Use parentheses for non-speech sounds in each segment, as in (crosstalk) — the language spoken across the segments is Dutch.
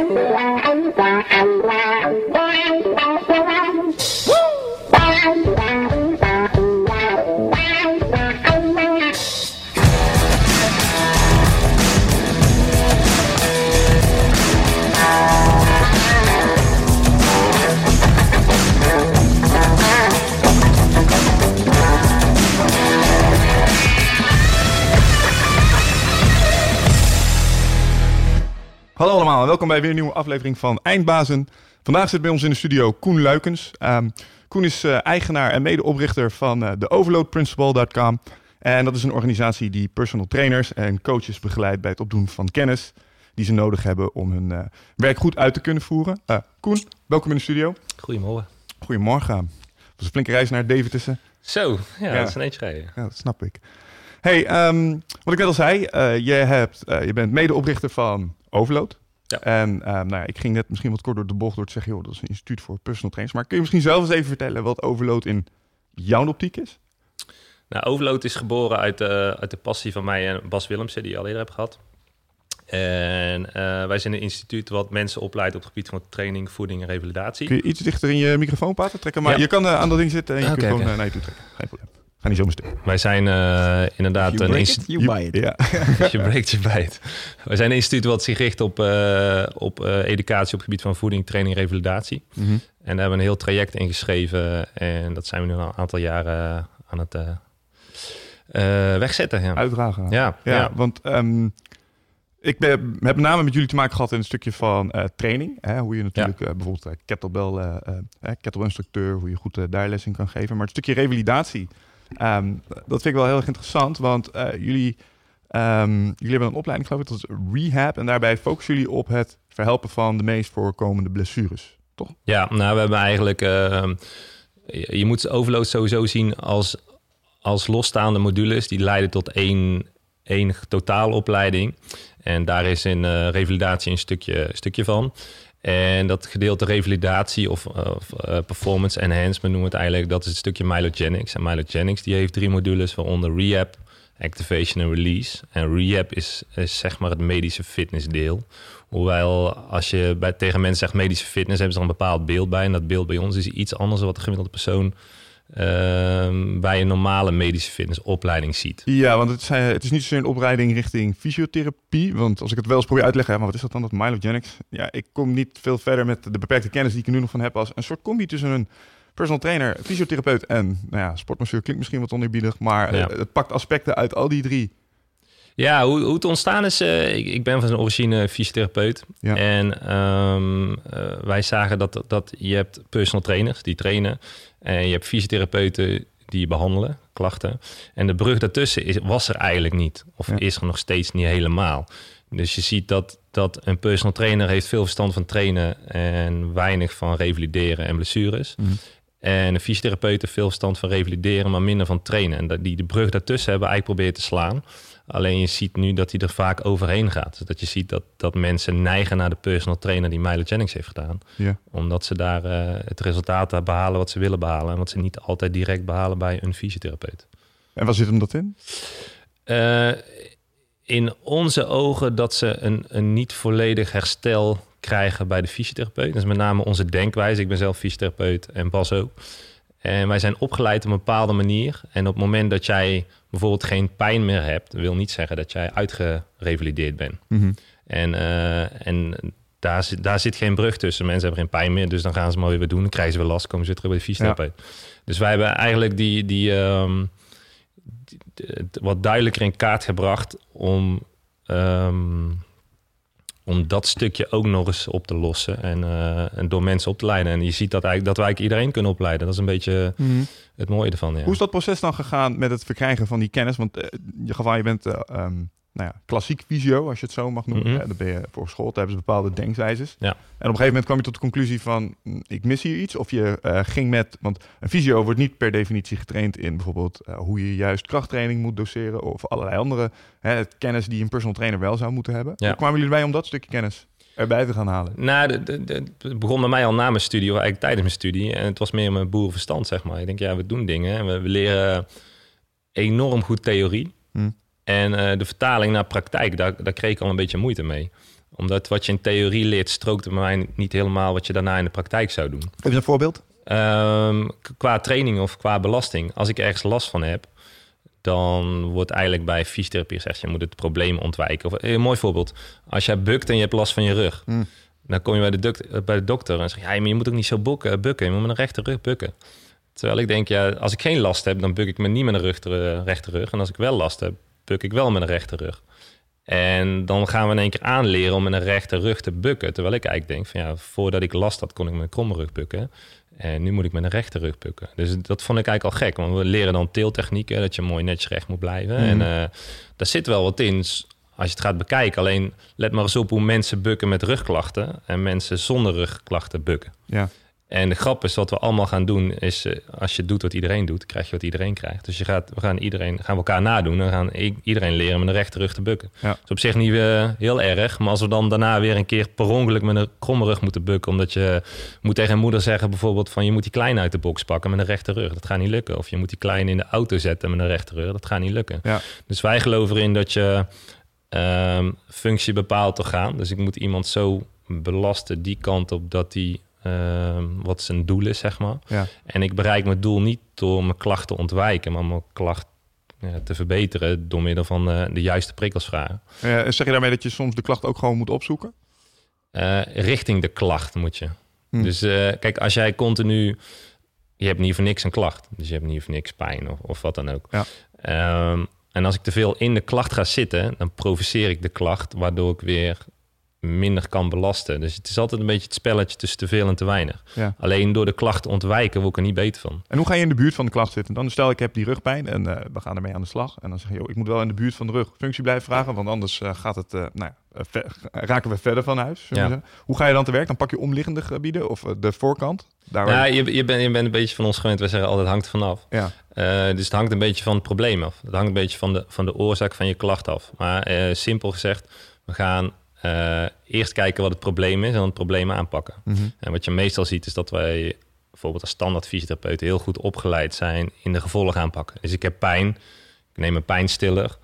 anh là anh và anh là Hallo allemaal en welkom bij weer een nieuwe aflevering van Eindbazen. Vandaag zit bij ons in de studio Koen Luikens. Ehm, Koen is eh, eigenaar en medeoprichter van uh, de overloadprinciple.com. En dat is een organisatie die personal trainers en coaches begeleidt bij het opdoen van kennis die ze nodig hebben om hun eh, werk goed uit te kunnen voeren. Koen, welkom in de studio. Goedemorgen. Goedemorgen. Het was een flinke reis naar Deventer. Zo, ja, dat is een eentje rijden. Ja, dat snap ik. Hey, um, wat ik net al zei, je, hebt, je bent medeoprichter van Overload. Ja. En um, nou ja, ik ging net misschien wat kort door de bocht door te zeggen, joh, dat is een instituut voor personal trainers. Maar kun je misschien zelf eens even vertellen wat Overload in jouw optiek is? Nou, Overload is geboren uit, uh, uit de passie van mij en Bas Willemsen, die je al eerder hebt gehad. En uh, wij zijn een instituut wat mensen opleidt op het gebied van training, voeding en revalidatie. Kun je iets dichter in je microfoon praten trekken? Maar ja. je kan uh, aan dat ding zitten en je okay, kunt gewoon okay. naar je toe trekken. Geen probleem. Ga niet zomaar stuk. Wij zijn uh, inderdaad een instituut. You buy it. Ja. je breekt, je bijt. Wij zijn een instituut wat zich richt op, uh, op uh, educatie op het gebied van voeding, training, revalidatie. Mm -hmm. En daar hebben we een heel traject ingeschreven. En dat zijn we nu al een aantal jaren aan het wegzetten. Ja. Uitdragen. Ja, ja, ja. want um, ik ben, heb met name met jullie te maken gehad in een stukje van uh, training. Hè, hoe je natuurlijk ja. uh, bijvoorbeeld uh, kettlebell, kettlebell instructeur, hoe je goed daar les in kan geven. Maar het stukje revalidatie, um, dat vind ik wel heel erg interessant. Want jullie, um, jullie hebben een opleiding, geloof ik, dat is rehab. En daarbij focussen jullie op het verhelpen van de meest voorkomende blessures, toch? Ja, nou we hebben eigenlijk... ehm, je, moet overload sowieso zien als, als losstaande modules. Die leiden tot één, één totaalopleiding. En daar is in uh, revalidatie een stukje, stukje van. En dat gedeelte revalidatie of, of uh, performance enhancement noemen we het eigenlijk, dat is het stukje Mylogenics. En Mylogenics die heeft drie modules, waaronder rehab, activation en release. En rehab is, is zeg maar het medische fitnessdeel. Hoewel als je bij, tegen mensen zegt medische fitness, hebben ze er een bepaald beeld bij. En dat beeld bij ons is iets anders dan wat de gemiddelde persoon bij een normale medische fitnessopleiding ziet. Ja, want het is, het is niet zozeer een opleiding richting fysiotherapie. Want als ik het wel eens probeer uit te leggen, maar wat is dat dan, dat Mylogenics? Ja, ik kom niet veel verder met de beperkte kennis die ik er nu nog van heb als een soort combi tussen een personal trainer, fysiotherapeut en nou ja, sportmasseur klinkt misschien wat oneerbiedig, maar ja. het pakt aspecten uit al die drie. Ja, hoe, hoe het ontstaan is, uh, ik, ik, ben van zijn origine fysiotherapeut. Ja. En um, uh, wij zagen dat, dat je hebt personal trainers die trainen. En je hebt fysiotherapeuten die behandelen, klachten. En de brug daartussen is, was er eigenlijk niet. Of ja. is er nog steeds niet helemaal. Dus je ziet dat, dat een personal trainer heeft veel verstand van trainen... en weinig van revalideren en blessures. Mm. En een fysiotherapeut heeft veel verstand van revalideren... maar minder van trainen. En dat die de brug daartussen hebben eigenlijk proberen te slaan... Alleen je ziet nu dat hij er vaak overheen gaat. Dat je ziet dat, dat mensen neigen naar de personal trainer die Mylogenics heeft gedaan. Ja. Omdat ze daar uh, het resultaat behalen wat ze willen behalen. En wat ze niet altijd direct behalen bij een fysiotherapeut. En waar zit hem dat in? Uh, in onze ogen dat ze een, een niet volledig herstel krijgen bij de fysiotherapeut. Dat is met name onze denkwijze. Ik ben zelf fysiotherapeut en Bas ook. En wij zijn opgeleid op een bepaalde manier. En op het moment dat jij bijvoorbeeld geen pijn meer hebt, wil niet zeggen dat jij uitgerevalideerd bent. Mm -hmm. En, uh, en daar, zit, daar zit geen brug tussen. Mensen hebben geen pijn meer, dus dan gaan ze maar weer wat doen. Dan krijgen ze weer last, komen ze terug bij de fysiotherapeut. Ja. Dus wij hebben eigenlijk die, die, um, die, wat duidelijker in kaart gebracht om, um, om dat stukje ook nog eens op te lossen en, uh, en door mensen op te leiden. En je ziet dat, eigenlijk, dat wij eigenlijk iedereen kunnen opleiden. Dat is een beetje mm -hmm. het mooie ervan. Ja. Hoe is dat proces dan gegaan met het verkrijgen van die kennis? Want uh, je geval je bent uh, um, nou ja, klassiek visio, als je het zo mag noemen. Mm -hmm. Dan ben je voor school, daar hebben ze bepaalde denkwijzes. Ja. En op een gegeven moment kwam je tot de conclusie van, ik mis hier iets. Of je uh, ging met, want een visio wordt niet per definitie getraind in bijvoorbeeld uh, hoe je juist krachttraining moet doseren. Of allerlei andere hè, kennis die een personal trainer wel zou moeten hebben. Ja. Hoe kwamen jullie erbij om dat stukje kennis erbij te gaan halen? Nou, het begon bij mij al na mijn studie, of eigenlijk tijdens mijn studie. En het was meer mijn boerenverstand, zeg maar. Ik denk, ja, we doen dingen. En we, we leren enorm goed theorie. Hm. En uh, de vertaling naar praktijk, daar, daar kreeg ik al een beetje moeite mee. Omdat wat je in theorie leert, strookt bij mij niet helemaal wat je daarna in de praktijk zou doen. Heb je een voorbeeld? Ehm, qua training of qua belasting, als ik ergens last van heb, dan wordt eigenlijk bij fysiotherapie gezegd, je moet het probleem ontwijken. Of, een mooi voorbeeld, als jij bukt en je hebt last van je rug, Hmm. dan kom je bij de, dok- bij de dokter en zeg je, ja, maar je moet ook niet zo boeken, bukken, je moet met een rechte rug bukken. Terwijl ik denk, ja, als ik geen last heb, dan buk ik me niet met een rug, rechte rug. En als ik wel last heb, buk ik wel met een rechte rug. En dan gaan we in één keer aanleren om met een rechte rug te bukken. Terwijl ik eigenlijk denk van ja, voordat ik last had, kon ik met een kromme rug bukken. En nu moet ik met een rechte rug bukken. Dus dat vond ik eigenlijk al gek. Want we leren dan teeltechnieken, dat je mooi netjes recht moet blijven. Mhm. En eh, daar zit wel wat in als je het gaat bekijken. Alleen let maar eens op hoe mensen bukken met rugklachten en mensen zonder rugklachten bukken. Ja. En de grap is, wat we allemaal gaan doen, is eh, als je doet wat iedereen doet, krijg je wat iedereen krijgt. Dus je gaat, we gaan, iedereen, gaan we elkaar nadoen. Dan gaan iedereen leren met een rechte rug te bukken. Ja. Dat is op zich niet eh, heel erg. Maar als we dan daarna weer een keer per ongeluk met een kromme rug moeten bukken. Omdat je moet tegen een moeder zeggen bijvoorbeeld van je moet die klein uit de box pakken met een rechte rug. Dat gaat niet lukken. Of je moet die klein in de auto zetten met een rechte rug. Dat gaat niet lukken. Ja. Dus wij geloven erin dat je ehm, functie bepaalt te gaan. Dus ik moet iemand zo belasten die kant op dat die ehm, wat zijn doel is, zeg maar. Ja. En ik bereik mijn doel niet door mijn klacht te ontwijken, maar mijn klacht ja, te verbeteren door middel van eh, de juiste prikkels vragen. Eh, zeg je daarmee dat je soms de klacht ook gewoon moet opzoeken? Eh, richting de klacht moet je. Hm. Dus eh, kijk, als jij continu... Je hebt niet voor niks een klacht. Dus je hebt niet voor niks pijn of, of wat dan ook. Ja. Ehm, en als ik te veel in de klacht ga zitten, dan provoceer ik de klacht, waardoor ik weer minder kan belasten. Dus het is altijd een beetje het spelletje tussen te veel en te weinig. Ja. Alleen door de klacht te ontwijken word ik er niet beter van. En hoe ga je in de buurt van de klacht zitten? Dan stel ik heb die rugpijn en eh, we gaan ermee aan de slag. En dan zeg je, joh, ik moet wel in de buurt van de rugfunctie blijven vragen, want anders eh, gaat het, eh, nou ja, raken we verder van huis. Ja. Hoe ga je dan te werk? Dan pak je omliggende gebieden of de voorkant? Daar Ja, je- je, je, bent, je bent een beetje van ons gewend. We zeggen altijd hangt vanaf. ja. Dus het hangt een beetje van het probleem af. Het hangt een beetje van de, van de oorzaak van je klacht af. Maar simpel gezegd, we gaan eh, eerst kijken wat het probleem is en dan het probleem aanpakken. Mhm. En wat je meestal ziet is dat wij bijvoorbeeld als standaard fysiotherapeuten heel goed opgeleid zijn in de gevolgen aanpakken. Dus ik heb pijn, ik neem een pijnstiller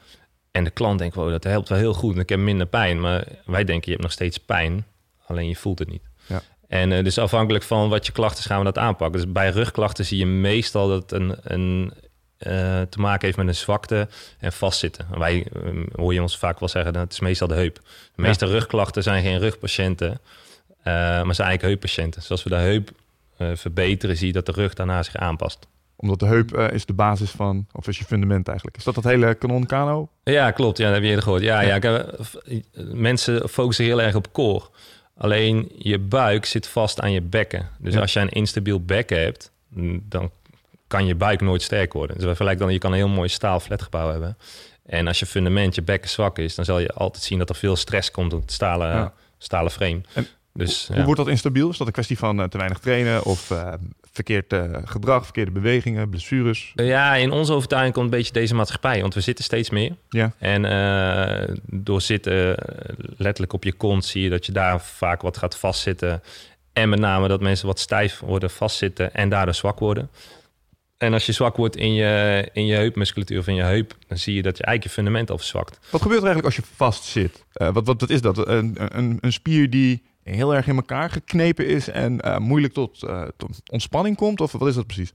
en de klant denkt, wow, dat helpt wel heel goed en ik heb minder pijn. Maar wij denken, je hebt nog steeds pijn, alleen je voelt het niet. Ja. En eh, dus afhankelijk van wat je klachten is, gaan we dat aanpakken. Dus bij rugklachten zie je meestal dat een, een, eh, te maken heeft met een zwakte en vastzitten. En wij eh, hoor je ons vaak wel zeggen, dat is meestal de heup. De meeste rugklachten zijn geen rugpatiënten, eh, maar zijn eigenlijk heuppatiënten. Dus als we de heup eh, verbeteren, zie je dat de rug daarna zich aanpast. Omdat de heup is de basis van, of is je fundament eigenlijk. Is dat dat hele kanon kano? Ja, klopt. Ja, dat heb je eerder gehoord. Ja, Ja. mensen focussen heel erg op core. Alleen je buik zit vast aan je bekken. Dus Ja. als je een instabiel bekken hebt, mm, dan kan je buik nooit sterk worden. Dus we vergelijken dan, je kan een heel mooi staal flatgebouw hebben. En als je fundament, je bekken zwak is, dan zal je altijd zien dat er veel stress komt op het stalen, Ja. stalen frame. En dus Hoe ja. wordt dat instabiel? Is dat een kwestie van eh, te weinig trainen of eh, verkeerd eh, gedrag, verkeerde bewegingen, blessures? ja, in onze overtuiging komt een beetje deze maatschappij, want we zitten steeds meer. Ja. En door zitten letterlijk op je kont zie je dat je daar vaak wat gaat vastzitten. En met name dat mensen wat stijf worden, vastzitten en daardoor zwak worden. En als je zwak wordt in je, in je heupmusculatuur of in je heup, dan zie je dat je eigenlijk je fundament al verzwakt. Wat gebeurt er eigenlijk als je vast zit? Eh, wat, wat, wat is dat? Een, een, een spier die heel erg in elkaar geknepen is en eh, moeilijk tot, eh, tot ontspanning komt? Of wat is dat precies?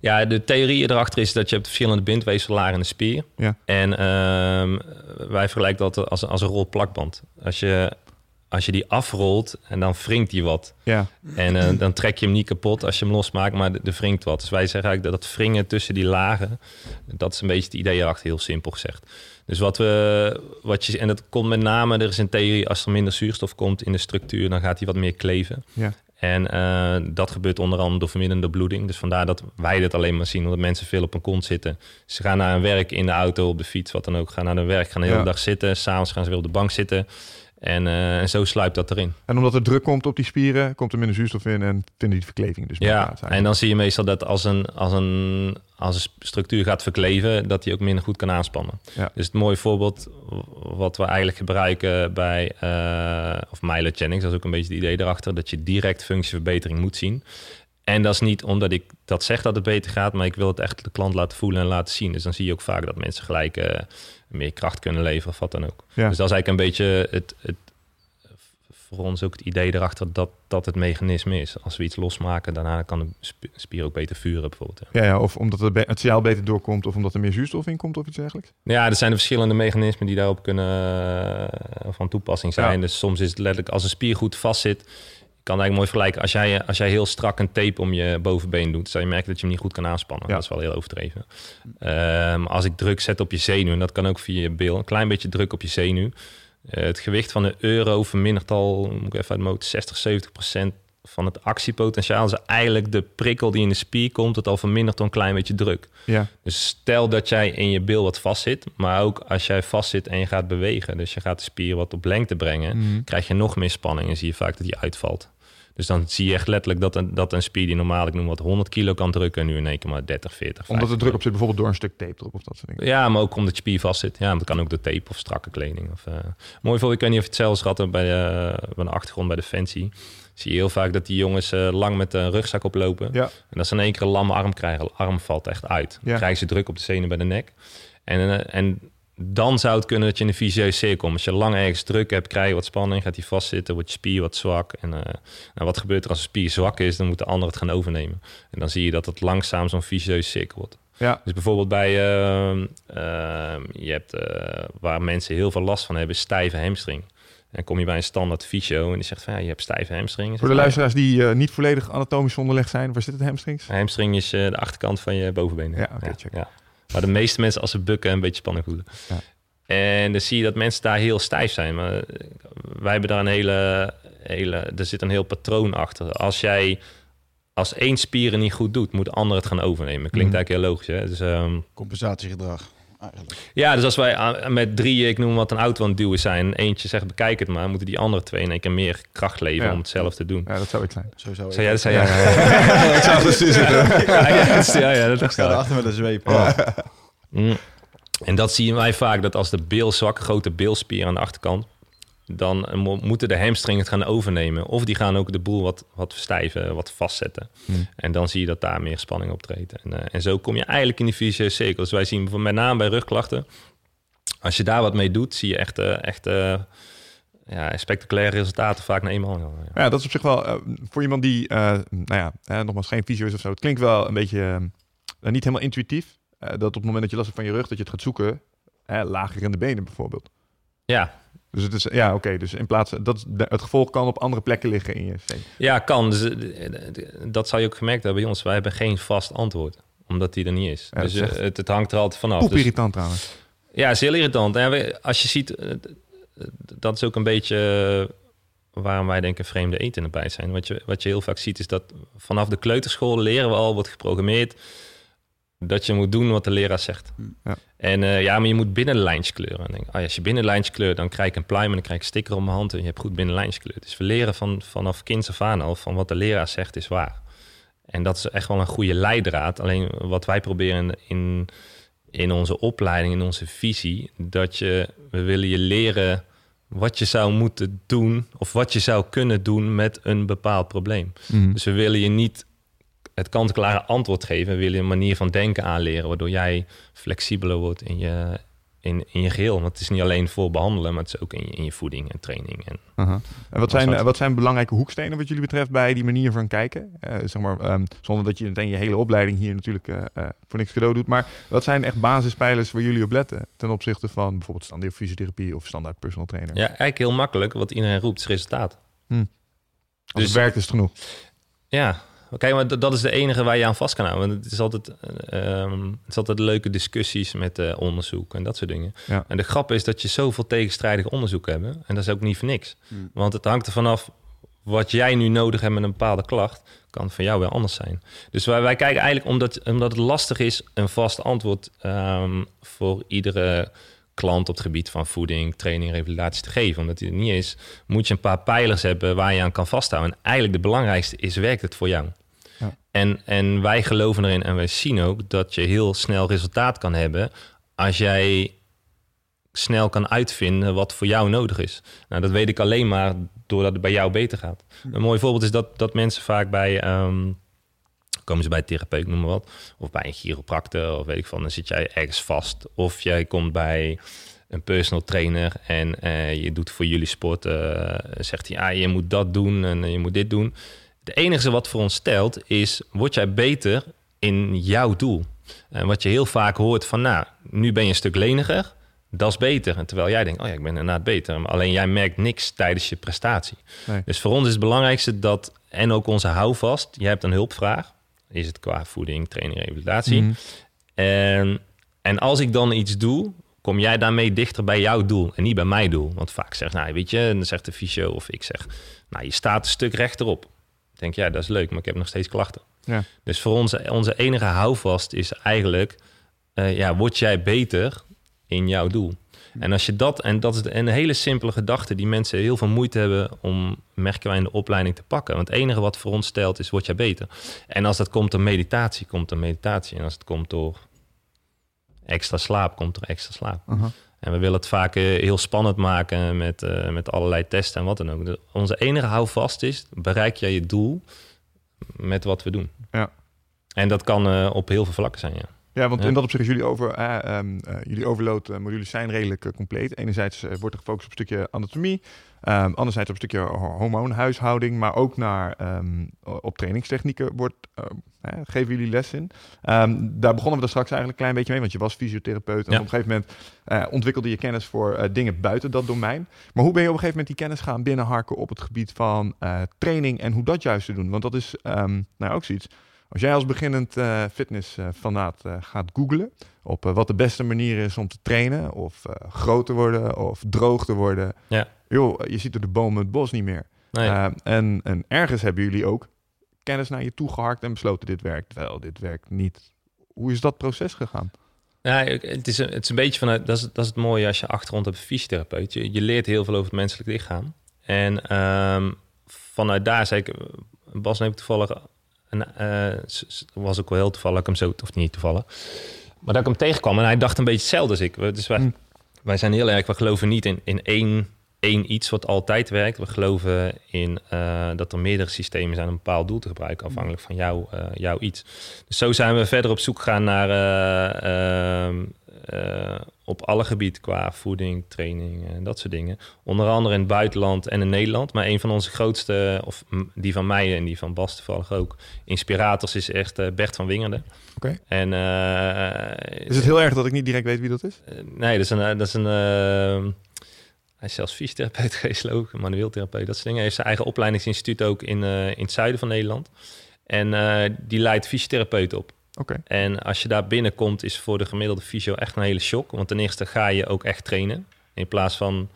Ja, de theorie erachter is dat je hebt verschillende bindweefsellaren in de spier. Ja. En ehm, wij vergelijken dat als, als een rol plakband. Als je, als je die afrolt en dan wringt die wat. Ja, En eh, dan trek je hem niet kapot als je hem losmaakt, maar er er wringt wat. Dus wij zeggen eigenlijk dat dat wringen tussen die lagen, dat is een beetje het idee erachter, heel simpel gezegd. Dus wat we, wat je, en dat komt met name, er is een theorie, als er minder zuurstof komt in de structuur, dan gaat hij wat meer kleven. ja. En eh, dat gebeurt onder andere door verminderde bloeding. Dus vandaar dat wij dit alleen maar zien, omdat mensen veel op hun kont zitten. Ze gaan naar hun werk in de auto, op de fiets, wat dan ook. Gaan naar hun werk, gaan de hele Ja. dag zitten. S'avonds gaan ze weer op de bank zitten. En, eh, en zo sluipt dat erin. En omdat er druk komt op die spieren, komt er minder zuurstof in en vinden die verkleving dus meer Ja, plaats. en dan zie je meestal dat als een, als een, als een structuur gaat verkleven, dat die ook minder goed kan aanspannen. Ja. Dus het mooie voorbeeld wat we eigenlijk gebruiken bij, eh of Mylo Jennings, dat is ook een beetje het idee erachter, dat je direct functieverbetering moet zien. En dat is niet omdat ik dat zeg dat het beter gaat, maar ik wil het echt de klant laten voelen en laten zien. Dus dan zie je ook vaak dat mensen gelijk eh, meer kracht kunnen leveren of wat dan ook. Ja. Dus dat is eigenlijk een beetje het, het, voor ons ook het idee erachter dat dat het mechanisme is. Als we iets losmaken, daarna kan de sp- spier ook beter vuren bijvoorbeeld. Ja, ja of omdat het, het signaal beter doorkomt of omdat er meer zuurstof in komt of iets dergelijks. Ja, er zijn de verschillende mechanismen die daarop kunnen eh, van toepassing zijn. Ja. Dus soms is het letterlijk als een spier goed vastzit. Kan eigenlijk mooi vergelijken. Als jij, als jij heel strak een tape om je bovenbeen doet, zal je merken dat je hem niet goed kan aanspannen. Ja. Dat is wel heel overdreven. Ehm, als ik druk zet op je zenuw, en dat kan ook via je bil, een klein beetje druk op je zenuw. Eh, het gewicht van de euro vermindert al, moet ik even uit de motor, 60, 70 procent van het actiepotentiaal. Dus eigenlijk de prikkel die in de spier komt, het al vermindert door een klein beetje druk. Ja, Dus stel dat jij in je bil wat vastzit, maar ook als jij vastzit en je gaat bewegen, dus je gaat de spier wat op lengte brengen, Mhm. krijg je nog meer spanning en zie je vaak dat die uitvalt. Dus dan zie je echt letterlijk dat een, dat een spier die normaal, ik noem wat 100 kilo kan drukken, nu in één keer maar 30, 40, omdat er 50 druk op zit, bijvoorbeeld door een stuk tape erop of dat soort dingen. ja, maar ook omdat je spier vast zit. Ja, dat kan ook door tape of strakke kleding. Of, eh, Mooi voor, ik weet niet of je het zelfs had bij, eh, bij een achtergrond bij Defensie. Zie je heel vaak dat die jongens eh, lang met een rugzak oplopen. Ja. En dat ze in één keer een lamme arm krijgen. De arm valt echt uit. Dan Ja. krijgen ze druk op de zenuw bij de nek. En, en dan zou het kunnen dat je in een vicieuze cirkel komt. Als je lang ergens druk hebt, krijg je wat spanning, gaat die vastzitten, wordt je spier wat zwak. En eh, nou, wat gebeurt er als een spier zwak is? Dan moet de ander het gaan overnemen. En dan zie je dat het langzaam zo'n vicieuze cirkel wordt. Ja, Dus bijvoorbeeld bij, ehm, ehm, je hebt eh, waar mensen heel veel last van hebben, stijve hamstring. En kom je bij een standaard fysio en die zegt van ja, je hebt stijve hamstring. voor de luisteraars die eh, niet volledig anatomisch onderlegd zijn, waar zit het hamstrings? Een hamstring is de achterkant van je bovenbenen. Ja, oké, check. Maar de meeste mensen als ze bukken een beetje spanning voelen. Ja. En dan zie je dat mensen daar heel stijf zijn. Maar eh, wij hebben daar een hele, hele... Er zit een heel patroon achter. Als jij als één spier het niet goed doet, moet de ander het gaan overnemen. Klinkt Mhm. eigenlijk heel logisch. Hè? Dus, ehm, Compensatiegedrag. Eigenlijk. ja, dus als wij aan- met drie, ik noem wat, een auto aan het duwen zijn... en eentje zegt bekijk het maar... moeten die andere twee in één keer meer kracht leveren Ja. om het zelf te doen. Ja, dat zou ik zijn. Zo zou Zou jij dat zei? Ja, (laughs) ik zou precies zitten. ja, ja, dat is- ja, ja, Ik erachter met een zweep. Mm. En dat zien wij vaak, dat als de bil zwak, grote bilspier aan de achterkant, dan mo- moeten de hamstringen het gaan overnemen. Of die gaan ook de boel wat, wat verstijven, wat vastzetten. Hmm. En dan zie je dat daar meer spanning optreedt. En, eh, en zo kom je eigenlijk in die vicieuze cirkel. Dus wij zien met name bij rugklachten, als je daar wat mee doet, zie je echt, eh, echt eh, ja, spectaculaire resultaten vaak na eenmaal. Ja. Ja, dat is op zich wel voor iemand die, nou ja, nogmaals geen fysio is of zo. Het klinkt wel een beetje niet helemaal intuïtief. dat op het moment dat je last hebt van je rug, dat je het gaat zoeken, lager in de benen bijvoorbeeld. ja, Dus het is, ja, oké. dus in plaats dat het gevolg kan op andere plekken liggen in je steen. Ja, kan. Dus, eh, dat zou je ook gemerkt hebben bij ons. Wij hebben geen vast antwoord, omdat die er niet is. Ja, dus eh, echt het, het hangt er altijd vanaf. Poep Dus, irritant trouwens. ja, is heel irritant. En als je ziet, eh, dat is ook een beetje waarom wij denken vreemde eten bijt zijn. Wat je, wat je heel vaak ziet is dat vanaf de kleuterschool leren we al, wordt geprogrammeerd, dat je moet doen wat de leraar zegt. Ja. En eh, ja, maar je moet binnenlijntjes kleuren. En denk, oh ja, als je binnenlijntjes kleurt, dan krijg ik een pluim en dan krijg ik een sticker op mijn hand en je hebt goed binnenlijntjes gekleurd. Dus we leren van, vanaf kinds af aan al van wat de leraar zegt is waar. En dat is echt wel een goede leidraad. Alleen wat wij proberen in, in onze opleiding, in onze visie, dat je, we willen je leren wat je zou moeten doen of wat je zou kunnen doen met een bepaald probleem. Mhm. Dus we willen je niet het kant-klare antwoord geven. We willen je een manier van denken aanleren, waardoor jij flexibeler wordt in je, in, in je geheel. Want het is niet alleen voor behandelen, maar het is ook in je, in je voeding en training. En. En wat zijn, wat zijn belangrijke hoekstenen wat jullie betreft bij die manier van kijken? Eh, zeg maar, ehm, zonder dat je meteen je hele opleiding hier natuurlijk eh, eh, voor niks cadeau doet. Maar wat zijn echt basispijlers waar jullie op letten ten opzichte van bijvoorbeeld standaard fysiotherapie of standaard personal trainer? ja, eigenlijk heel makkelijk. Wat iedereen roept, is resultaat. Als dus- het werkt is het genoeg. Ja, oké, maar dat is de enige waar je aan vast kan houden. Want het is altijd, eh, ehm, het is altijd leuke discussies met eh, onderzoek en dat soort dingen. Ja. En de grap is dat je zoveel tegenstrijdig onderzoek hebt. En dat is ook niet voor niks. Hmm. Want het hangt er vanaf wat jij nu nodig hebt met een bepaalde klacht, kan voor jou weer anders zijn. Dus wij, wij kijken eigenlijk, omdat, omdat het lastig is, een vast antwoord ehm, voor iedere klant op het gebied van voeding, training, revalidatie te geven. Omdat die er niet is, moet je een paar pijlers hebben waar je aan kan vasthouden. En eigenlijk de belangrijkste is, werkt het voor jou? Ja. En, en wij geloven erin en wij zien ook dat je heel snel resultaat kan hebben als jij snel kan uitvinden wat voor jou nodig is. Nou, dat weet ik alleen maar doordat het bij jou beter gaat. Een mooi voorbeeld is dat, dat mensen vaak bij... ehm, komen ze bij een therapeut, noem maar wat. Of bij een chiropractor, of weet ik van, dan zit jij ergens vast. Of jij komt bij een personal trainer en eh, je doet voor jullie sport, eh, zegt hij, ja, je moet dat doen en je moet dit doen. Het enige wat voor ons stelt is, word jij beter in jouw doel? En wat je heel vaak hoort van, nou, nu ben je een stuk leniger, dat is beter. En terwijl jij denkt, oh ja, ik ben inderdaad beter. Maar alleen jij merkt niks tijdens je prestatie. Nee. Dus voor ons is het belangrijkste dat, en ook onze houvast, je hebt een hulpvraag. Is het qua voeding, training, revalidatie. Mhm. En, en als ik dan iets doe, kom jij daarmee dichter bij jouw doel en niet bij mijn doel. Want vaak zegt, nou weet je, dan zegt de fysio of ik zeg, nou je staat een stuk rechterop. Ik denk, ja, dat is leuk, maar ik heb nog steeds klachten. Ja. Dus voor ons, onze enige houvast is eigenlijk, eh, ja, word jij beter in jouw doel? En als je dat, en dat is een hele simpele gedachte die mensen heel veel moeite hebben om, merken wij in de opleiding te pakken. Want het enige wat voor ons stelt is, word jij beter? En als dat komt door meditatie, komt er meditatie. En als het komt door extra slaap, komt er extra slaap. En we willen het vaak eh, heel spannend maken met, eh, met allerlei testen en wat dan ook. Onze enige houvast is, bereik jij je doel met wat we doen. Ja. En dat kan eh, op heel veel vlakken zijn, ja. Ja, want Ja. in dat opzicht is jullie, over, eh, jullie overload modules zijn redelijk compleet. Enerzijds wordt er gefocust op een stukje anatomie. Ehm, anderzijds op een stukje ho- hormoonhuishouding. Maar ook naar, ehm, op trainingstechnieken wordt, eh, hè, geven jullie les in. Ehm, daar begonnen we er straks eigenlijk een klein beetje mee. Want je was fysiotherapeut. En Ja. op een gegeven moment eh, ontwikkelde je kennis voor eh, dingen buiten dat domein. Maar hoe ben je op een gegeven moment die kennis gaan binnenharken op het gebied van eh, training en hoe dat juist te doen? Want dat is ehm, nou ook zoiets. Als jij als beginnend eh fitnessfanaat eh, gaat googlen op wat de beste manier is om te trainen, of groot te worden, of droog te worden, Ja. Joh, je ziet er de bomen het bos niet meer. Nee, Eh, en, en ergens hebben jullie ook kennis naar je toe geharkt en besloten dit werkt wel, dit werkt niet. Hoe is dat proces gegaan? Ja, ik- het, is een, het is een beetje vanuit, dat is, dat is het mooie als je achtergrond hebt fysiotherapeut. Je, je leert heel veel over het menselijk lichaam. En ehm, vanuit daar zei ik, Bas neemt toevallig, en, eh, was ook wel heel toevallig, ik hem zo, of niet toevallig, maar dat ik hem tegenkwam en hij dacht een beetje hetzelfde als ik. We- Dus wij, Hm. wij zijn heel erg, we geloven niet in, in één, één iets wat altijd werkt. We geloven in eh, dat er meerdere systemen zijn om een bepaald doel te gebruiken, afhankelijk van jou, eh, jouw iets. Dus zo zijn we verder op zoek gegaan naar eh, ehm, eh, op alle gebieden qua voeding, training en dat soort dingen. Onder andere in het buitenland en in Nederland. Maar een van onze grootste, of die van mij en die van Bas toevallig ook, inspirators is echt Bert van Wingerden. Oké. En Is het heel erg dat ik niet direct weet wie dat is? nee, dat is een, dat is een hij is zelfs fysiotherapeut (laughs) ik, manueel therapeut, dat soort dingen. Hij heeft zijn eigen opleidingsinstituut ook in, eh, in het zuiden van Nederland. En eh, die leidt fysiotherapeuten op. Oké. En als je daar binnenkomt, is voor de gemiddelde fysio echt een hele shock. Want ten eerste ga je ook echt trainen. In plaats van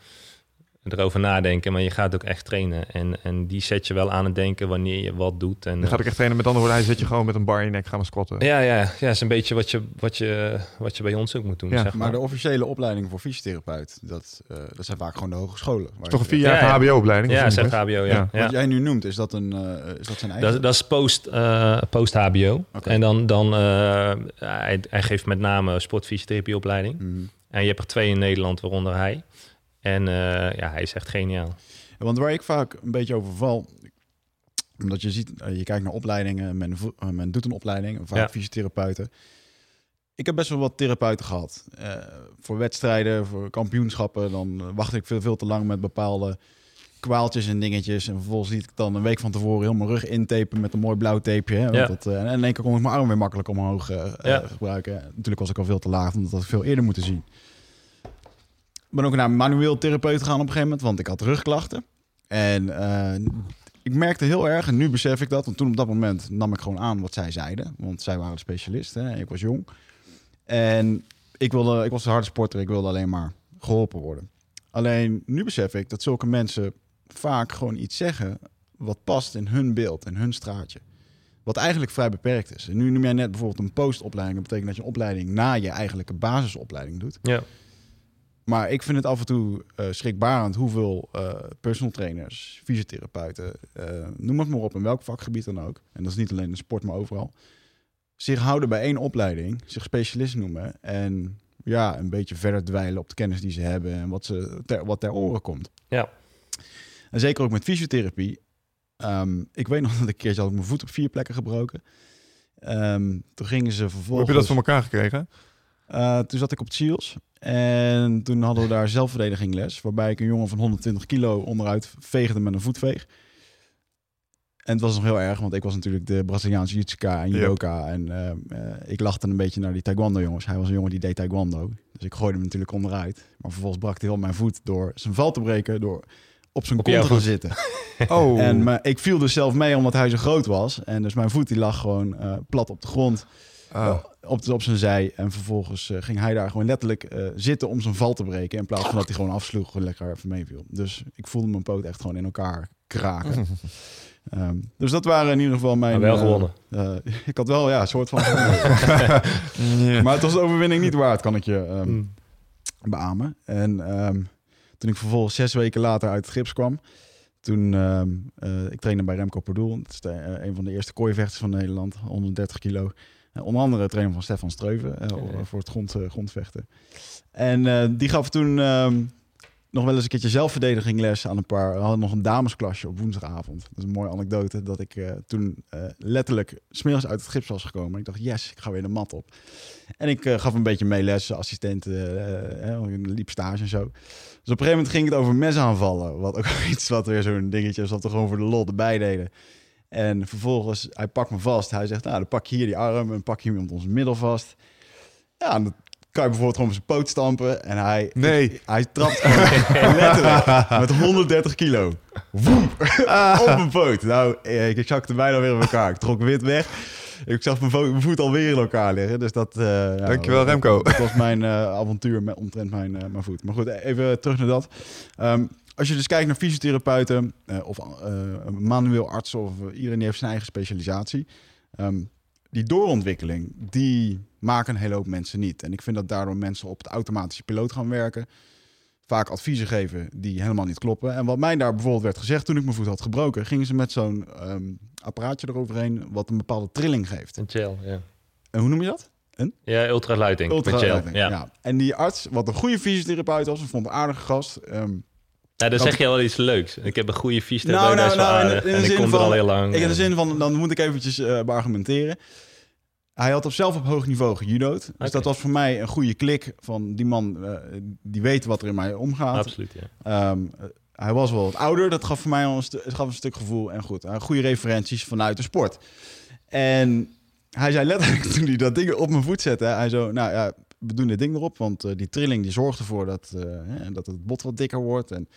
erover nadenken, maar je gaat ook echt trainen. En, en die zet je wel aan het denken wanneer je wat doet. En, Dan gaat ik echt trainen. Met andere woorden, hij zet je gewoon met een bar in je nek, gaan squatten. ja, ja, ja, is een beetje wat je, wat je, wat je bij ons ook moet doen. Ja, zeg maar. Maar de officiële opleiding voor fysiotherapeut, dat, eh, dat zijn vaak gewoon de hogescholen. Het is toch een vier Ja, jaar ja. HBO-opleiding? Ja, zegt Bas? HBO, ja. Ja. ja. Wat jij nu noemt, is dat, een, eh, is dat zijn eigen? Dat, dat is post, eh, post-HBO. Oké. En dan, dan eh, hij, hij geeft met name sportfysiotherapieopleiding. Mhm. En je hebt er twee in Nederland, waaronder hij. En eh, ja, hij is echt geniaal. Want waar ik vaak een beetje over val, omdat je ziet, eh, je kijkt naar opleidingen, men, eh, men doet een opleiding, vaak Ja. fysiotherapeuten. Ik heb best wel wat therapeuten gehad. Eh, voor wedstrijden, voor kampioenschappen, dan wacht ik veel, veel te lang met bepaalde kwaaltjes en dingetjes. En vervolgens liet ik dan een week van tevoren heel mijn rug intapen met een mooi blauw tapeje. Ja. dat, en in één keer kon ik mijn arm weer makkelijk omhoog Ja. gebruiken. Natuurlijk was ik al veel te laag, omdat dat veel eerder moeten zien. Ben ook naar manueel therapeut gegaan op een gegeven moment, want ik had rugklachten. En eh, ik merkte heel erg, en nu besef ik dat, want toen op dat moment nam ik gewoon aan wat zij zeiden. Want zij waren specialisten, ik was jong. En ik, wilde, ik was een harde sporter, ik wilde alleen maar geholpen worden. Alleen nu besef ik dat zulke mensen vaak gewoon iets zeggen wat past in hun beeld, in hun straatje. Wat eigenlijk vrij beperkt is. En nu noem jij net bijvoorbeeld een postopleiding. Dat betekent dat je een opleiding na je eigenlijke basisopleiding doet. Ja. Maar ik vind het af en toe eh, schrikbarend hoeveel eh, personal trainers, fysiotherapeuten, eh, noem het maar op, in welk vakgebied dan ook. En dat is niet alleen in sport, maar overal. Zich houden bij één opleiding, zich specialist noemen en ja, een beetje verder dweilen op de kennis die ze hebben en wat, ze ter, wat ter oren komt. Ja. En zeker ook met fysiotherapie. Ehm, ik weet nog (laughs) dat ik een keertje had ik mijn voet op vier plekken gebroken. Ehm, toen gingen ze vervolgens... Hoe heb je dat voor elkaar gekregen? Eh, toen zat ik op het Chiels. En toen hadden we daar zelfverdediging les. Waarbij ik een jongen van 120 kilo onderuit veegde met een voetveeg. En het was nog heel erg, want ik was natuurlijk de Braziliaanse judoka en judoka. En eh, eh, ik lachte een beetje naar die taekwondo jongens. Hij was een jongen die deed taekwondo. Dus ik gooide hem natuurlijk onderuit. Maar vervolgens brak hij wel mijn voet door zijn val te breken... door op zijn Op kont te gaan zitten. (laughs) Oh. En maar ik viel dus zelf mee omdat hij zo groot was. En dus mijn voet die lag gewoon eh, plat op de grond. Ah. Op, op zijn zij. En vervolgens eh, ging hij daar gewoon letterlijk eh, zitten om zijn val te breken. In plaats van dat hij gewoon afsloeg en lekker even meeviel. Dus ik voelde mijn poot echt gewoon in elkaar kraken. (laughs) Ehm, dus dat waren in ieder geval mijn... Maar wel eh, gewonnen. eh, (laughs) ik had wel, ja, een soort van... (laughs) maar het was de overwinning niet waard, kan ik je ehm, Mm. beamen. En ehm, toen ik vervolgens zes weken later uit het gips kwam... Toen, ehm, eh, ik trainde bij Remco Perdoel. Dat is de, eh, een van de eerste kooivechters van Nederland. 130 kilo. Eh, onder andere trainer van Stefan Streuven. eh. Voor het grond, eh, grondvechten. En die gaf toen ehm, nog wel eens een keertje zelfverdediging les aan een paar. We hadden nog een damesklasje op woensdagavond. Dat is een mooie anekdote. Dat ik toen letterlijk smiddags uit het gips was gekomen. Ik dacht, yes, ik ga weer de mat op. En ik gaf een beetje mee les, assistent, eh, eh, liep stage en zo. Dus op een gegeven moment ging het over mesaanvallen. Wat ook (laughs) iets wat weer zo'n dingetje is dat we gewoon voor de lol erbij deden. En vervolgens, hij pakt me vast. Hij zegt, nou, dan pak je hier die arm en pak je hem om ons middel vast. Ja, en dan kan je bijvoorbeeld gewoon op zijn poot stampen. En hij, Nee. hij trapt gewoon (laughs) letterlijk met 130 kilo. Woem, (laughs) op mijn poot. Nou, eh, ik zakte bijna weer in elkaar. Ik trok wit weg. Ik zag mijn, vo- mijn voet alweer in elkaar liggen. Dus dat... ja, Dankjewel, Remco. Dat was mijn eh, avontuur met, omtrent mijn, mijn voet. Maar goed, even terug naar dat. Ehm, als je dus kijkt naar fysiotherapeuten uh, of uh, manueel artsen of uh, iedereen die heeft zijn eigen specialisatie. Um, die doorontwikkeling, die maken een hele hoop mensen niet. En ik vind dat daardoor mensen op het automatische piloot gaan werken. Vaak adviezen geven die helemaal niet kloppen. En wat mij daar bijvoorbeeld werd gezegd toen ik mijn voet had gebroken, gingen ze met zo'n um, apparaatje eroverheen wat een bepaalde trilling geeft. Een gel, ja. En hoe noem je dat? Een? Ja, ultraluiting. Ultraluiting, ja. ja. En die arts, wat een goede fysiotherapeut was, ik vond een aardige gast. Um, ja, dan zeg je wel iets leuks. Ik heb een goede fysiotherapeut nou, nou, nou, in de, in en de ik zin kom van, er al heel lang. In de zin van, dan moet ik eventjes uh, beargumenteren. Hij had op zelf op hoog niveau gejudo'd. Dus okay. dat was voor mij een goede klik van die man uh, die weet wat er in mij omgaat. Absoluut, ja. Um, hij was wel wat ouder. Dat gaf voor mij een, stu- gaf een stuk gevoel. En goed, uh, goede referenties vanuit de sport. En hij zei letterlijk (laughs) toen hij dat ding op mijn voet zette. Hij zo, nou ja, we doen dit ding erop. Want uh, die trilling die zorgt ervoor dat, uh, dat het bot wat dikker wordt. En,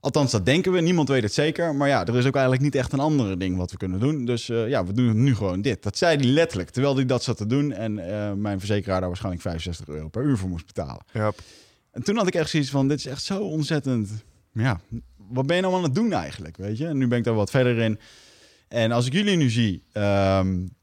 althans, dat denken we. Niemand weet het zeker. Maar ja, er is ook eigenlijk niet echt een andere ding wat we kunnen doen. Dus uh, ja, we doen nu gewoon dit. Dat zei hij letterlijk. Terwijl hij dat zat te doen. En mijn verzekeraar daar waarschijnlijk 65 euro per uur voor moest betalen. Ja. En toen had ik echt zoiets van, dit is echt zo ontzettend... Ja, wat ben je nou aan het doen eigenlijk, weet je? En nu ben ik daar wat verder in. En als ik jullie nu zie... Um,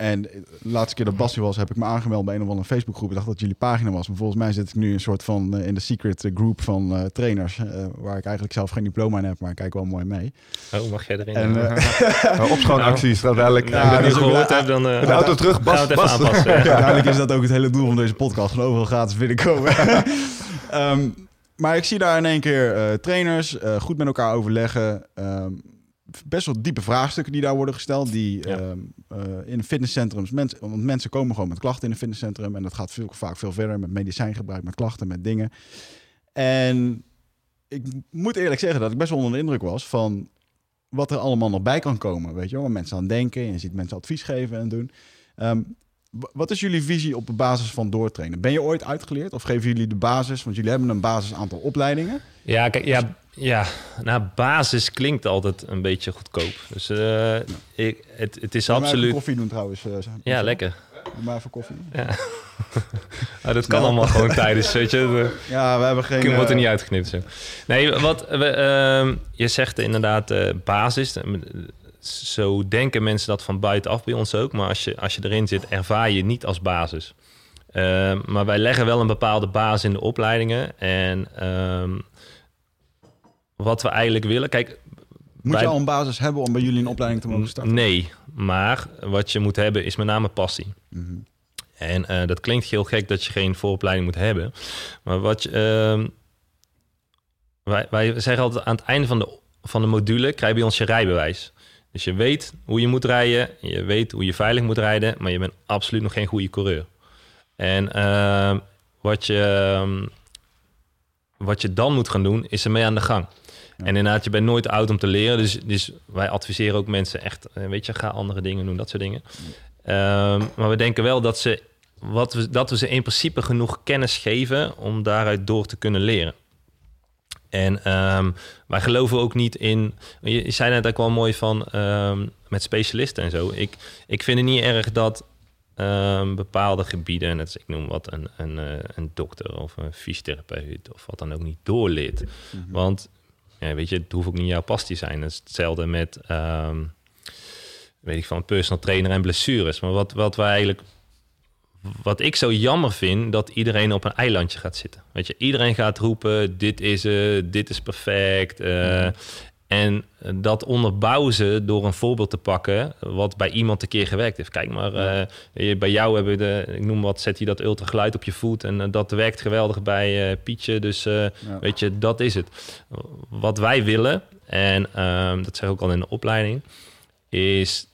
en de laatste keer dat Bassie was, heb ik me aangemeld bij een of andere Facebookgroep. Ik dacht dat jullie pagina was. Maar volgens mij zit ik nu een soort van uh, in de secret group van uh, trainers. Uh, waar ik eigenlijk zelf geen diploma in heb, maar ik kijk wel mooi mee. Oh, mag jij erin? En, uh, (laughs) opschoonacties, nou, dadelijk. Ja, ja, als ik gehoord heb, dan... de auto terug, Bas, het Bas. aanpassen. ja. Uiteindelijk is dat ook het hele doel van deze podcast. Gewoon overal gratis binnenkomen. um, (laughs) maar ik zie daar in één keer trainers goed met elkaar overleggen. Um, best wel diepe vraagstukken die daar worden gesteld. Die ja. uh, uh, in fitnesscentrums, mensen, want mensen komen gewoon met klachten in een fitnesscentrum. En dat gaat veel, vaak veel verder met medicijngebruik, met klachten, met dingen. En ik moet eerlijk zeggen dat ik best wel onder de indruk was van wat er allemaal nog bij kan komen. Weet je wel, mensen aan denken. En je ziet mensen advies geven en doen. Um, wat is jullie visie op de basis van doortrainen? Ben je ooit uitgeleerd of geven jullie de basis? Want jullie hebben een basis aantal opleidingen. Ja, kijk, ja, ja, nou, basis klinkt altijd een beetje goedkoop. Dus uh, ik, het, het is absoluut... koffie doen trouwens. Uh, ja, lekker. Doe maar even koffie. Ja. nou, (laughs) dat kan nou. allemaal gewoon (laughs) tijdens, weet je. Ja, we hebben geen... wordt er niet uitgeknipt zo. Nee, wat... We, uh, je zegt inderdaad uh, basis. Zo denken mensen dat van buitenaf bij ons ook. Maar als je, als je erin zit, ervaar je niet als basis. Uh, maar wij leggen wel een bepaalde basis in de opleidingen. En uh, wat we eigenlijk willen... Kijk, moet je al een basis hebben om bij jullie een opleiding te mogen starten? Nee, maar wat je moet hebben is met name passie. Mhm. Mm -hmm. En uh, dat klinkt heel gek dat je geen vooropleiding moet hebben. Maar wat je... Uh, wij, wij zeggen altijd aan het einde van de, van de module... krijg je bij ons je rijbewijs. Dus je weet hoe je moet rijden, je weet hoe je veilig moet rijden, maar je bent absoluut nog geen goede coureur. En ehm, wat, je, ehm, wat je dan moet gaan doen, is ermee aan de gang. En inderdaad, je bent nooit oud om te leren. Dus, dus wij adviseren ook mensen echt, eh, weet je, ga andere dingen doen, dat soort dingen. Ehm, maar we denken wel dat, ze, wat we, dat we ze in principe genoeg kennis geven om daaruit door te kunnen leren. En ehm, wij geloven ook niet in. Je, je zei net ook wel mooi van ehm, met specialisten en zo. Ik, ik vind het niet erg dat ehm, bepaalde gebieden, net als ik noem wat, een, een, eh, een dokter of een fysiotherapeut of wat dan ook niet doorleert. Want ja, weet je, het hoeft ook niet jouw pas te zijn. Is hetzelfde met, weet ik van, personal trainer en blessures. Maar wat, wat wij eigenlijk wat ik zo jammer vind, dat iedereen op een eilandje gaat zitten. Weet je, iedereen gaat roepen, dit is het, dit is perfect. eh, En dat onderbouwen ze door een voorbeeld te pakken... wat bij iemand een keer gewerkt heeft. Kijk maar, je- bij jou hebben we de... ik noem wat, zet je dat ultrageluid op je voet... en eh, dat werkt geweldig bij eh, Pietje. Dus weet je, dat is het. Wat wij willen, en ehm, dat zeg ik ook al in de opleiding... is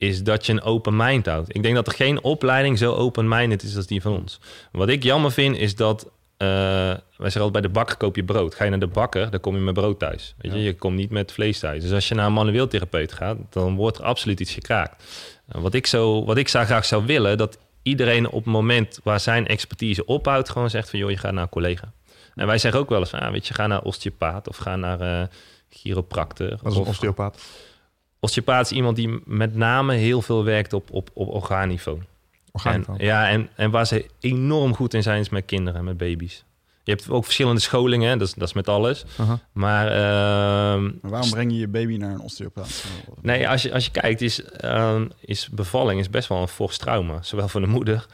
is dat je een open mind houdt. Ik denk dat er geen opleiding zo open-minded is als die van ons. Wat ik jammer vind, is dat... eh, wij zeggen altijd, bij de bakker koop je brood. Ga je naar de bakker, dan kom je met brood thuis. Weet je? je komt niet met vlees thuis. Dus als je naar een manueel therapeut gaat... dan wordt er absoluut iets gekraakt. Wat ik, zo, wat ik zou graag zou willen... dat iedereen op het moment waar zijn expertise ophoudt... gewoon zegt van, joh, je gaat naar een collega. En wij zeggen ook wel eens van, ah, weet je, ga naar osteopaat... of ga naar eh chiropractor. Dat is een of- osteopaat. Osteopaat is iemand die met name heel veel werkt op, op, op orgaanniveau. En, ja, en, en waar ze enorm goed in zijn, is met kinderen en met baby's. Je hebt ook verschillende scholingen, hè, dat, is, dat is met alles. Maar ehm, Maar waarom breng je je baby naar een osteopaat? nee, als je, als je kijkt, is, ehm, is bevalling is best wel een fors trauma. Zowel voor de moeder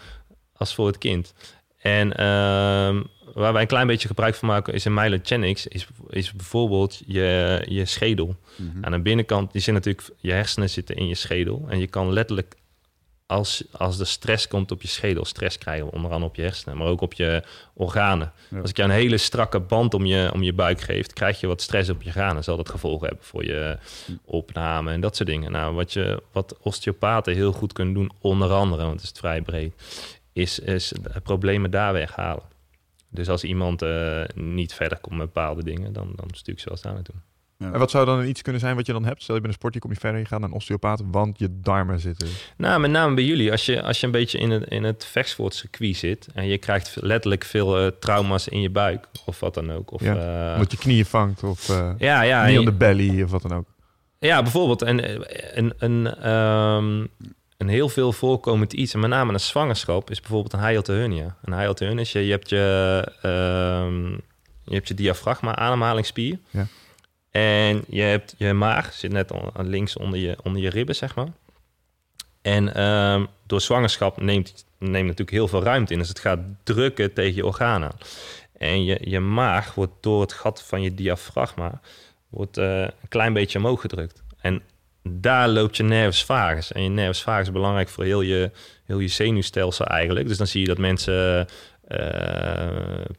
als voor het kind. En ehm, waar wij een klein beetje gebruik van maken is in Mylogenics, is, is bijvoorbeeld je, je schedel. Aan de binnenkant, die zit natuurlijk, je hersenen zitten in je schedel. En je kan letterlijk, als, als er stress komt op je schedel, stress krijgen, onder andere op je hersenen, maar ook op je organen. Ja. Als ik jou een hele strakke band om je, om je buik geef, krijg je wat stress op je organen. Zal dat gevolgen hebben voor je opname en dat soort dingen. Nou, wat, je, wat osteopaten heel goed kunnen doen, onder andere, want het is vrij breed, is, is de problemen daar weghalen. Dus als iemand eh, niet verder komt met bepaalde dingen, dan, dan stuur ik ze wel daar naartoe. En wat zou dan iets kunnen zijn wat je dan hebt? Stel je bent een sport, je kom je verder, je gaat naar een osteopaat, want je darmen zitten. Nou, met name bij jullie. Als je, als je een beetje in het, in het vechtsportcircuit zit... en je krijgt letterlijk veel eh, trauma's in je buik... of wat dan ook. Of, Ja, eh, Omdat je knieën vangt of eh ja, ja, knie en on je- de belly of wat dan ook. ja, bijvoorbeeld een, een, een, ehm, een heel veel voorkomend iets... en met name een zwangerschap... is bijvoorbeeld een hiatal hernia. Een hiatal hernia is je, je hebt je... ehm, je hebt je diafragma, ademhalingsspier... Ja. En je hebt je maag, zit net on- links onder je, onder je ribben, zeg maar. En ehm, door zwangerschap neemt, neemt natuurlijk heel veel ruimte in. Dus het gaat drukken tegen je organen. En je, je maag wordt door het gat van je diafragma wordt, eh, een klein beetje omhoog gedrukt. En daar loopt je nervus vagus. En je nervus vagus is belangrijk voor heel je, heel je zenuwstelsel eigenlijk. Dus dan zie je dat mensen eh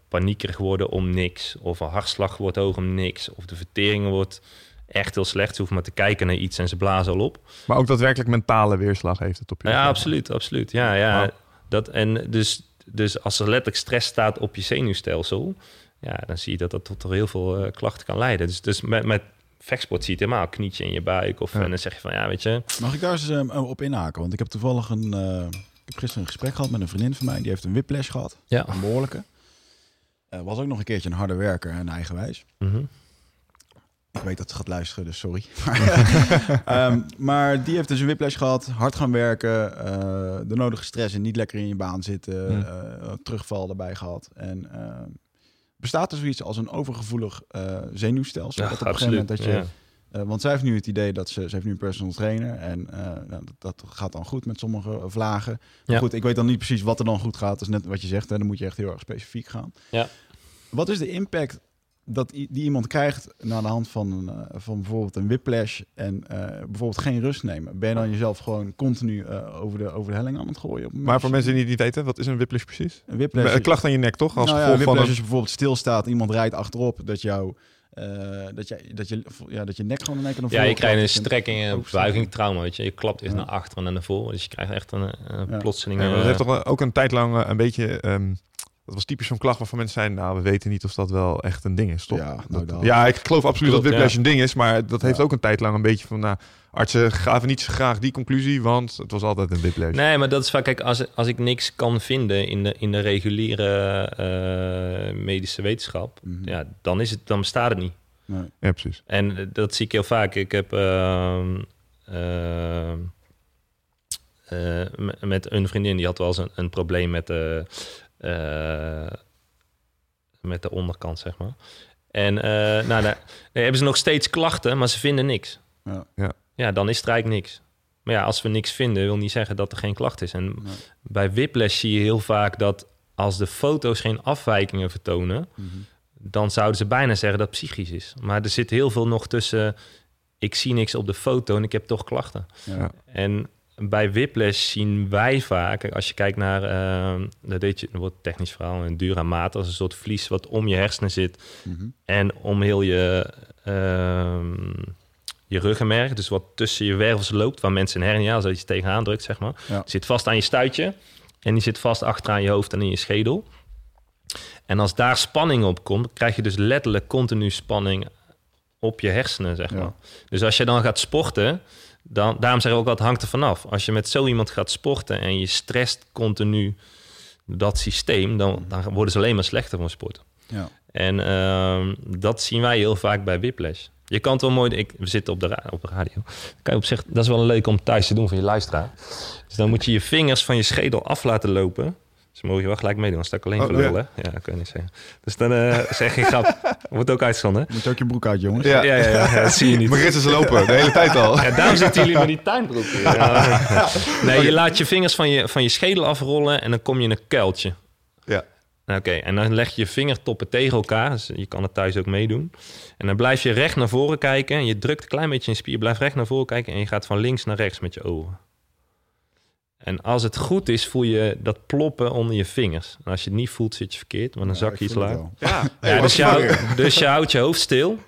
paniekerig worden om niks. Of een hartslag wordt hoog om niks. Of de vertering wordt echt heel slecht. Ze hoeven maar te kijken naar iets en ze blazen al op. Maar ook daadwerkelijk mentale weerslag heeft het op je. Ja, absoluut, absoluut. Ja, ja. Dat, en dus, dus als er letterlijk stress staat op je zenuwstelsel, ja, dan zie je dat dat tot heel veel eh, klachten kan leiden. Dus, dus met, met vechtsport zie je het helemaal, knietje in je buik. Of Ja. en dan zeg je van, ja, weet je, Mag ik daar eens eh, op inhaken? Want ik heb toevallig een... eh, ik heb gisteren een gesprek gehad met een vriendin van mij. Die heeft een whiplash gehad. ja. Een behoorlijke. Eh, was ook nog een keertje een harde werker en eigenwijs. Mhm. Ik weet dat ze gaat luisteren, dus sorry. (laughs) Ehm, maar die heeft dus een whiplash gehad, hard gaan werken, eh, de nodige stress en niet lekker in je baan zitten, terugval erbij gehad. En ehm, bestaat er zoiets als een overgevoelig eh, zenuwstelsel? Ja, dat op een gegeven moment dat je, ja. eh, want zij heeft nu het idee dat ze, ze heeft nu een personal trainer en eh, nou, dat, dat gaat dan goed met sommige vlagen. Maar Ja. goed, ik weet dan niet precies wat er dan goed gaat. Dat is net wat je zegt, hè, dan moet je echt heel erg specifiek gaan. Ja. Wat is de impact dat die iemand krijgt na de hand van, een, eh, van bijvoorbeeld een whiplash en eh, bijvoorbeeld geen rust nemen? Ben je dan jezelf gewoon continu eh, over, de, over de helling aan het gooien? Op Maar voor mensen die het niet weten, wat is een whiplash precies? Een whiplash, Een klacht aan je nek, toch? Als nou ja, van een... als je bijvoorbeeld stilstaat, iemand rijdt achterop, dat jouw eh, dat, je, dat, je, ja, dat je nek gewoon in één keer naar Ja, je krijgt een strekking en een buiging trauma, weet je. Je klapt eerst Ja. naar achteren en naar voren. Dus je krijgt echt een, een Ja. plotseling... Ja, dat heeft toch ook een tijd lang een beetje... ehm, dat was typisch zo'n klacht waarvan mensen zeiden... nou, we weten niet of dat wel echt een ding is, toch? Ja, nou Dat- ja, ik geloof absoluut Klopt, dat whiplash ja. een ding is... maar dat heeft Ja. ook een tijd lang een beetje van... nou, artsen gaven niet zo graag die conclusie... want het was altijd een whiplash. Nee, maar dat is vaak, kijk, als, als ik niks kan vinden in de, in de reguliere eh, medische wetenschap, Mhm. ja, dan, is het, dan bestaat het niet. Nee. Ja, precies. En dat zie ik heel vaak. Ik heb ehm, ehm, eh, met een vriendin die had wel eens een, een probleem met de, eh, met de onderkant, zeg maar. En eh, nou, daar, daar hebben ze nog steeds klachten, maar ze vinden niks. Ja. Ja. ja, dan is het eigenlijk niks. Maar ja, als we niks vinden, wil niet zeggen dat er geen klacht is. En Nee. bij whiplash zie je heel vaak dat als de foto's geen afwijkingen vertonen, Mhm. dan zouden ze bijna zeggen dat het psychisch is. Maar er zit heel veel nog tussen. Ik zie niks op de foto en ik heb toch klachten. Ja. En bij whiplash zien wij vaak, als je kijkt naar, eh, dat deed je, dat wordt technisch verhaal, een duramaat, als een soort vlies wat om je hersenen zit Mhm. en om heel je, ehm, je ruggenmerg, dus wat tussen je wervels loopt, waar mensen een hernia, als je tegenaan drukt, zeg maar, Ja. zit vast aan je stuitje en die zit vast achteraan je hoofd en in je schedel. En als daar spanning op komt, krijg je dus letterlijk continu spanning op je hersenen, zeg Ja. maar. Dus als je dan gaat sporten, dan, daarom zeggen we ook dat hangt er vanaf. Als je met zo iemand gaat sporten en je stresst continu dat systeem, dan, dan worden ze alleen maar slechter van sporten. Ja. En ehm, dat zien wij heel vaak bij whiplash. Je kan het wel mooi... Ik, we zitten op de, op de radio. Kan je op zich, dat is wel leuk om thuis te doen voor je luisteraar. Dus dan moet je je vingers van je schedel af laten lopen. Dus mogen je wel gelijk meedoen. Dan sta ik alleen Oh, hè? Ja, dat kan je niet zeggen. Dus dan eh, zeg je grap. (laughs) Wordt ook uitgezonden. Moet je ook je broek uit, jongens. Ja, Ja, ja, ja, dat zie je niet. Maar is ze lopen de hele tijd al. (laughs) Ja, daarom zitten jullie met die tuinbroek. Ja. (laughs) Nee, je laat je vingers van je, van je schedel afrollen en dan kom je in een kuiltje. Ja. Nou, Oké, en dan leg je je vingertoppen tegen elkaar. Dus je kan het thuis ook meedoen. En dan blijf je recht naar voren kijken. En je drukt een klein beetje in je spier. Blijf recht naar voren kijken. En je gaat van links naar rechts met je ogen. En als het goed is, voel je dat ploppen onder je vingers. En als je het niet voelt, zit je verkeerd. Want dan Ja, zak je iets laag. Ja, Ja, dus, je houdt, dus je houdt je hoofd stil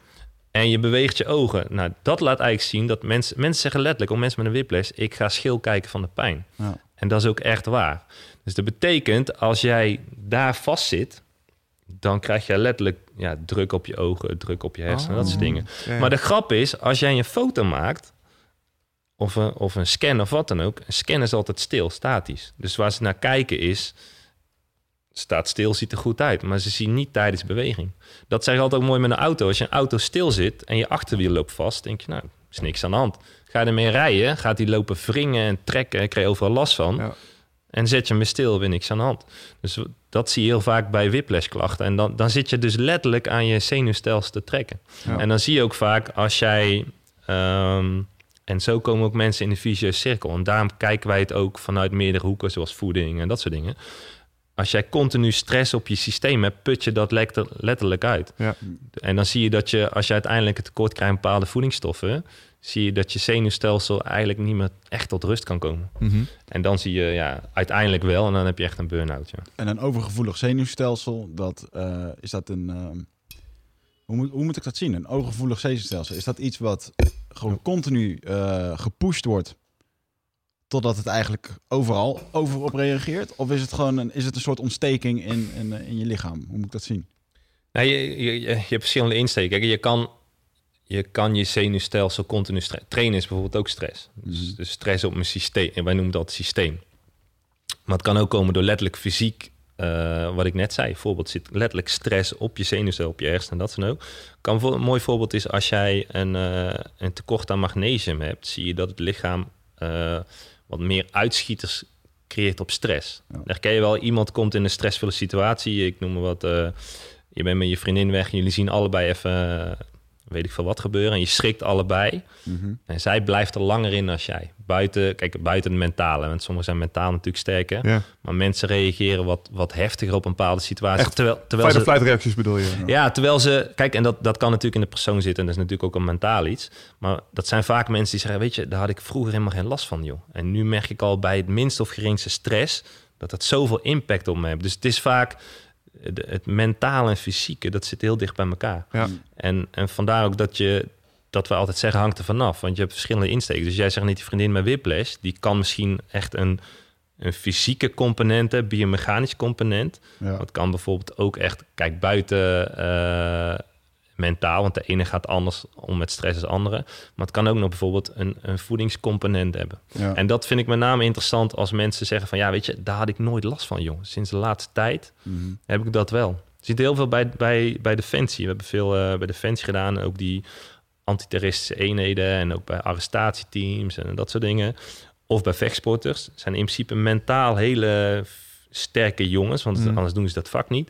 en je beweegt je ogen. Nou, dat laat eigenlijk zien dat mensen... Mensen zeggen letterlijk, om mensen met een whiplash... ik ga schil kijken van de pijn. Ja. En dat is ook echt waar. Dus dat betekent, als jij daar vast zit... dan krijg je letterlijk ja, druk op je ogen, druk op je hersenen, dat soort dingen. Ja. Maar de grap is, als jij een foto maakt... Of een, of een scan of wat dan ook... een scan is altijd stil, statisch. Dus waar ze naar kijken is... staat stil, ziet er goed uit. Maar ze zien niet tijdens beweging. Dat zeg ik altijd ook mooi met een auto. Als je een auto stil zit en je achterwiel loopt vast... denk je, nou, is niks aan de hand. Ga je ermee rijden, gaat die lopen wringen en trekken... krijg je overal last van. Ja. En zet je hem stil, weer niks aan de hand. Dus dat zie je heel vaak bij whiplash-klachten. En dan, dan zit je dus letterlijk aan je zenuwstelsel te trekken. Ja. En dan zie je ook vaak als jij... ehm, en zo komen ook mensen in de vicieuze cirkel. En daarom kijken wij het ook vanuit meerdere hoeken, zoals voeding en dat soort dingen. Als jij continu stress op je systeem hebt, put je dat letter- letterlijk uit. Ja. En dan zie je dat je, als je uiteindelijk een tekort krijgt aan bepaalde voedingsstoffen, zie je dat je zenuwstelsel eigenlijk niet meer echt tot rust kan komen. Mhm. En dan zie je ja, uiteindelijk wel, en dan heb je echt een burn-out. Ja. En een overgevoelig zenuwstelsel, dat, eh, is dat een... ehm, hoe, moet, hoe moet ik dat zien? Een overgevoelig zenuwstelsel. Is dat iets wat gewoon continu eh, gepusht wordt... totdat het eigenlijk overal over op reageert? Of is het gewoon een, is het een soort ontsteking in, in, eh, in je lichaam? Hoe moet ik dat zien? Nou, je, je, je, hebt verschillende insteken. Je kan je, kan je zenuwstelsel continu trainen is bijvoorbeeld ook stress. Dus, dus stress op mijn systeem. En wij noemen dat systeem. Maar het kan ook komen door letterlijk fysiek, eh, wat ik net zei. Bijvoorbeeld zit letterlijk stress op je zenuwcel, op je hersenen, dat soort ook. Kan voor, een mooi voorbeeld is als jij een, eh, een tekort aan magnesium hebt, zie je dat het lichaam eh, wat meer uitschieters creëert op stress. Ja. Dan ken je wel, iemand komt in een stressvolle situatie. Ik noem maar wat, je bent met je vriendin weg en jullie zien allebei even, weet ik veel wat gebeuren. En je schrikt allebei. Mhm. En zij blijft er langer in dan jij. Buiten, kijk, buiten het mentale. Want sommigen zijn mentaal natuurlijk sterker. Ja. Maar mensen reageren wat, wat heftiger op een bepaalde situatie. Echt terwijl, terwijl ze, flight reacties bedoel je? ja, terwijl ze... Kijk, en dat, dat kan natuurlijk in de persoon zitten. En dat is natuurlijk ook een mentaal iets. Maar dat zijn vaak mensen die zeggen... weet je, daar had ik vroeger helemaal geen last van, joh. En nu merk ik al bij het minst of geringste stress... dat dat zoveel impact op me heeft. Dus het is vaak... de- het mentale en fysieke, dat zit heel dicht bij elkaar. Ja. En, en vandaar ook dat, je, dat we altijd zeggen, hangt er vanaf. Want je hebt verschillende insteken. Dus jij zegt net die vriendin met whiplash, die kan misschien echt een, een fysieke component hebben, biomechanische component. Ja. Het kan bijvoorbeeld ook echt, kijk, buiten eh, mentaal, want de ene gaat anders om met stress de andere. Maar het kan ook nog bijvoorbeeld een, een voedingscomponent hebben. Ja. En dat vind ik met name interessant als mensen zeggen van, ja, weet je, daar had ik nooit last van, jongen. Sinds de laatste tijd Mhm. heb ik dat wel. Je ziet heel veel bij, bij, bij Defensie. We hebben veel eh, bij Defensie gedaan. Ook die antiterroristische eenheden en ook bij arrestatieteams en dat soort dingen. Of bij vechtsporters. zijn in principe mentaal hele sterke jongens, want Mm. anders doen ze dat vak niet.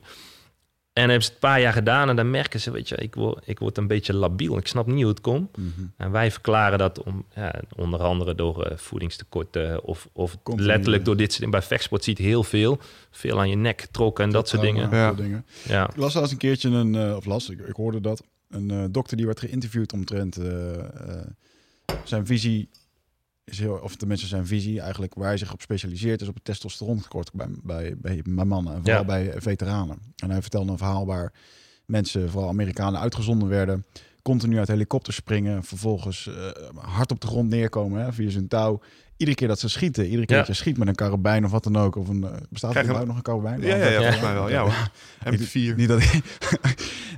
En hebben ze het een paar jaar gedaan en dan merken ze, weet je, ik word, ik word een beetje labiel. Ik snap niet hoe het komt. Mhm. En wij verklaren dat om, ja, onder andere door eh, voedingstekorten of, of letterlijk door dit soort dingen. Bij vechtsport ziet heel veel. Veel aan je nek getrokken en dat soort dingen. Ja. dingen. Ja. Ik las laatst een keertje een, eh, of las, ik, ik hoorde dat, een eh, dokter die werd geïnterviewd omtrent zijn visie, is heel, of tenminste zijn visie eigenlijk, waar hij zich op specialiseert, is op het testosterontekort bij, bij, bij, bij mannen en vooral Ja. bij veteranen. En hij vertelde een verhaal waar mensen, vooral Amerikanen, uitgezonden werden, continu uit helikopters springen, vervolgens eh, hard op de grond neerkomen hè, via zijn touw. Iedere keer dat ze schieten, iedere keer Ja. dat je schiet met een karabijn of wat dan ook, of een, eh, bestaat er überhaupt nog een karabijn? Ja, ja, ja, Ja. volgens mij wel. Ja, hoor. (laughs) M4. Niet dat (laughs)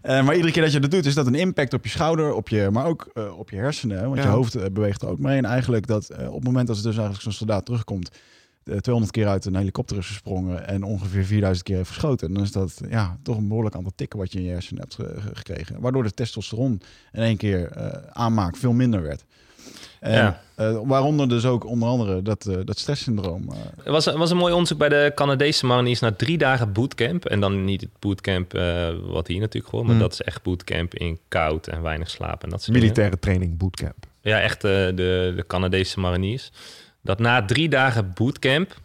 Eh, maar iedere keer dat je dat doet, is dat een impact op je schouder, op je, maar ook op je hersenen. Want je hoofd beweegt er ook mee. En eigenlijk dat op het moment dat ze dus eigenlijk zo'n soldaat terugkomt, 200 keer uit een helikopter is gesprongen en ongeveer 4000 keer heeft geschoten. Dan is dat ja, toch een behoorlijk aantal tikken wat je in je hersenen hebt ge- ge- gekregen. Waardoor de testosteron in één keer eh, aanmaak veel minder werd. En, Ja. eh, waaronder dus ook onder andere dat, eh, dat stresssyndroom. eh, Er was, was een mooi onderzoek bij de Canadese mariniers na drie dagen bootcamp. En dan niet het bootcamp eh, wat hier natuurlijk gewoon, maar Hmm. dat is echt bootcamp in koud en weinig slaap en dat soort dingen. Militaire training bootcamp. Ja, echt eh, de, de Canadese mariniers. Dat na drie dagen bootcamp,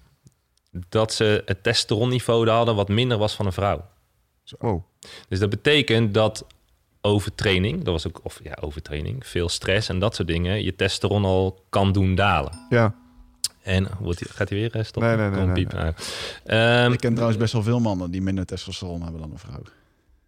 dat ze het testosteronniveau hadden wat minder was van een vrouw. Wow. Dus dat betekent dat overtraining, dat was ook, of ja, overtraining, veel stress en dat soort dingen, je testosteron al kan doen dalen. Ja. En wordt die, gaat hij weer eh, stoppen? Nee, nee, nee, Kom, nee, piep. Nou, ehm, ik ken trouwens best wel veel mannen die minder testosteron hebben dan een vrouw.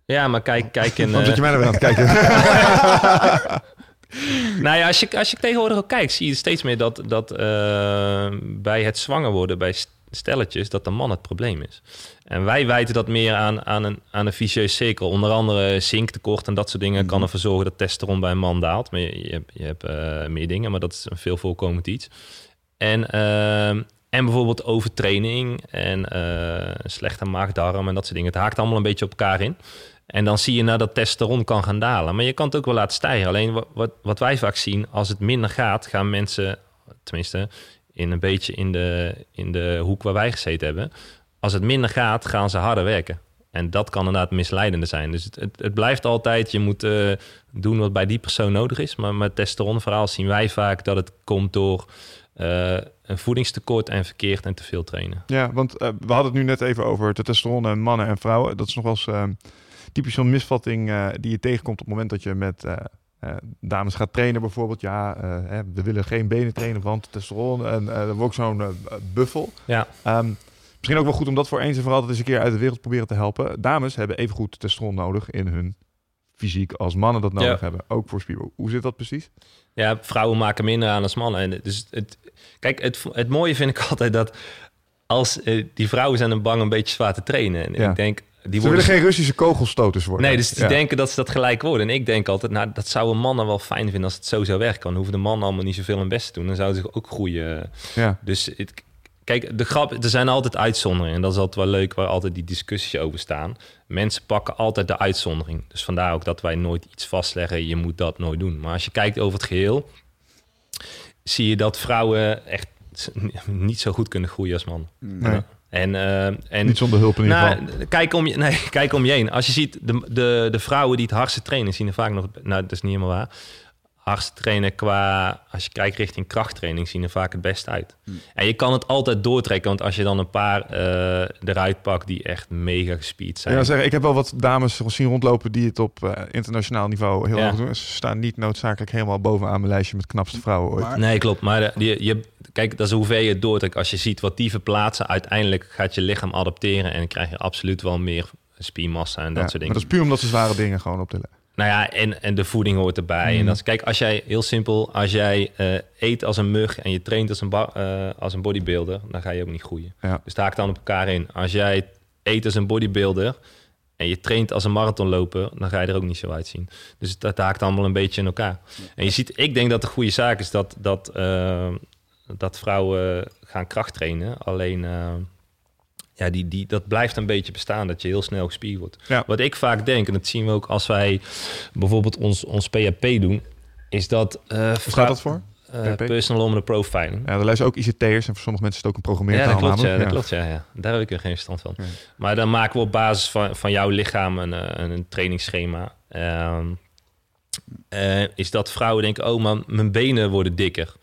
ja, maar kijk, kijk in. (laughs) Eh, zit je mij nou weer aan het kijken? (laughs) (laughs) (laughs) Nou ja, als je, als je tegenwoordig ook kijkt, zie je steeds meer dat, dat eh, bij het zwanger worden, bij st- stelletjes, dat de man het probleem is. En wij wijten dat meer aan, aan, een, aan een vicieuze cirkel. Onder andere zinktekort en dat soort dingen kan ervoor zorgen dat testosteron bij een man daalt. Maar je, je hebt, je hebt eh, meer dingen, maar dat is een veel voorkomend iets. En, eh, en bijvoorbeeld overtraining en slechte maagdarm en dat soort dingen. Het haakt allemaal een beetje op elkaar in. En dan zie je nou dat testosteron kan gaan dalen. Maar je kan het ook wel laten stijgen. Alleen wat, wat, wij vaak zien, als het minder gaat, gaan mensen, tenminste in een beetje in de, in de hoek waar wij gezeten hebben. Als het minder gaat, gaan ze harder werken. En dat kan inderdaad misleidende zijn. Dus het, het, blijft altijd, je moet eh, doen wat bij die persoon nodig is. Maar met testosteronverhaal zien wij vaak dat het komt door eh, een voedingstekort en verkeerd en te veel trainen. Ja, want eh, we hadden het nu net even over testosteron en mannen en vrouwen. Dat is nog wel eens typisch zo'n misvatting eh, die je tegenkomt op het moment dat je met eh, eh, dames gaat trainen bijvoorbeeld. Ja, eh, hè, we willen geen benen trainen, want testosteron. En wordt ook zo'n buffel. Ja, Ehm, misschien ook wel goed om dat voor eens en voor altijd eens een keer uit de wereld proberen te helpen. Dames hebben evengoed testosteron nodig in hun fysiek als mannen dat nodig Ja. hebben. Ook voor spierbouw. Hoe zit dat precies? Ja, vrouwen maken minder aan als mannen. En dus het, kijk, het, het mooie vind ik (laughs) altijd dat als eh, die vrouwen zijn dan bang een beetje zwaar te trainen. En Ja. ik denk, die Ze worden. willen geen Russische kogelstoters worden. Nee, dus die Ja. denken dat ze dat gelijk worden. En ik denk altijd, nou, dat zouden mannen wel fijn vinden als het zo zou werken. Dan hoeven de mannen allemaal niet zoveel hun best te doen. Dan zouden ze ook groeien. Ja. Dus het, kijk, de grap, er zijn altijd uitzonderingen. En dat is altijd wel leuk, waar altijd die discussies over staan. Mensen pakken altijd de uitzondering. Dus vandaar ook dat wij nooit iets vastleggen, je moet dat nooit doen. Maar als je kijkt over het geheel, zie je dat vrouwen echt (laughs) niet zo goed kunnen groeien als mannen. Nee, En, eh, en niet zonder hulp in ieder geval. nou, (laughs) kijk om, je, nee, (laughs) kijk om je heen. Als je ziet, de, de, de vrouwen die het hardste trainen, zien er vaak nog... Nou, dat is niet helemaal waar. Hardste trainen qua... Als je kijkt richting krachttraining, zien er vaak het best uit. En je kan het altijd doortrekken. Want als je dan een paar eh, eruit pakt die echt mega gespierd zijn... Ja, zeggen, ik heb wel wat dames zien rondlopen die het op eh, internationaal niveau heel Ja. erg doen. Ze staan niet noodzakelijk helemaal bovenaan mijn lijstje met knapste vrouwen ooit. Maar- Nee, klopt. Maar de- die, je, kijk, dat is hoe ver je het doortrekt. Als je ziet wat die verplaatsen, uiteindelijk gaat je lichaam adapteren en dan krijg je absoluut wel meer spiermassa en dat Ja, soort maar dingen. dat is puur omdat ze zware dingen gewoon optillen. Nou ja, en, en de voeding hoort erbij. En dat is, kijk, als jij, heel simpel, als jij eh, eet als een mug en je traint als een, ba- eh, als een bodybuilder, dan ga je ook niet groeien. Ja. Dus het haakt dan op elkaar in. Als jij eet als een bodybuilder en je traint als een marathonloper, dan ga je er ook niet zo uitzien. Dus dat haakt allemaal een beetje in elkaar. En je ziet, ik denk dat de goede zaak is dat, dat, eh, dat vrouwen gaan kracht trainen. Alleen, ja, die, die, dat blijft een beetje bestaan, dat je heel snel gespierd wordt. Ja. Wat ik vaak denk, en dat zien we ook als wij bijvoorbeeld ons, ons PHP doen, is dat... staat dat voor? PHP? personal Hormone Profiling. Ja, er luisteren ook ICT'ers en voor sommige mensen is het ook een programmeertaal. Ja, dat klopt. Ja, dat klopt ja, ja. Daar heb ik er geen verstand van. Ja. Maar dan maken we op basis van, van jouw lichaam een, eh, een, een trainingsschema. Ehm, eh, is dat vrouwen denken, oh man, mijn benen worden dikker.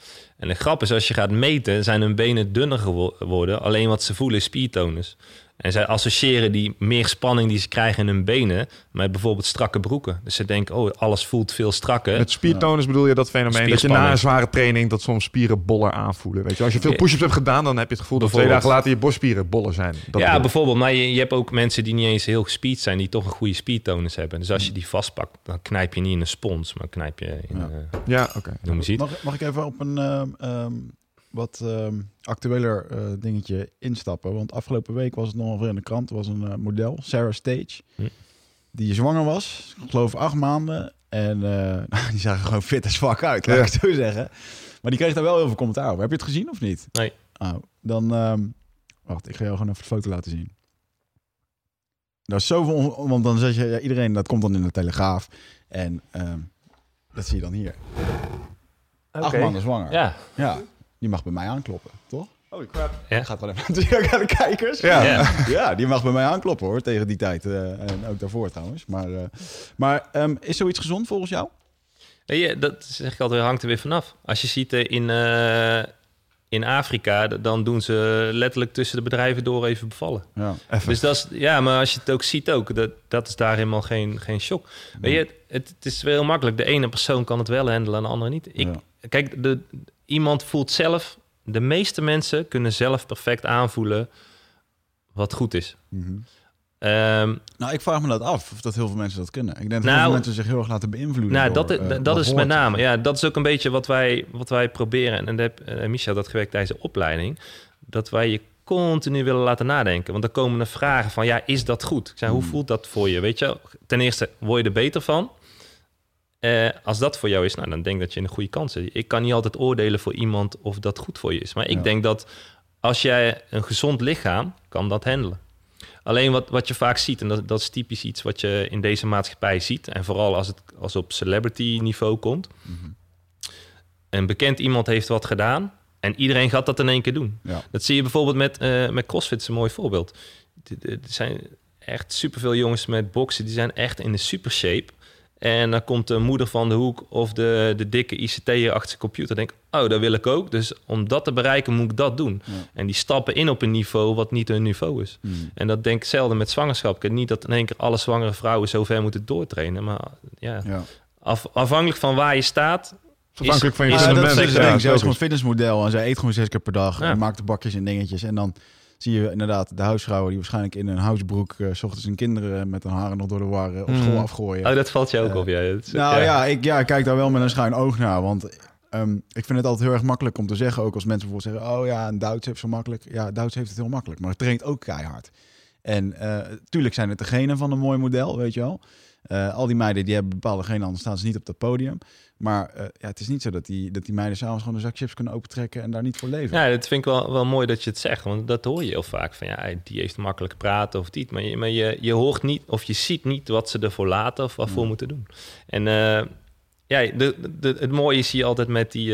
En de grap is, als je gaat meten, zijn hun benen dunner gewo- geworden. Alleen wat ze voelen is spiertonus. En zij associëren die meer spanning die ze krijgen in hun benen met bijvoorbeeld strakke broeken. Dus ze denken, oh, alles voelt veel strakker. Met spiertonus bedoel je dat fenomeen dat je na een zware training dat soms spieren boller aanvoelen. Weet je, als je veel push-ups hebt gedaan, dan heb je het gevoel dat twee dagen later je borstspieren boller zijn. Dat ja, bedoel bijvoorbeeld. Maar je, je hebt ook mensen die niet eens heel gespierd zijn, die toch een goede spiertonus hebben. Dus als je die vastpakt, dan knijp je niet in een spons, maar knijp je in, Ja. eh, ja, oké. Mag, mag ik even op een ehm, ehm, wat ehm, actueler eh, dingetje instappen? Want afgelopen week was het nog weer in de krant. Er was een eh, model, Sarah Stage, Hm. die zwanger was. Ik geloof acht maanden. En eh, (laughs) die zag er gewoon fit as fuck uit, laat Ja. ik het zo zeggen. Maar die kreeg daar wel heel veel commentaar over. Heb je het gezien of niet? Nee. Oh, dan... ehm, wacht, ik ga jou gewoon even de foto laten zien. Daar is zoveel... Want dan zeg je... Ja, iedereen, dat komt dan in de Telegraaf. En dat zie je dan hier. Acht maanden zwanger. Ja, Ja, die mag bij mij aankloppen, toch? Holy crap. Ja. Gaat wel even (laughs) natuurlijk aan de kijkers. Ja. Ja. Ja, die mag bij mij aankloppen hoor, tegen die tijd. eh, en ook daarvoor trouwens. Maar, eh, maar ehm, is zoiets gezond volgens jou? Je, dat zeg ik altijd, hangt er weer vanaf. Als je ziet eh, in, eh, in Afrika, dan doen ze letterlijk tussen de bedrijven door even bevallen. Ja. Even. Dus dat is, ja, maar als je het ook ziet ook, dat, dat is daar helemaal geen, geen shock. Weet je, het, het is wel heel makkelijk. De ene persoon kan het wel handelen en de andere niet. Ik, Ja. Kijk, de, iemand voelt zelf, de meeste mensen kunnen zelf perfect aanvoelen wat goed is. Mhm. Ehm, Nou, ik vraag me dat af, of dat heel veel mensen dat kunnen. Ik denk dat Nou, heel veel mensen zich heel erg laten beïnvloeden Nou, door, dat, eh, dat, is hoort. met name. Ja, dat is ook een beetje wat wij, wat wij proberen. En heb eh, Michel dat gewerkt tijdens de opleiding. Dat wij je continu willen laten nadenken. Want dan komen er vragen van, ja, is dat goed? Ik zei, hoe Hmm. voelt dat voor je? Weet je, ten eerste, word je er beter van? Eh, als dat voor jou is, nou, dan denk ik dat je in een goede kans zit. Ik kan niet altijd oordelen voor iemand of dat goed voor je is. Maar ik Ja. denk dat als jij een gezond lichaam, kan dat handelen. Alleen wat, wat je vaak ziet, en dat, dat is typisch iets wat je in deze maatschappij ziet, en vooral als het als op celebrity niveau komt. Mhm. Een bekend iemand heeft wat gedaan en iedereen gaat dat in één keer doen. Ja. Dat zie je bijvoorbeeld met, eh, met CrossFit, is een mooi voorbeeld. Er zijn echt superveel jongens met boksen, die zijn echt in de super shape. En dan komt de moeder van de hoek of de, de dikke ICT'er achter zijn computer. Denk, oh, dat wil ik ook. Dus om dat te bereiken moet ik dat doen. Ja. En die stappen in op een niveau wat niet hun niveau is. Mhm. En dat denk ik zelden met zwangerschap. Ik weet niet dat in één keer alle zwangere vrouwen zo ver moeten doortrainen. Maar ja, Ja. af, afhankelijk van waar je staat. Afhankelijk van je is- fundament. dat is Ja, ding. Zij is logisch. gewoon een fitnessmodel en zij eet gewoon zes keer per dag. Ja. En maakt de bakjes en dingetjes. En dan zie je inderdaad de huisvrouwen die waarschijnlijk in een housebroek... eh, s ochtends hun kinderen met hun haren nog door de war eh, op Mhm. school afgooien. Oh, dat valt je ook op. Ja. Dat is- Nou ja, ik, ja, ik kijk daar wel met een schuin oog naar. Want ehm, ik vind het altijd heel erg makkelijk om te zeggen. Ook als mensen bijvoorbeeld zeggen: Oh ja, een Duits heeft zo makkelijk. Ja, Duits heeft het heel makkelijk. Maar het traint ook keihard. En eh, tuurlijk zijn het degene van een mooi model, weet je wel. Al die meiden die hebben bepaalde genen, anders staan ze niet op het podium. Maar eh, ja, het is niet zo dat die, dat die meiden s'avonds gewoon een zak chips kunnen opentrekken en daar niet voor leven. Ja, dat vind ik wel, wel mooi dat je het zegt. Want dat hoor je heel vaak. Van ja, die heeft makkelijk praten of niet. Maar je, maar je, je hoort niet of je ziet niet wat ze ervoor laten of waarvoor Ja. moeten doen. En eh, ja, de, de, het mooie zie je altijd met die...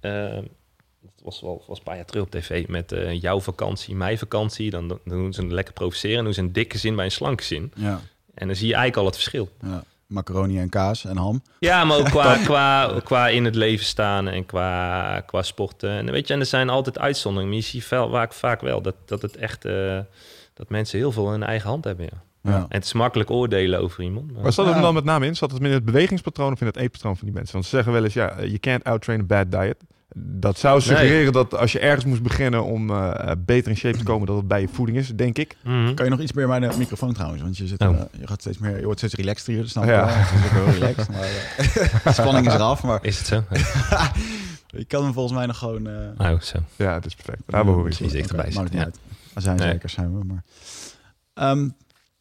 het was wel was een paar jaar terug op tv met jouw vakantie, mijn vakantie. Dan, dan doen ze een lekker provoceren. Doen ze een dikke zin bij een slanke zin. Ja, En dan zie je eigenlijk al het verschil. ja. Macaroni en kaas en ham. Ja, maar ook qua, (laughs) qua, qua in het leven staan en qua, qua sporten. En weet je, en er zijn altijd uitzonderingen. Maar je ziet veel, vaak, vaak wel dat, dat het echt eh, dat mensen heel veel in hun eigen hand hebben. Ja. Ja. En het is makkelijk oordelen over iemand. maar- Waar zat het Ja. dan met name in? Zat het meer in het bewegingspatroon of in het eetpatroon van die mensen? Want ze zeggen wel eens, ja, je can't outtrain a bad diet. Dat zou suggereren dat als je ergens moest beginnen om eh, beter in shape te komen, dat het bij je voeding is, denk ik. Mhm. Kan je nog iets meer bij de microfoon trouwens? Want je, zit, Oh. eh, je, gaat steeds meer, je wordt steeds relaxed hier. Dat snap ik Ja. Het is ook wel relaxed. Maar, (laughs) de spanning is eraf. Maar Is het zo? (laughs) je kan hem volgens mij nog gewoon... eh, Oh, zo. Ja, het is perfect. Daar behoor ik. precies. dichterbij zitten, niet uit. Zijn Nee. zeker zijn we. Maar, Ehm,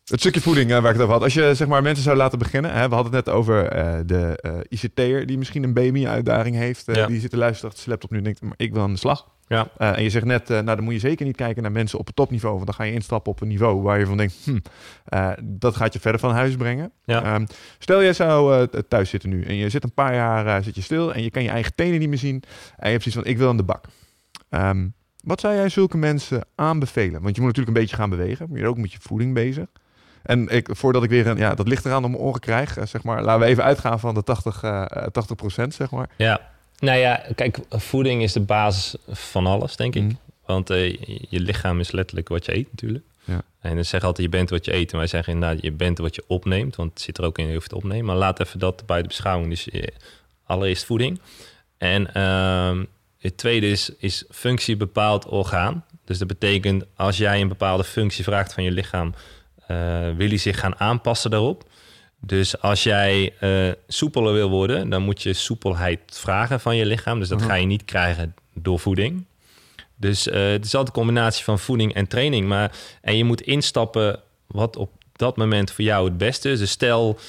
Het stukje voeding eh, waar ik het over had. Als je zeg maar, mensen zou laten beginnen. Hè, we hadden het net over eh, de eh ICT'er die misschien een BMI-uitdaging heeft. Ja. Die zit te luisteren achter laptop nu en denkt, maar ik wil aan de slag. Ja. En je zegt net, nou dan moet je zeker niet kijken naar mensen op het topniveau. Want dan ga je instappen op een niveau waar je van denkt, hm, dat gaat je verder van huis brengen. Ja. Ehm, stel jij zou thuis zitten nu en je zit een paar jaar zit je stil en je kan je eigen tenen niet meer zien. En je hebt zoiets van, ik wil aan de bak. Ehm, wat zou jij zulke mensen aanbevelen? Want je moet natuurlijk een beetje gaan bewegen. Maar je bent ook met je voeding bezig. En ik, voordat ik weer een, ja, dat ligt eraan om mijn oren krijg, eh, zeg maar. Laten we even uitgaan van de 80, eh 80% zeg maar. Ja, nou ja, kijk, voeding is de basis van alles, denk ik. Mhm. Want eh, je- lichaam is letterlijk wat je eet natuurlijk. Ja. En ze zeggen altijd, je bent wat je eet. En wij zeggen inderdaad, je bent wat je opneemt. Want het zit er ook in, je hoeft te opnemen. Maar laat even dat buiten beschouwing. Dus eh, allereerst voeding. En ehm, het tweede is, is functie bepaald orgaan. Dus dat betekent, als jij een bepaalde functie vraagt van je lichaam... eh, wil hij zich gaan aanpassen daarop. Dus als jij eh, soepeler wil worden, dan moet je soepelheid vragen van je lichaam. Dus dat Mhm. ga je niet krijgen door voeding. Dus eh, het is altijd een combinatie van voeding en training. Maar, en je moet instappen wat op dat moment voor jou het beste is. Dus stel,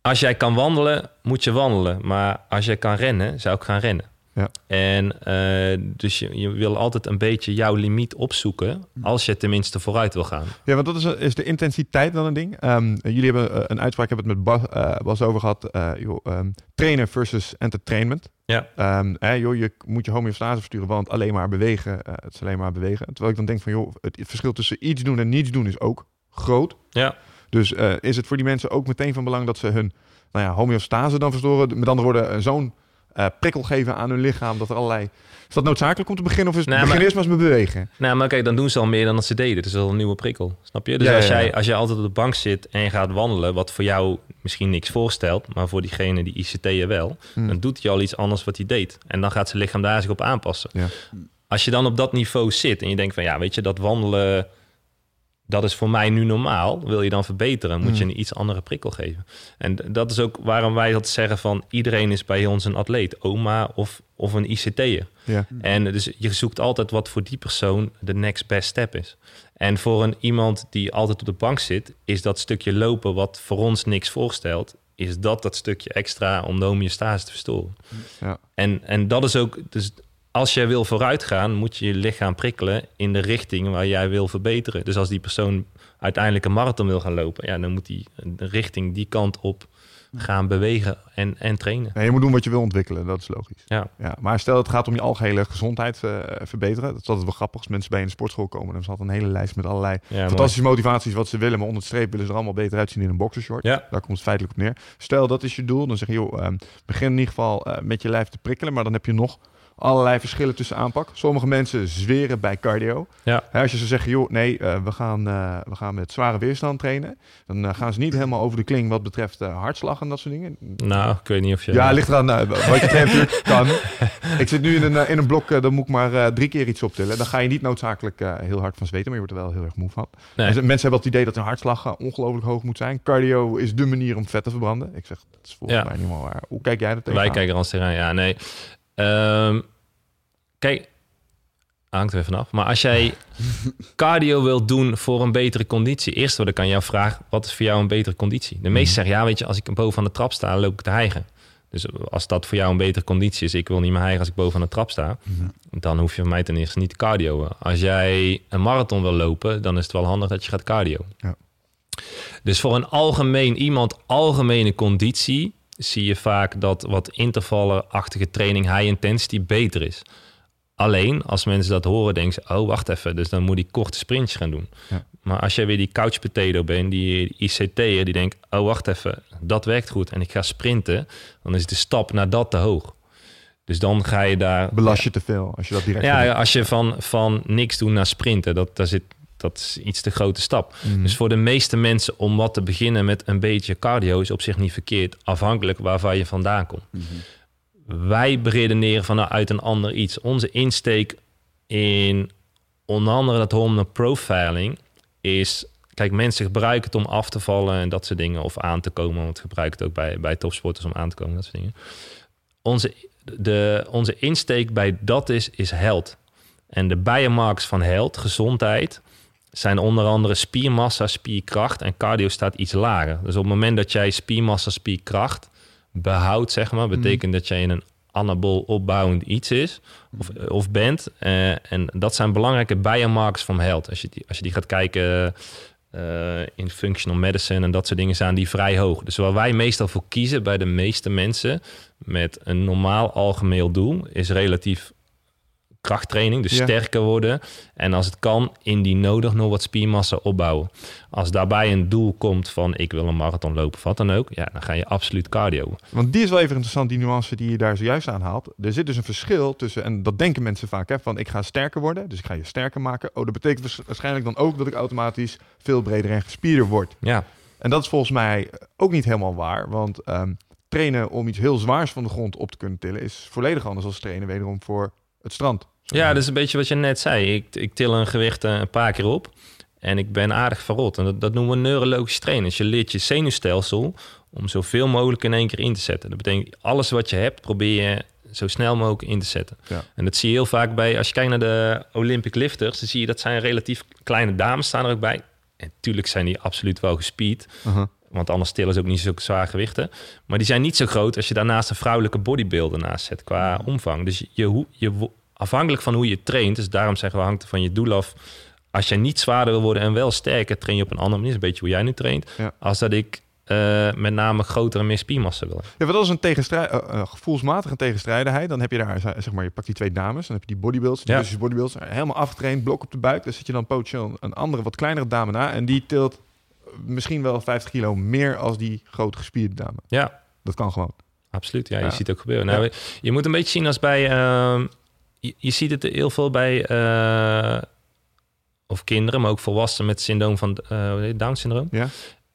als jij kan wandelen, moet je wandelen. Maar als jij kan rennen, zou ik gaan rennen. Ja. En eh, dus je, je wil altijd een beetje jouw limiet opzoeken... als je tenminste vooruit wil gaan. Ja, want dat is, is de intensiteit dan een ding. Ehm, jullie hebben eh, een uitspraak, ik heb het met Bas, eh, Bas over gehad. eh, joh, ehm, trainen versus entertainment. Ja. Ehm, hè, joh, je moet je homeostase versturen, want alleen maar bewegen, het is alleen maar bewegen. Terwijl ik dan denk van, joh, het verschil tussen iets doen en niets doen is ook groot. Ja, Dus is het voor die mensen ook meteen van belang dat ze hun nou ja, homeostase dan verstoren? Met andere woorden, zo'n eh, prikkel geven aan hun lichaam dat er allerlei... Is dat noodzakelijk om te beginnen of is het begin maar- eerst maar eens met bewegen? Nou, maar kijk, dan doen ze al meer dan dat ze deden. Het is wel een nieuwe prikkel, snap je? Dus Ja, als, ja, ja. Jij, als jij altijd op de bank zit en je gaat wandelen... wat voor jou misschien niks voorstelt... maar voor diegene die ICT'er wel... Hmm. dan doet hij al iets anders wat hij deed. En dan gaat zijn lichaam daar zich op aanpassen. Ja. Als je dan op dat niveau zit en je denkt van... ja, weet je, dat wandelen... dat is voor mij nu normaal. Wil je dan verbeteren, moet je Hmm. een iets andere prikkel geven. En dat is ook waarom wij dat zeggen van... iedereen is bij ons een atleet. Oma of, of een ICT'er. Ja. En dus je zoekt altijd wat voor die persoon de next best step is. En voor een iemand die altijd op de bank zit, is dat stukje lopen wat voor ons niks voorstelt, is dat dat stukje extra om de homeostase te verstoren. Ja. En, en dat is ook, dus als jij wil vooruitgaan, moet je je lichaam prikkelen in de richting waar jij wil verbeteren. Dus als die persoon uiteindelijk een marathon wil gaan lopen, ja, dan moet de richting die kant op gaan bewegen en, en trainen. Nee, je moet doen wat je wil ontwikkelen, dat is logisch. Ja. Ja, maar stel het gaat om je algehele gezondheid eh, verbeteren. Dat is altijd wel grappig als mensen bij de sportschool komen. Dan is altijd een hele lijst met allerlei Ja, mooi. fantastische motivaties wat ze willen. Maar onder de streep willen ze er allemaal beter uitzien in een boxershort. Ja. Daar komt het feitelijk op neer. Stel dat is je doel. Dan zeg je, joh, ehm, begin in ieder geval eh, met je lijf te prikkelen. Maar dan heb je nog allerlei verschillen tussen aanpak. Sommige mensen zweren bij cardio. Ja. Hè, als je ze zegt, joh, nee, eh, we, gaan, eh, we gaan met zware weerstand trainen. Dan eh, gaan ze niet helemaal over de kling wat betreft hartslag en dat soort dingen. Nou, ik weet niet of je... Ja, ligt eraan wat je traint natuurlijk (laughs) kan. Ik zit nu in een, in een blok, dan moet ik maar drie keer iets optillen. Dan ga je niet noodzakelijk heel hard van zweten, maar je wordt er wel heel erg moe van. Nee. Mensen hebben het idee dat hun hartslag ongelooflijk hoog moet zijn. Cardio is de manier om vet te verbranden. Ik zeg, dat is volgens Ja. mij niet helemaal waar. Hoe kijk jij dat tegen? Wij kijken er als terrein. Ja, nee. Ehm, kijk, hangt er vanaf. Maar als jij (laughs) cardio wilt doen voor een betere conditie, eerst wat ik aan jou vraag, wat is voor jou een betere conditie? De meesten zeggen, ja, weet je, als ik boven aan de trap sta, loop ik te hijgen. Dus als dat voor jou een betere conditie is, ik wil niet meer hijgen als ik boven aan de trap sta, dan hoef je van mij ten eerste niet te cardioen. Als jij een marathon wil lopen, dan is het wel handig dat je gaat cardio. Ja. Dus voor een algemeen iemand, algemene conditie, zie je vaak dat wat intervallenachtige training, high intensity, beter is. Alleen als mensen dat horen, denken ze: oh, wacht even, dus dan moet ik korte sprintjes gaan doen. Ja. Maar als jij weer die couch potato bent, die ICT'er, die denkt: oh, wacht even, dat werkt goed en ik ga sprinten, dan is de stap naar dat te hoog. Dus dan ga je daar. Belast je te veel als je dat direct Ja, doet. ja, als je van, van niks doen naar sprinten, dat, daar zit, dat is iets te grote stap. Mhm. Dus voor de meeste mensen om wat te beginnen met een beetje cardio is op zich niet verkeerd, afhankelijk waarvan je vandaan komt. wij beredeneren vanuit een ander iets. Onze insteek in onder andere dat hormone profiling is... Kijk, mensen gebruiken het om af te vallen en dat soort dingen. Of aan te komen, want gebruiken het ook bij, bij topsporters om aan te komen, dat soort dingen. Onze, de, onze insteek bij dat is, is health. En de biomarkers van health, gezondheid, zijn onder andere spiermassa, spierkracht en cardio staat iets lager. Dus op het moment dat jij spiermassa, spierkracht behoudt, zeg maar, betekent dat jij in een anabool opbouwend iets is of, of bent. Eh, en dat zijn belangrijke biomarkers van health. Als je die, als je die gaat kijken eh, in functional medicine en dat soort dingen zijn die vrij hoog. Dus waar wij meestal voor kiezen bij de meeste mensen met een normaal algemeen doel is relatief krachttraining, dus Ja. sterker worden. En als het kan, indien nodig nog wat spiermassa opbouwen. Als daarbij een doel komt van ik wil een marathon lopen, of wat dan ook, ja, dan ga je absoluut cardio. Want die is wel even interessant, die nuance die je daar zojuist aanhaalt. Er zit dus een verschil tussen, en dat denken mensen vaak, hè, van ik ga sterker worden, dus ik ga je sterker maken. Oh, dat betekent waarsch- waarschijnlijk dan ook dat ik automatisch veel breder en gespierder word. Ja, En dat is volgens mij ook niet helemaal waar, want ehm, trainen om iets heel zwaars van de grond op te kunnen tillen is volledig anders dan trainen wederom voor het strand. Ja, dat is een beetje wat je net zei. Ik, ik til een gewicht eh, een paar keer op en ik ben aardig verrot. En dat, dat noemen we neurologisch trainen. Dus je leert je zenuwstelsel om zoveel mogelijk in één keer in te zetten. Dat betekent alles wat je hebt, probeer je zo snel mogelijk in te zetten. Ja. En dat zie je heel vaak bij, als je kijkt naar de Olympic lifters, dan zie je dat zijn relatief kleine dames staan er ook bij. En natuurlijk zijn die absoluut wel gespied. Want anders tillen ze ook niet zulke zwaar gewichten. Maar die zijn niet zo groot als je daarnaast een vrouwelijke bodybuilder naast zet qua omvang. Dus je, je, wo- afhankelijk van hoe je traint, dus daarom zeggen we hangt van je doel af. Als jij niet zwaarder wil worden en wel sterker, train je op een andere manier. Dat is een beetje hoe jij nu traint. Ja. Als dat ik eh, met name grotere en meer spiermassa wil. Ja, wat als een tegenstrijd, eh, eh, gevoelsmatige tegenstrijdigheid, dan heb je daar, zeg maar, je pakt die twee dames, dan heb je die bodybuilders, die Ja. Eh, helemaal afgetraind, blok op de buik. Dan zit je dan potentieel een andere, wat kleinere dame na en die tilt misschien wel 50 kilo meer als die grote gespierde dame. Ja, Dat kan gewoon. absoluut. Ja, Ja. je ziet het ook gebeuren. Nou, Je moet een beetje zien als bij... je, je ziet het heel veel bij... eh, of kinderen, maar ook volwassenen met syndroom van het, Down-syndroom. Ja,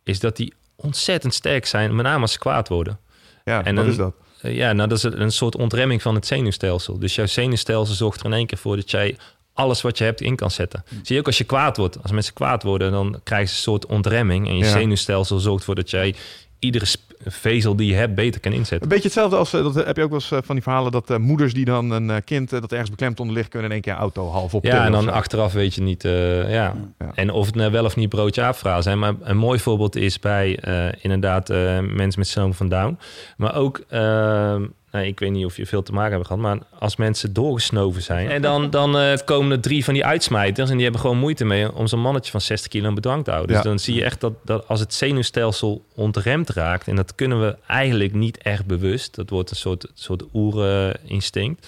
Is dat die ontzettend sterk zijn, met name als ze kwaad worden. ja En wat is dat? Eh, ja, nou, dat is een soort ontremming van het zenuwstelsel. Dus jouw zenuwstelsel zorgt er in één keer voor dat jij alles wat je hebt in kan zetten. Zie je ook als je kwaad wordt. Als mensen kwaad worden, dan krijgen ze een soort ontremming. En je Ja. zenuwstelsel zorgt ervoor dat jij iedere vezel die je hebt beter kan Een inzetten. beetje hetzelfde als, eh, dat heb je ook wel eens eh, van die verhalen, dat eh, moeders die dan een eh, kind eh, dat ergens beklemd onder ligt, kunnen in één keer een auto half op Ja, en dan achteraf weet je niet. eh, ja. Ja. En of het nou wel of niet broodje aapverhaal zijn. Maar een mooi voorbeeld is bij eh, inderdaad eh, mensen met syndroom van Down. Maar ook, eh, nou, ik weet niet of je veel te maken hebben gehad, maar als mensen doorgesnoven zijn. En dan, dan eh, komen er drie van die uitsmijters en die hebben gewoon moeite mee om zo'n mannetje van 60 kilo in bedwang te houden. Dus dan zie je echt dat, dat als het zenuwstelsel ontremd raakt, en dat kunnen we eigenlijk niet echt bewust, dat wordt een soort, soort oerinstinct,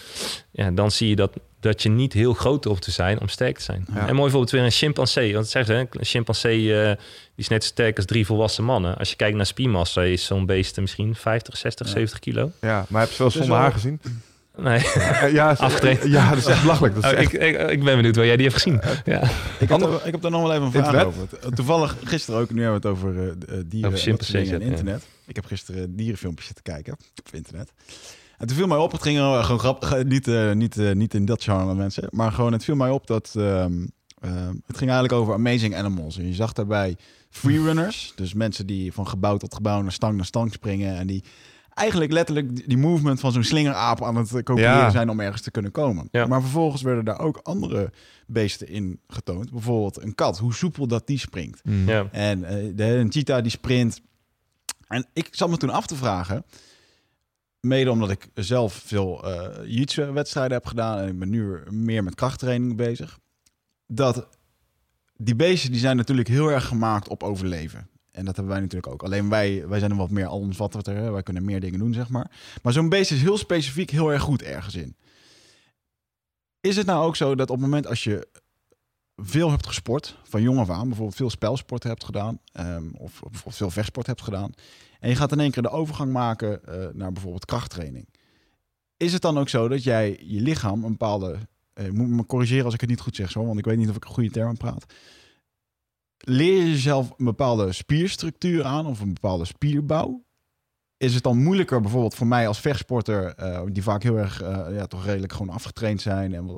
ja, dan zie je dat, dat je niet heel groot hoeft te zijn om sterk te zijn. Ja. En mooi voorbeeld weer een chimpansee. Want dat zeggen ze, hè, een chimpansee eh, die is net zo sterk als drie volwassen mannen. Als je kijkt naar spiermassa, is zo'n beest misschien 50, 60, 70 kilo. Ja, maar heb je wel zonder wel- haar gezien? Nee, ja, (laughs) Afgetraind. Ja, dat is echt belachelijk. Dat is Oh, echt- ik, ik, ik ben benieuwd waar jij die hebt gezien. Ja. Ik heb, er, ik heb daar nog wel even een vraag over. Toevallig gisteren ook, nu hebben we het over eh, eh, dieren Over en en internet. Ik heb gisteren dierenfilmpjes zitten kijken op internet. En toen viel mij op, het ging gewoon grappig, niet, eh, niet, eh, niet in dat genre mensen, maar gewoon het viel mij op dat ehm, ehm, het ging eigenlijk over amazing animals. En je zag daarbij freerunners, (laughs) dus mensen die van gebouw tot gebouw naar stang naar stang springen en die eigenlijk letterlijk die- movement van zo'n slingeraap aan het eh, kopiëren Ja. zijn om ergens te kunnen komen. Ja. Maar vervolgens werden daar ook andere beesten in getoond. Bijvoorbeeld een kat, hoe soepel dat die springt. Mm. Ja. En eh, de, een cheetah die sprint. En ik zat me toen af te vragen, mede omdat ik zelf veel eh jiu wedstrijden heb gedaan en ik ben nu meer met krachttraining bezig, dat die beesten die zijn natuurlijk heel erg gemaakt op overleven. En dat hebben wij natuurlijk ook. Alleen wij, wij zijn er wat meer alomvattender. Wij kunnen meer dingen doen, zeg maar. Maar zo'n beest is heel specifiek heel erg goed ergens in. Is het nou ook zo dat op het moment als je veel hebt gesport, van jong af aan, bijvoorbeeld veel spelsport hebt gedaan, ehm, of bijvoorbeeld veel vechtsport hebt gedaan, en je gaat in één keer de overgang maken eh, naar bijvoorbeeld krachttraining. Is het dan ook zo dat jij je lichaam een bepaalde, je moet me corrigeren als ik het niet goed zeg zo, want ik weet niet of ik een goede term praat. Leer je jezelf een bepaalde spierstructuur aan of een bepaalde spierbouw? Is het dan moeilijker bijvoorbeeld voor mij als vechtsporter, eh, die vaak heel erg, eh, ja, toch redelijk gewoon afgetraind zijn en?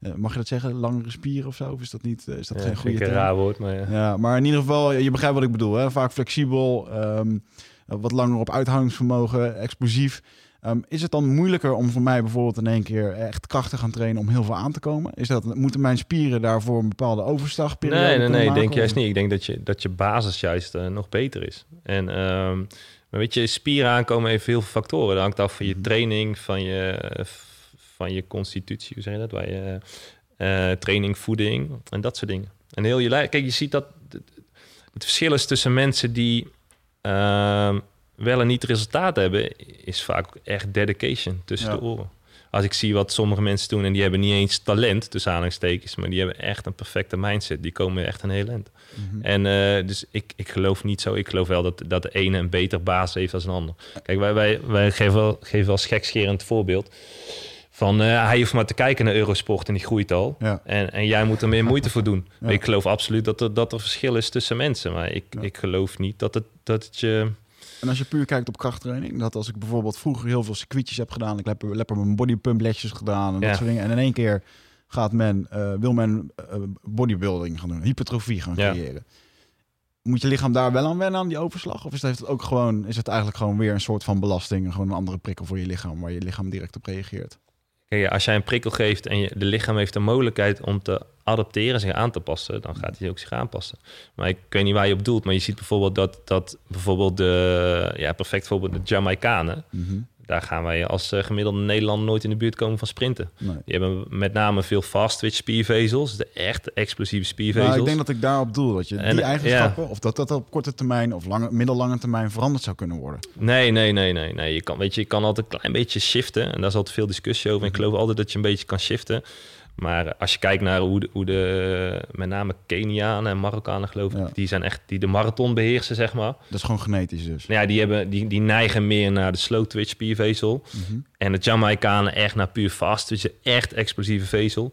Eh, mag je dat zeggen, langere spieren of zo? Of is dat niet, is dat Ja, geen goede een raar woord, maar ja. Ja, maar in ieder geval, je begrijpt wat ik bedoel. Hè? Vaak flexibel, ehm, wat langer op uithoudingsvermogen, explosief. Ehm, is het dan moeilijker om voor mij bijvoorbeeld in één keer echt kracht te gaan trainen om heel veel aan te komen? Is dat, moeten mijn spieren daarvoor een bepaalde overstagperiode Nee, nee, nee, maken, denk of- juist niet. Ik denk dat je, dat je basis juist nog beter is. En ehm, maar weet je, spieren aankomen heeft heel veel factoren. Dat hangt af van je training, van je, eh, van je constitutie, hoe zeg je dat? Waar je, eh, training, voeding en dat soort dingen. En heel je lijf. Kijk, je ziet dat het verschil is tussen mensen die ehm, wel en niet resultaat hebben, is vaak echt dedication tussen Ja. de oren. Als ik zie wat sommige mensen doen en die hebben niet eens talent, tussen aanhalingstekens, maar die hebben echt een perfecte mindset. Die komen echt een heel eind. Mhm. En eh, dus ik, ik geloof niet zo. Ik geloof wel dat, dat de ene een beter baas heeft dan een ander. Kijk, wij, wij, wij geven, wel, geven wel eens gekscherend voorbeeld. Van eh, hij hoeft maar te kijken naar Eurosport en die groeit al. Ja. En, en jij moet er meer moeite voor doen. Ja. Ik geloof absoluut dat er, dat er verschil is tussen mensen. Maar ik, Ja. ik geloof niet dat het, dat het je... En als je puur kijkt op krachttraining, dat als ik bijvoorbeeld vroeger heel veel circuitjes heb gedaan, ik heb, heb er mijn bodypump lesjes gedaan en Ja. dat soort dingen. En in één keer gaat men, eh, wil men eh, bodybuilding gaan doen, hypertrofie gaan Ja. creëren. Moet je lichaam daar wel aan wennen aan die overslag? Of is het, ook gewoon, is het eigenlijk gewoon weer een soort van belasting, gewoon een andere prikkel voor je lichaam, waar je lichaam direct op reageert? Als jij een prikkel geeft en je, de lichaam heeft de mogelijkheid om te adapteren, zich aan te passen, dan gaat hij ook zich aanpassen. Maar ik weet niet waar je op doelt, maar je ziet bijvoorbeeld dat, dat bijvoorbeeld de, ja, perfect voorbeeld de Jamaicanen, Mhm. Daar gaan wij als eh, gemiddelde Nederlander nooit in de buurt komen van sprinten. Nee. Die hebben met name veel fast twitch spiervezels, de echt explosieve spiervezels. Nou, ik denk dat ik daarop doel, dat je En, die eigenschappen, of dat dat op korte termijn of lange, middellange termijn veranderd zou kunnen worden. Nee, nee, nee, nee, nee. Je kan, weet je, je kan altijd een klein beetje shiften. En daar is altijd veel discussie over. En ik geloof altijd dat je een beetje kan shiften. Maar als je kijkt naar hoe de, hoe de met name Kenianen en Marokkanen geloof ik, Ja. die zijn echt die de marathon beheersen, zeg maar. Dat is gewoon genetisch dus. Nou ja, die, hebben, die, die neigen meer naar de slow twitch spiervezel. Mhm. En de Jamaicanen echt naar puur fast twitch, echt explosieve vezel.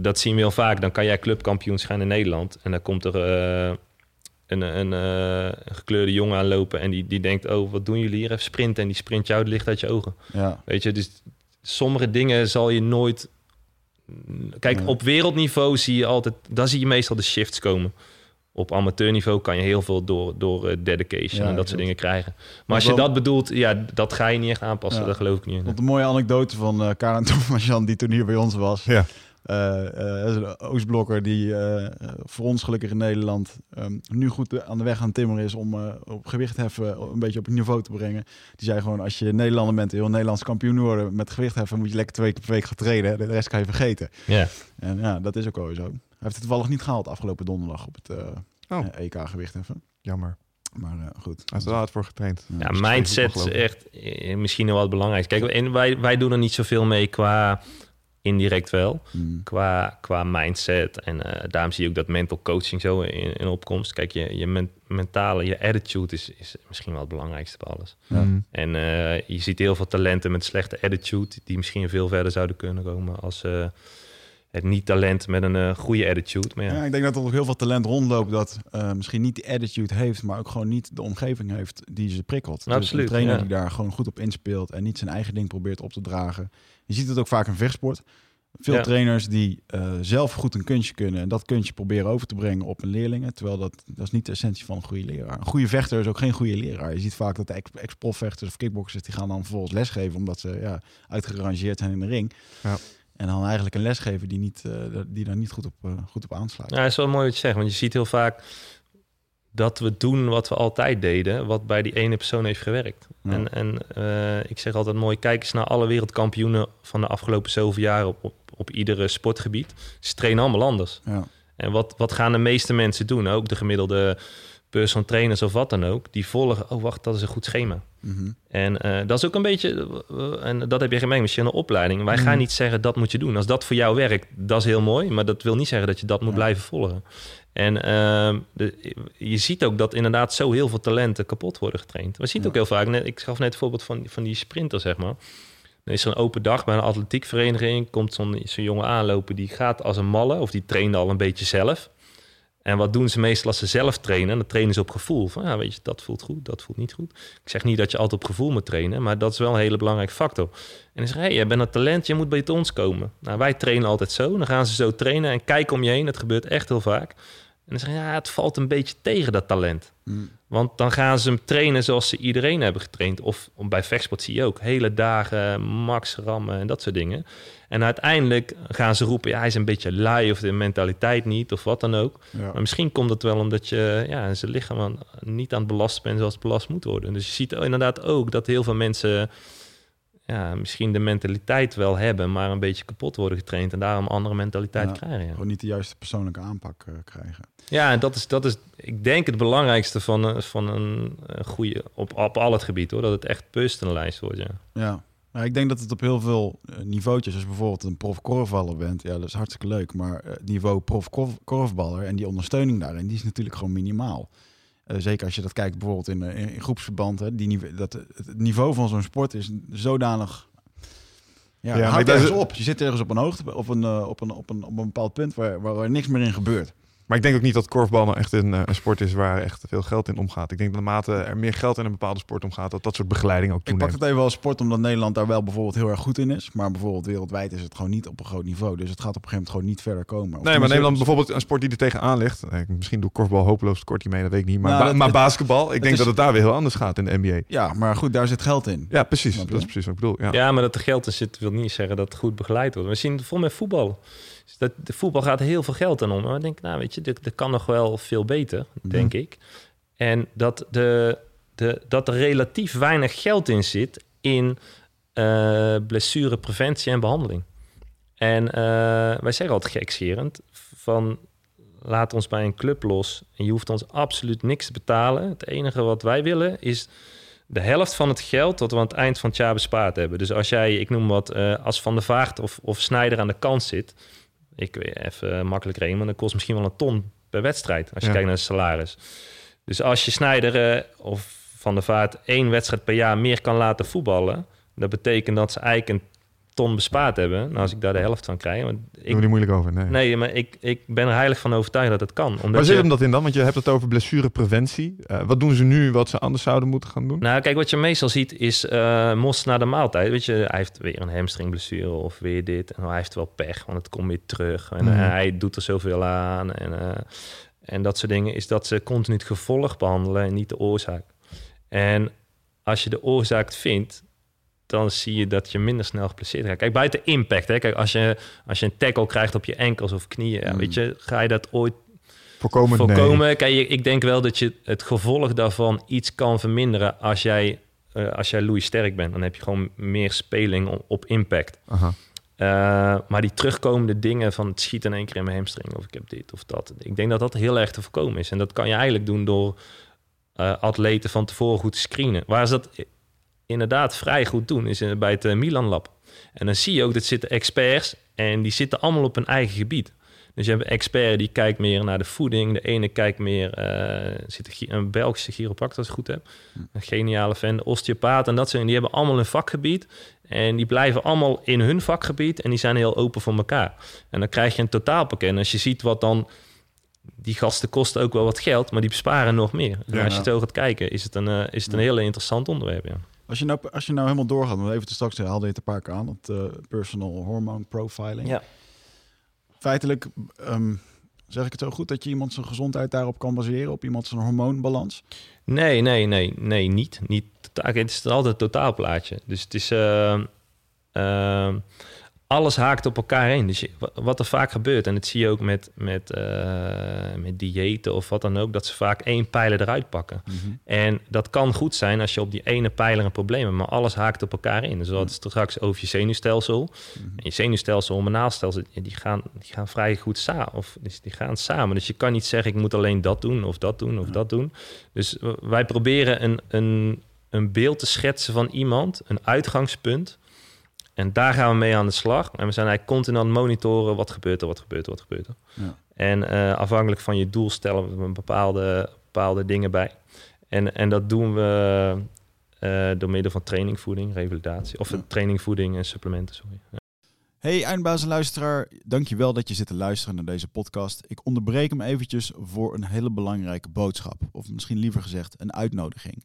Dat zien we heel vaak. Dan kan jij clubkampioen zijn in Nederland. En dan komt er eh, een, een, eh, een gekleurde jongen aanlopen. En die, die denkt, oh, wat doen jullie hier? Even sprinten. En die sprint jou, het licht uit je ogen. Ja. Weet je, dus sommige dingen zal je nooit... Kijk, op wereldniveau zie je altijd... Daar zie je meestal de shifts komen. Op amateurniveau kan je heel veel door, door eh, dedication Ja, en dat soort dingen krijgen. Maar Maar als je wel- dat bedoelt, ja, dat ga je niet echt aanpassen. Ja. Dat geloof ik niet. Op een mooie anekdote van eh Karen (laughs) Thomasjan, die toen hier bij ons was. Ja. Eh, eh, een Oostblokker die eh, voor ons gelukkig in Nederland ehm, nu goed aan de weg aan het timmeren is om eh, op gewicht heffen een beetje op het niveau te brengen. Die zei gewoon, als je Nederlander bent en heel Nederlands kampioen worden met gewicht heffen, moet je lekker twee keer per week gaan trainen. De rest kan je vergeten. Ja. En ja, dat is ook wel zo. Hij heeft het toevallig niet gehaald afgelopen donderdag op het eh, Oh. EK gewicht heffen. Jammer. Maar eh, goed. Hij is er hard voor getraind. Ja, mindset is echt eh, misschien wel het belangrijkste. Kijk, en wij, wij doen er niet zoveel mee qua indirect wel. mm, Qua, qua mindset. En eh, daarom zie je ook dat mental coaching zo in, in opkomst. Kijk, je, je men- mentale, je attitude is, is misschien wel het belangrijkste bij alles. Ja. Mm. En eh, je ziet heel veel talenten met slechte attitude... die misschien veel verder zouden kunnen komen... als eh, het niet-talent met een eh, goede attitude. Maar ja, Ja, ik denk dat er ook heel veel talent rondloopt dat eh, misschien niet die attitude heeft, maar ook gewoon niet de omgeving heeft die ze prikkelt. Dus Absoluut, een trainer ja. die daar gewoon goed op inspeelt en niet zijn eigen ding probeert op te dragen. Je ziet het ook vaak in vechtsport. Veel Ja. trainers die eh, zelf goed een kunstje kunnen en dat kunstje proberen over te brengen op een leerlingen. Terwijl dat, dat is niet de essentie van een goede leraar. Een goede vechter is ook geen goede leraar. Je ziet vaak dat de ex- ex-profvechters of kickboxers die gaan dan vervolgens lesgeven omdat ze ja, uitgerangeerd zijn in de ring. Ja. En dan eigenlijk een les geven die, niet, eh, die daar niet goed op, eh, goed op aansluit. Ja, het is wel mooi wat je zegt, want je ziet heel vaak dat we doen wat we altijd deden, wat bij die ene persoon heeft gewerkt. Ja. En, en eh, ik zeg altijd mooi, kijk eens naar alle wereldkampioenen van de afgelopen zoveel jaar op, op, op iedere sportgebied. Ze trainen allemaal anders. Ja. En wat, wat gaan de meeste mensen doen? Ook de gemiddelde personal trainers of wat dan ook, die volgen, oh wacht, dat is een goed schema. Mhm. En eh, dat is ook een beetje, eh, en dat heb je gemerkt met je opleiding. Wij gaan Mhm. niet zeggen dat moet je doen. Als dat voor jou werkt, dat is heel mooi, maar dat wil niet zeggen dat je dat moet Ja. blijven volgen. En ehm, de, je ziet ook dat inderdaad zo heel veel talenten kapot worden getraind. We zien het Ja. ook heel vaak. Net, ik gaf net het voorbeeld van, van die sprinter, zeg maar. Dan is er een open dag bij een atletiekvereniging. Komt zo'n zo'n jongen aanlopen, die gaat als een malle, of die trainde al een beetje zelf. En wat doen ze meestal als ze zelf trainen? Dan trainen ze op gevoel. Van, ja, weet je, dat voelt goed, dat voelt niet goed. Ik zeg niet dat je altijd op gevoel moet trainen, maar dat is wel een hele belangrijke factor. En dan zeg je, hey, je bent een talent, je moet bij ons komen. Nou, wij trainen altijd zo. Dan gaan ze zo trainen en kijken om je heen. Dat gebeurt echt heel vaak. En dan zeg je, ja, het valt een beetje tegen dat talent. Mm. Want dan gaan ze hem trainen zoals ze iedereen hebben getraind. Of bij vechtsport zie je ook hele dagen, max rammen en dat soort dingen. En uiteindelijk gaan ze roepen, ja, hij is een beetje lui of de mentaliteit niet of wat dan ook. Ja. Maar misschien komt het wel omdat je ja, zijn lichaam aan- niet aan het belasten bent zoals het belast moet worden. Dus je ziet inderdaad ook dat heel veel mensen ja, misschien de mentaliteit wel hebben, maar een beetje kapot worden getraind en daarom een andere mentaliteit krijgen. Ja. Gewoon niet de juiste persoonlijke aanpak eh, krijgen. Ja, en dat is, dat is, ik denk, het belangrijkste van, een- van een, goede, op, op al het gebied hoor, dat het echt personalized wordt. Ja. Ja. Nou, ik denk dat het op heel veel eh, niveautjes, als je bijvoorbeeld een prof korfballer bent, ja, dat is hartstikke leuk. Maar eh, het niveau prof korf- korfballer en die ondersteuning daarin, die is natuurlijk gewoon minimaal. Eh, zeker als je dat kijkt bijvoorbeeld in, eh, in, in groepsverband. Hè, die, dat, het niveau van zo'n sport is zodanig... Ja, Ja, houdt ergens op. Je zit ergens op een hoogte, op een, eh, op een, op een, op een bepaald punt waar, waar er niks meer in gebeurt. Maar ik denk ook niet dat korfbal nou echt een, eh, een sport is waar echt veel geld in omgaat. Ik denk dat naarmate er meer geld in een bepaalde sport omgaat, dat dat soort begeleiding ook Ik pak toeneemt. het even als sport omdat Nederland daar wel bijvoorbeeld heel erg goed in is. Maar bijvoorbeeld wereldwijd is het gewoon niet op een groot niveau. Dus het gaat op een gegeven moment gewoon niet verder komen. Of Nee, maar dan bijvoorbeeld een sport die er tegenaan ligt. Eh, Misschien doe korfbal hopeloos tekort hiermee, dat weet ik niet. Maar, Nou, ba- dat- maar het- basketbal, ik denk is- dat het daar weer heel anders gaat in de NBA. Ja, maar goed, daar zit geld in. Ja, precies. Dat is precies wat ik bedoel. Ja. Ja, maar dat er geld in zit wil niet zeggen dat het goed begeleid wordt. We zien het vol met voetbal. Dus dat, de voetbal gaat heel veel geld aan om. Maar ik denk, nou weet je, dit, dit kan nog wel veel beter, denk ik. En dat, de, de, dat er relatief weinig geld in zit in eh blessurepreventie en behandeling. En eh, wij zeggen altijd gekscherend van laat ons bij een club los en je hoeft ons absoluut niks te betalen. Het enige wat wij willen is de helft van het geld dat we aan het eind van het jaar bespaard hebben. Dus als jij, ik noem wat, eh, als Van de Vaart of, of Snijder aan de kant zit, ik weet even makkelijk rekenen, maar dan kost misschien wel een ton per wedstrijd als je Ja. kijkt naar de salaris. Dus als je Snijder eh, of Van de Vaart één wedstrijd per jaar meer kan laten voetballen, dat betekent dat ze eigenlijk een ton bespaard hebben. Nou, als ik daar de helft van krijg, want ik, we niet moeilijk over. Nee. nee, maar ik, ik ben er heilig van overtuigd dat het kan. Omdat Waar zit hem dat in dan? Want je hebt het over blessurepreventie. Eh, wat doen ze nu wat ze anders zouden moeten gaan doen? Nou, kijk, wat je meestal ziet is eh Mos na de maaltijd. Weet je, hij heeft weer een hamstringblessure of weer dit. En hij heeft wel pech, want het komt weer terug. En Mhm. eh, hij doet er zoveel aan. En, en dat soort dingen is dat ze continu het gevolg behandelen en niet de oorzaak. En als je de oorzaak vindt, dan zie je dat je minder snel geblesseerd raakt. Kijk, buiten impact. Hè. Kijk, als je, als je een tackle krijgt op je enkels of knieën, ja, Mm. weet je, ga je dat ooit Voorkomen? voorkomen. Kijk, ik denk wel dat je het gevolg daarvan iets kan verminderen als jij, eh, als jij Louis sterk bent. Dan heb je gewoon meer speling op, op impact. Aha. Eh, maar die terugkomende dingen van het schiet in één keer in mijn hamstring of ik heb dit of dat. Ik denk dat dat heel erg te voorkomen is. En dat kan je eigenlijk doen door eh, atleten van tevoren goed te screenen. Waar ze dat inderdaad vrij goed doen, is in- bij het eh, Milan Lab. En dan zie je ook, dat zitten experts en die zitten allemaal op hun eigen gebied. Dus je hebt een expert die kijkt meer naar de voeding. De ene kijkt meer, eh zit een, een Belgische chiropractor als ik het goed heb. Een geniale fan, de osteopaat en dat soort. En die hebben allemaal een vakgebied. En die blijven allemaal in hun vakgebied en die zijn heel open voor elkaar. En dan krijg je een totaalpakket. En als je ziet wat dan... Die gasten kosten ook wel wat geld, maar die besparen nog meer. En Ja. als je zo gaat kijken, is het een, eh, is het een heel interessant onderwerp. Ja. Als je nou, als je nou helemaal doorgaat, want even te straks haalde je het een paar keer aan, dat eh, personal hormone profiling. Ja. Feitelijk, ehm, zeg ik het zo goed, dat je iemand zijn gezondheid daarop kan baseren, op iemand zijn hormoonbalans? Nee, nee, nee, nee, niet. niet het is altijd een totaalplaatje. Dus het is... eh, eh, alles haakt op elkaar heen. Dus je, wat er vaak gebeurt, en dat zie je ook met, met, eh, met diëten of wat dan ook, dat ze vaak één pijler eruit pakken. En dat kan goed zijn als je op die ene pijler een probleem hebt, maar alles haakt op elkaar in. Dus hadden het straks over je zenuwstelsel. En je zenuwstelsel en hormonaalstelsel, die gaan, die gaan vrij goed samen. Of dus die gaan samen. Dus je kan niet zeggen, ik moet alleen dat doen of dat doen of dat doen. Dus wij proberen een, een, een beeld te schetsen van iemand, een uitgangspunt. En daar gaan we mee aan de slag. En we zijn eigenlijk continu aan het monitoren, wat gebeurt er, wat gebeurt er, wat gebeurt er. Ja. En eh, afhankelijk van je doel stellen we bepaalde, bepaalde dingen bij. En, en dat doen we eh, door middel van trainingvoeding, revalidatie. Of Ja. trainingvoeding en supplementen, sorry. Ja. Hey eindbaas en luisteraar, dankjewel dat je zit te luisteren naar deze podcast. Ik onderbreek hem eventjes voor een hele belangrijke boodschap. Of misschien liever gezegd een uitnodiging.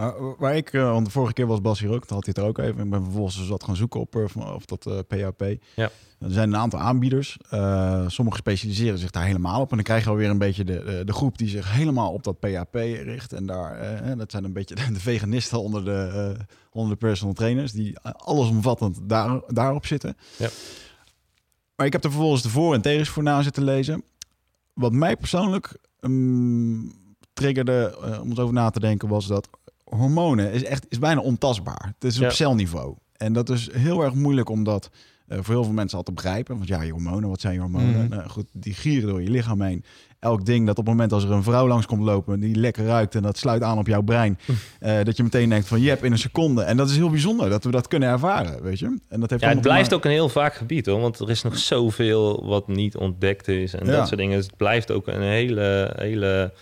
Uh, waar ik, uh, want de vorige keer was Bas hier ook, had hij het er ook even. Ik ben vervolgens dus wat gaan zoeken op uh, of dat PHP. Ja. Er zijn een aantal aanbieders. sommigen specialiseren zich daar helemaal op. En dan krijg je alweer een beetje de, de, de groep die zich helemaal op dat PHP richt. En daar, dat zijn een beetje (laughs) de veganisten onder de, onder de personal trainers. Die allesomvattend daar, daarop zitten. Ja. Maar ik heb er vervolgens de voor- en tegens voor na zitten lezen. Wat mij persoonlijk um, triggerde om eens over na te denken was dat hormonen is echt is bijna ontastbaar. Het is op celniveau. En dat is heel erg moeilijk om dat uh, voor heel veel mensen al te begrijpen. Want ja, je hormonen, wat zijn je hormonen? Mhm. Nou, goed, die gieren door je lichaam heen. Elk ding dat op het moment als er een vrouw langs komt lopen, die lekker ruikt en dat sluit aan op jouw brein, uh, dat je meteen denkt van je hebt in een seconde. En dat is heel bijzonder dat we dat kunnen ervaren, weet je. En dat heeft ja, het blijft ook een heel vaak gebied hoor, want er is nog zoveel wat niet ontdekt is en Ja. dat soort dingen. Dus het blijft ook een hele, hele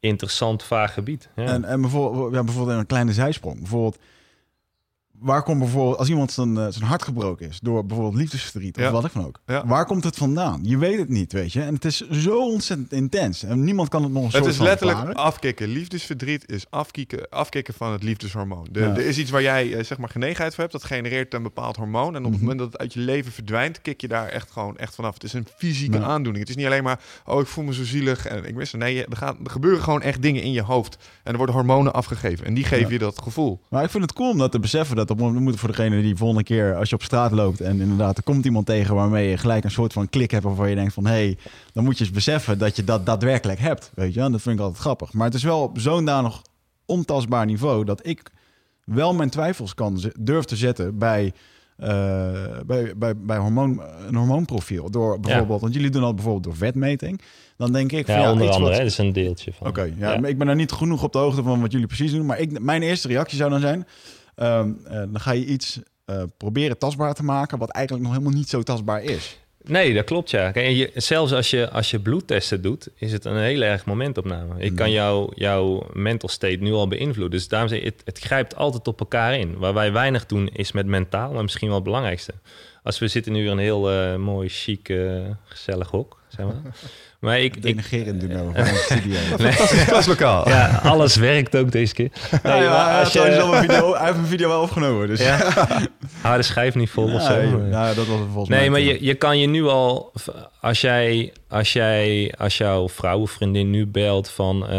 interessant vaag gebied. Ja. En, en bijvoorbeeld, ja, bijvoorbeeld een kleine zijsprong. Bijvoorbeeld, waar komt bijvoorbeeld, als iemand zijn, eh, zijn hart gebroken is door bijvoorbeeld liefdesverdriet of Ja. wat ik van ook. Ja. Waar komt het vandaan? Je weet het niet, weet je. En het is zo ontzettend intens. En niemand kan het nog een Het soort is van letterlijk afkicken. Liefdesverdriet is afkicken, afkicken van het liefdeshormoon. De, Ja. Er is iets waar jij eh, zeg maar genegenheid voor hebt. Dat genereert een bepaald hormoon. En op het Mhm. moment dat het uit je leven verdwijnt, kik je daar echt gewoon echt vanaf. Het is een fysieke aandoening. Het is niet alleen maar, oh ik voel me zo zielig en ik mis er. Nee, er, gaat, er gebeuren gewoon echt dingen in je hoofd. En er worden hormonen afgegeven. En die geven je dat gevoel. Maar ik vind het cool om dat te beseffen. Dat op, moet voor degene die volgende keer als je op straat loopt en inderdaad er komt iemand tegen waarmee je gelijk een soort van klik hebt waarvan je denkt van hé, hey, dan moet je eens beseffen dat je dat daadwerkelijk hebt. Weet je, en dat vind ik altijd grappig. Maar het is wel op zo'n danig ontastbaar niveau dat ik wel mijn twijfels kan durf te zetten bij, eh, bij, bij, bij hormoon, een hormoonprofiel. Door bijvoorbeeld, want jullie doen dat bijvoorbeeld door vetmeting. Dan denk ik van ja, ja, onder andere, wat- dat is een deeltje van. Oké, ja, ik ben daar niet genoeg op de hoogte van wat jullie precies doen. Maar ik, mijn eerste reactie zou dan zijn: ehm, eh, dan ga je iets eh, proberen tastbaar te maken, wat eigenlijk nog helemaal niet zo tastbaar is. Nee, dat klopt ja. Kijk, je, zelfs als je, als je bloedtesten doet, is het een heel erg momentopname. Ik kan jou, jouw mental state nu al beïnvloeden. Dus daarom zeg ik, het, het grijpt altijd op elkaar in. Waar wij weinig doen is met mentaal, maar misschien wel het belangrijkste. Als we zitten nu in een heel eh, mooi, chic, eh, gezellig hok, zeg maar. (laughs) Maar ik, ik, Denigerend doen we van studio. (laughs) Klaslokaal. ja, alles werkt ook deze keer. (laughs) Nee, Nee, maar maar als hij, je, video, hij heeft een video wel opgenomen, dus ja, hou de schijf niet vol of zo. Nee, nou, dat was volgens mij. Nee, maar je, je kan je nu al, als jij, als jij, als jouw vrouw of vriendin nu belt van eh,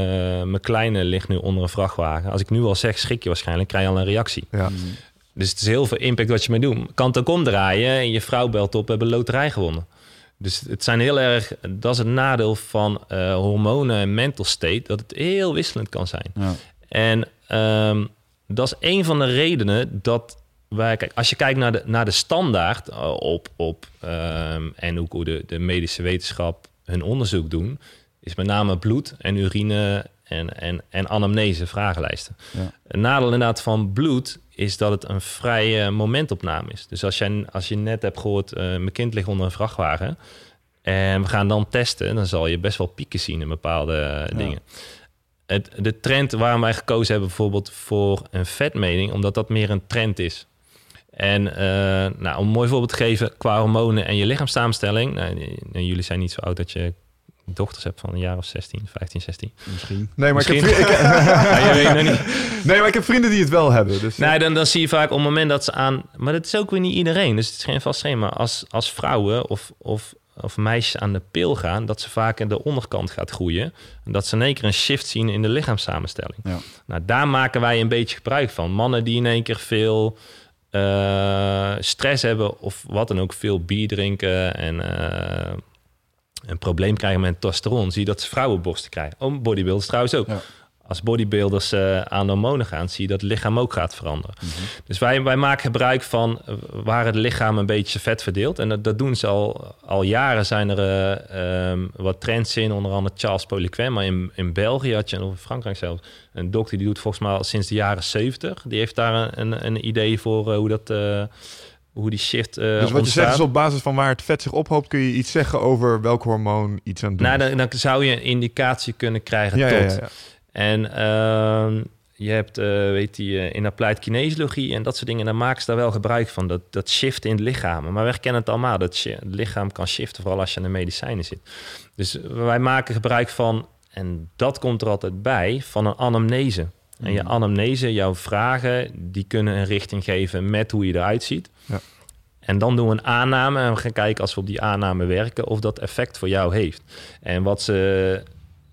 mijn kleine ligt nu onder een vrachtwagen. Als ik nu al zeg, schrik je waarschijnlijk, krijg je al een reactie. Ja. Dus het is heel veel impact wat je mee doet. Kan het ook omdraaien en je vrouw belt op, we hebben loterij gewonnen. Dus het zijn heel erg, dat is het nadeel van eh, hormonen en mental state, dat het heel wisselend kan zijn. Ja. En ehm, dat is een van de redenen dat wij, kijk, als je kijkt naar de, naar de standaard eh, op, op ehm, en ook hoe de, de medische wetenschap hun onderzoek doen, is met name bloed en urine en, en, en anamnese, vragenlijsten. Ja. Een nadeel inderdaad van bloed is dat het een vrije momentopname is. Dus als, jij, als je net hebt gehoord, eh, mijn kind ligt onder een vrachtwagen, En we gaan dan testen. Dan zal je best wel pieken zien in bepaalde dingen. Het, de trend waarom wij gekozen hebben bijvoorbeeld voor een vetmeting... omdat dat meer een trend is. En eh, nou, om een mooi voorbeeld te geven qua hormonen en je lichaamssamenstelling. Nou, jullie zijn niet zo oud dat je dochters hebt van een jaar of 16, 15, 16. Misschien. Nee, maar, Misschien. Ik, heb, vri- ik, (laughs) Ja, je weet nog niet. (laughs) nee, maar ik heb vrienden die het wel hebben. Dus, Nee, dan, dan zie je vaak op het moment dat ze aan... Maar dat is ook weer niet iedereen. Dus het is geen vast schema. Als, als vrouwen of, of, of meisjes aan de pil gaan... dat ze vaak in de onderkant gaat groeien. En dat ze in één keer een shift zien in de lichaamssamenstelling. Ja. Nou, daar maken wij een beetje gebruik van. Mannen die in één keer veel eh, stress hebben... of wat dan ook, veel bier drinken... en eh, een probleem krijgen met testosteron... zie je dat ze vrouwenborsten krijgen. Oh, bodybuilders trouwens ook. Ja. Als bodybuilders eh, aan hormonen gaan, zie je dat het lichaam ook gaat veranderen. Dus wij, wij maken gebruik van eh, waar het lichaam een beetje vet verdeelt. En dat, dat doen ze al, al jaren. Zijn er eh, ehm, wat trends in, onder andere Charles Poliquin. Maar in, in België had je, en of in Frankrijk zelfs, een dokter die doet volgens mij al sinds de jaren 70. Die heeft daar een, een, een idee voor hoe dat... hoe die shift eh dus wat je zegt is op basis van waar het vet zich ophoopt... kun je iets zeggen over welk hormoon iets aan het doen Nou, dan, dan zou je een indicatie kunnen krijgen ja, tot. ja, ja, ja. En ehm, je hebt, eh, weet je, eh, in applied kinesiologie en dat soort dingen, daar maken ze daar wel gebruik van. Dat, dat shift in het lichaam. Maar we herkennen het allemaal, dat het lichaam kan shiften, vooral als je aan de medicijnen zit. Dus wij maken gebruik van, en dat komt er altijd bij, van een anamnese. En je anamnese, jouw vragen, die kunnen een richting geven met hoe je eruit ziet. Ja. En dan doen we een aanname en we gaan kijken als we op die aanname werken of dat effect voor jou heeft. En wat ze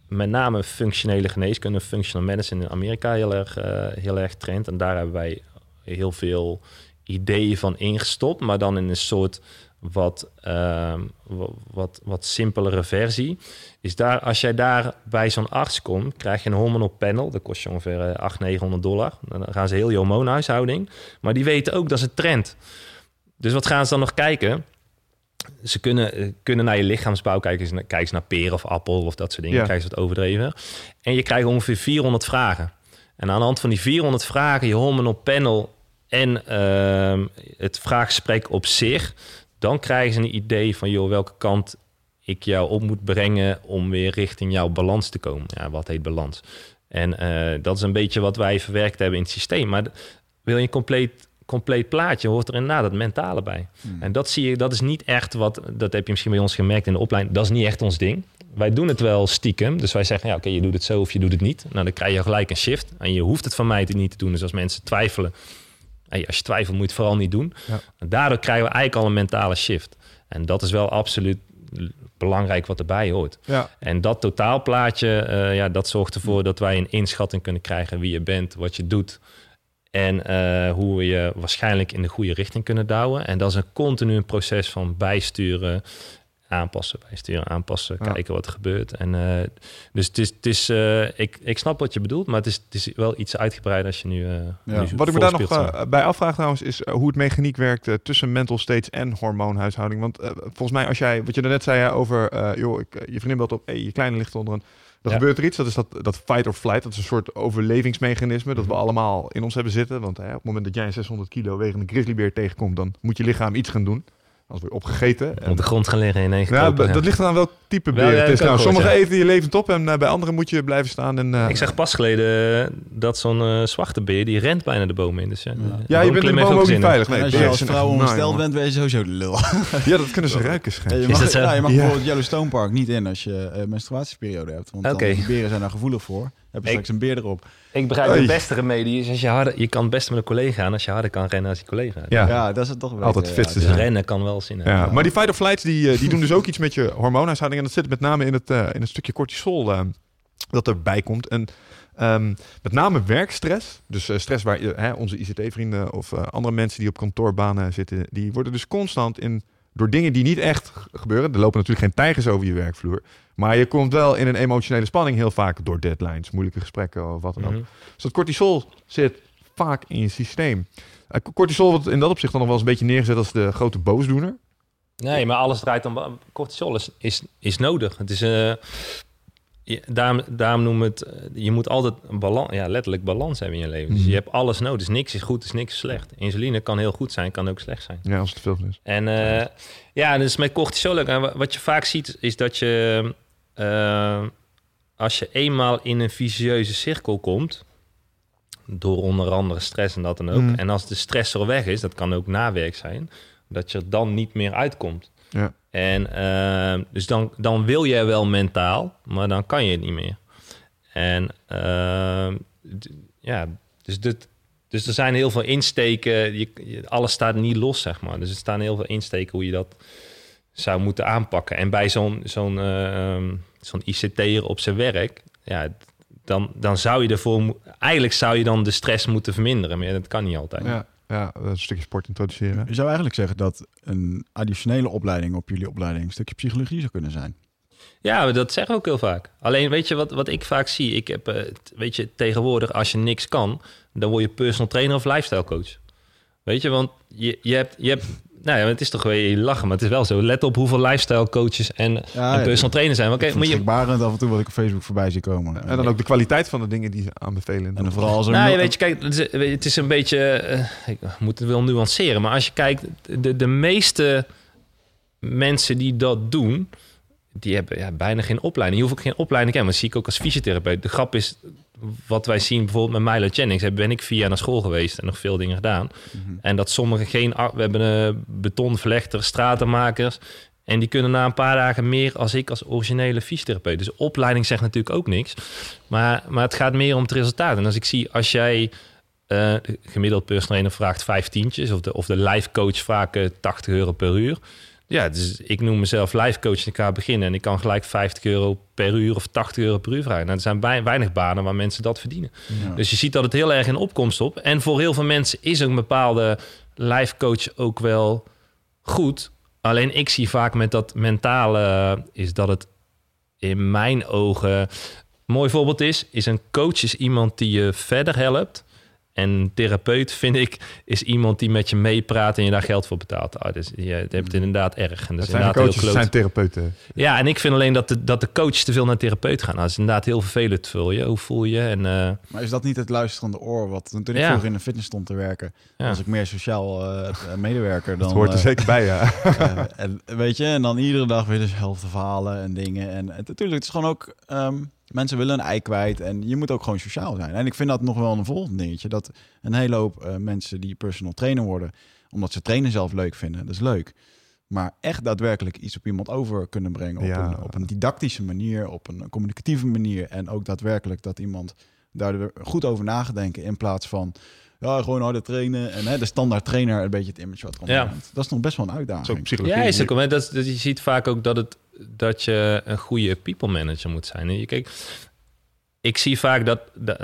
met name functionele geneeskunde, functional medicine in Amerika heel erg, eh, heel erg trend. En daar hebben wij heel veel ideeën van ingestopt, maar dan in een soort wat, ehm, wa- wat, wat simpelere versie. Is daar, als jij daar bij zo'n arts komt, krijg je een hormonal panel. Dat kost je ongeveer eh, 800, 900 dollar. Dan gaan ze heel je hormoonhuishouding. Maar die weten ook dat is een trend. Dus wat gaan ze dan nog kijken? Ze kunnen, eh, kunnen naar je lichaamsbouw kijken. Kijken ze naar peer of appel of dat soort dingen. Ja. Krijgen ze wat overdreven. En je krijgt ongeveer 400 vragen. En aan de hand van die 400 vragen, je hormonal panel en ehm, het vraaggesprek op zich... dan krijgen ze een idee van, joh, welke kant ik jou op moet brengen... om weer richting jouw balans te komen. Ja, wat heet balans? En eh, dat is een beetje wat wij verwerkt hebben in het systeem. Maar wil je een compleet, compleet plaatje, hoort er inderdaad het mentale bij. En dat zie je, dat is niet echt wat, dat heb je misschien bij ons gemerkt in de opleiding, dat is niet echt ons ding. Wij doen het wel stiekem, dus wij zeggen, ja, oké, je doet het zo of je doet het niet. Nou, dan krijg je gelijk een shift. En je hoeft het van mij te niet te doen. Dus als mensen twijfelen, hey, als je twijfelt, moet je het vooral niet doen. Ja. Daardoor krijgen we eigenlijk al een mentale shift. En dat is wel absoluut belangrijk wat erbij hoort. Ja. En dat totaalplaatje, eh, ja, dat zorgt ervoor dat wij een inschatting kunnen krijgen wie je bent, wat je doet. En eh, hoe we je waarschijnlijk in de goede richting kunnen douwen. En dat is een continu proces van bijsturen, aanpassen, bijsturen, aanpassen, Ja. kijken wat er gebeurt. En, eh, dus het is, het is eh, ik, ik snap wat je bedoelt, maar het is, het is wel iets uitgebreider als je nu. eh nu Wat ik me daar nog bij afvraag trouwens, is hoe het mechaniek werkt tussen mental states en hormoonhuishouding. Want volgens mij, als jij, wat je daarnet zei over, joh, ik, je vriendin belt op, hey, je kleine ligt onder een, dan Ja. gebeurt er iets. Dat is dat, dat fight or flight. Dat is een soort overlevingsmechanisme dat we Mhm. allemaal in ons hebben zitten. Want hè, op het moment dat jij een 600 kilo wegende grizzlybeer tegenkomt, dan moet je lichaam iets gaan doen. Anders word je opgegeten. En- op de grond gaan liggen in één ja, b- dat ligt aan welk type beer het is. Nou, sommige ja. eten je levend op en eh, bij anderen moet je blijven staan. En, eh, Ik zag pas geleden eh, dat zo'n eh, zwarte beer, die rent bijna de boom in. Dus ja, ja, je bent in de ook niet veilig. Nee, als je als vrouw ongesteld bent, ben je sowieso de lul. (laughs) Ja, dat kunnen ze ruiken, schijnt. Ja, je Is mag, dat zo? ja, je mag Ja. bijvoorbeeld Yellowstone Park niet in als je eh, menstruatieperiode hebt. Want die beren zijn daar gevoelig voor. Heb je Ik- straks een beer erop. Ik begrijp Oei. de beste remedie is als je harder... Je kan het beste met een collega gaan als je harder kan rennen als je collega. Ja. Ja, dat is het toch wel. Altijd fit te Dus zijn. rennen kan wel zin hebben. Ja, maar die fight or flights die, eh, die doen dus ook iets met je hormoonhuishouding. En dat zit met name in het, eh, in het stukje cortisol eh, dat erbij komt. En ehm, met name werkstress. Dus eh, stress waar onze ICT-vrienden of eh, andere mensen die op kantoorbanen zitten, die worden dus constant in door dingen die niet echt gebeuren. Er lopen natuurlijk geen tijgers over je werkvloer. Maar je komt wel in een emotionele spanning heel vaak door deadlines, moeilijke gesprekken of wat dan ook. Mhm. Dus dat cortisol zit vaak in je systeem. Eh, cortisol wordt in dat opzicht dan nog wel eens een beetje neergezet als de grote boosdoener. Nee, maar alles draait om... Cortisol is, is, is nodig. Het is... eh, je- daarom, daarom noem het, eh, je moet altijd een balans, ja, letterlijk balans hebben in je leven. Dus Mhm. je hebt alles nodig. Dus niks is goed, is niks slecht. Insuline kan heel goed zijn, kan ook slecht zijn. Ja, als het te veel is. En eh, ja, dus met cortisol ook. En wa- wat je vaak ziet, is dat je eh, als je eenmaal in een vicieuze cirkel komt, door onder andere stress en dat dan ook. Mm. En als de stress er weg is, dat kan ook nawerk zijn, dat je er dan niet meer uitkomt. Ja. En eh, dus dan, dan wil je wel mentaal, maar dan kan je het niet meer. En eh, d- ja, dus, dit, dus er zijn heel veel insteken. Je, alles staat niet los, zeg maar. Dus er staan heel veel insteken hoe je dat zou moeten aanpakken. En bij zo'n zo'n eh, ehm, ICT'er op zijn werk, ja, dan, dan zou je ervoor... Eigenlijk zou je dan de stress moeten verminderen, maar dat kan niet altijd. Ja, ja, een stukje sport introduceren. Je zou eigenlijk zeggen dat een additionele opleiding op jullie opleiding een stukje psychologie zou kunnen zijn. Ja, dat zeggen we ook heel vaak. Alleen weet je wat, wat ik vaak zie? Ik heb, eh, weet je, tegenwoordig als je niks kan, dan word je personal trainer of lifestyle coach. Weet je, want je, je hebt, je hebt, nou ja, het is toch weer lachen, maar het is wel zo. Let op hoeveel lifestyle coaches en, Ja, en ja, personal trainers zijn. Oké, vind je, het schrikbarend af en toe wat ik op Facebook voorbij zie komen. En dan ook de kwaliteit van de dingen die ze aanbevelen. En dan vooral als er... nou, je weet je, kijk, het is, een beetje, eh, ik moet het wel nuanceren, maar als je kijkt, de, de meeste mensen die dat doen, die hebben ja, bijna geen opleiding. Je hoeft ook geen opleiding te hebben. Dat zie ik ook als fysiotherapeut. De grap is, wat wij zien bijvoorbeeld met Milo Jennings, heb- ben ik vier jaar naar school geweest en nog veel dingen gedaan. Mhm. En dat sommigen geen, we hebben een betonvlechters, stratenmakers. En die kunnen na een paar dagen meer als ik als originele fysiotherapeut. Dus opleiding zegt natuurlijk ook niks. Maar, maar het gaat meer om het resultaat. En als ik zie, als jij eh, gemiddeld trainer vraagt vijf tientjes... of de, of de life coach vaak eh, 80 euro per uur... Ja, dus ik noem mezelf life coach en ik ga beginnen... en ik kan gelijk 50 euro per uur of 80 euro per uur vragen. Nou, er zijn bij, weinig banen waar mensen dat verdienen. Ja. Dus je ziet dat het heel erg in opkomst op. En voor heel veel mensen is een bepaalde life coach ook wel goed. Alleen ik zie vaak met dat mentale is dat het in mijn ogen een mooi voorbeeld is. Is een coach is iemand die je verder helpt. En een therapeut, vind ik, is iemand die met je meepraat en je daar geld voor betaalt. Ah, dus je hebt het inderdaad erg. En dat zijn inderdaad coaches, heel zijn therapeuten. Ja, en ik vind alleen dat de, dat de coach te veel naar de therapeut gaat. Nou, dat is inderdaad heel vervelend. Vul je, hoe voel je? En uh, Maar is dat niet het luisterende oor? Wat toen ik Ja. vroeger in de fitness stond te werken, ja. was ik meer sociaal eh, (laughs) medewerker dan. Dat hoort er eh, zeker bij, ja. (laughs) eh, en, weet je, en dan iedere dag weer dezelfde verhalen en dingen. En het, natuurlijk, het is gewoon ook. ehm, mensen willen een ei kwijt en je moet ook gewoon sociaal zijn. En ik vind dat nog wel een volgend dingetje. Dat een hele hoop eh, mensen die personal trainer worden, omdat ze trainen zelf leuk vinden, dat is leuk. Maar echt daadwerkelijk iets op iemand over kunnen brengen. Op, Ja. een, op een didactische manier, op een communicatieve manier. En ook daadwerkelijk dat iemand daar goed over na gaat denken. In plaats van ja, gewoon harder trainen. En hè, de standaard trainer een beetje het image wat komt. Ja. Dat is nog best wel een uitdaging. psychologie. Ja, is dat, is- dat, je ziet vaak ook dat, het, dat je een goede people manager moet zijn. Je, ik zie vaak dat,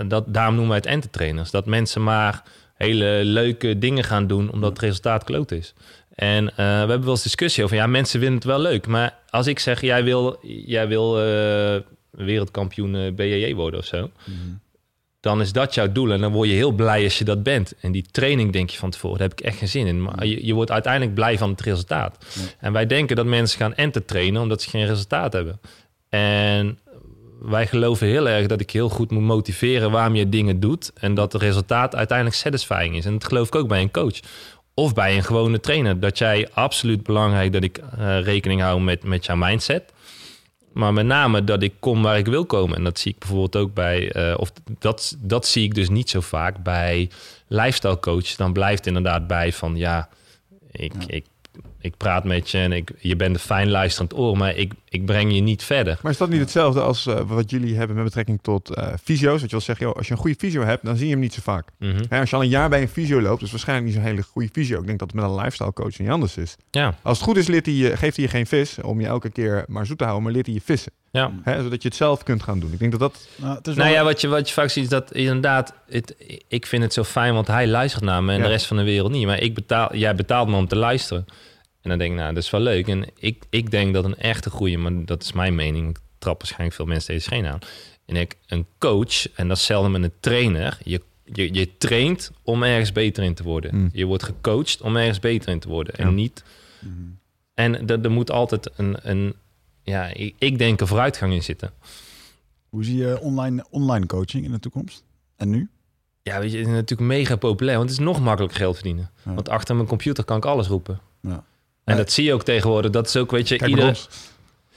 dat, daarom noemen wij het entertrainers, dat mensen maar hele leuke dingen gaan doen omdat het resultaat kloot is. En eh, we hebben wel eens discussie over, ja, mensen vinden het wel leuk. Maar als ik zeg, jij wil, jij wil eh, wereldkampioen eh, BJJ worden of zo, Mhm. Dan is dat jouw doel. En dan word je heel blij als je dat bent. En die training denk je van tevoren, daar heb ik echt geen zin in. Maar je, je wordt uiteindelijk blij van het resultaat. Ja. En wij denken dat mensen gaan entertrainen omdat ze geen resultaat hebben. En wij geloven heel erg dat ik heel goed moet motiveren waarom je dingen doet. En dat het resultaat uiteindelijk satisfying is. En dat geloof ik ook bij een coach. Of bij een gewone trainer. Dat jij absoluut belangrijk dat ik eh, rekening hou met, met jouw mindset. Maar met name dat ik kom waar ik wil komen. En dat zie ik bijvoorbeeld ook bij, eh, of dat, dat zie ik dus niet zo vaak bij lifestyle coaches. Dan blijft inderdaad bij van ja, ik, Ja. ik, ik praat met je en ik, je bent een fijn luisterend oor, maar ik, ik breng je niet verder. Maar is dat niet hetzelfde als eh, wat jullie hebben met betrekking tot eh fysio's? Dat je wil zeggen, joh, als je een goede fysio hebt, dan zie je hem niet zo vaak. Mhm. Hè, als je al een jaar bij een fysio loopt, is waarschijnlijk niet zo'n hele goede fysio. Ik denk dat het met een lifestyle coach niet anders is. Ja, Als het goed is, leert hij je, geeft hij je geen vis om je elke keer maar zoet te houden, maar leert hij je vissen. ja. Hè, zodat je het zelf kunt gaan doen. Ik denk dat dat... Nou, het is Nou wel- ja, wat je, wat je vaak ziet is dat inderdaad, het, ik vind het zo fijn, want hij luistert naar me en Ja. de rest van de wereld niet. Maar ik betaal, jij betaalt me om te luisteren. En dan denk ik, nou, dat is wel leuk. En ik, ik denk dat een echte goede, maar dat is mijn mening, ik trap waarschijnlijk veel mensen deze scheen aan. En ik, een coach, en dat is zelden met een trainer, je, je, je traint om ergens beter in te worden. Hmm. Je wordt gecoacht om ergens beter in te worden. Ja. En niet Mhm. en er, er moet altijd een, een ja, ik, ik denk een vooruitgang in zitten. Hoe zie je online, online coaching in de toekomst? En nu? Ja, weet je, het is natuurlijk mega populair. Want het is nog makkelijk geld verdienen. Ja. Want achter mijn computer kan ik alles roepen. Ja. En dat zie je ook tegenwoordig. Dat is ook, weet je, ons.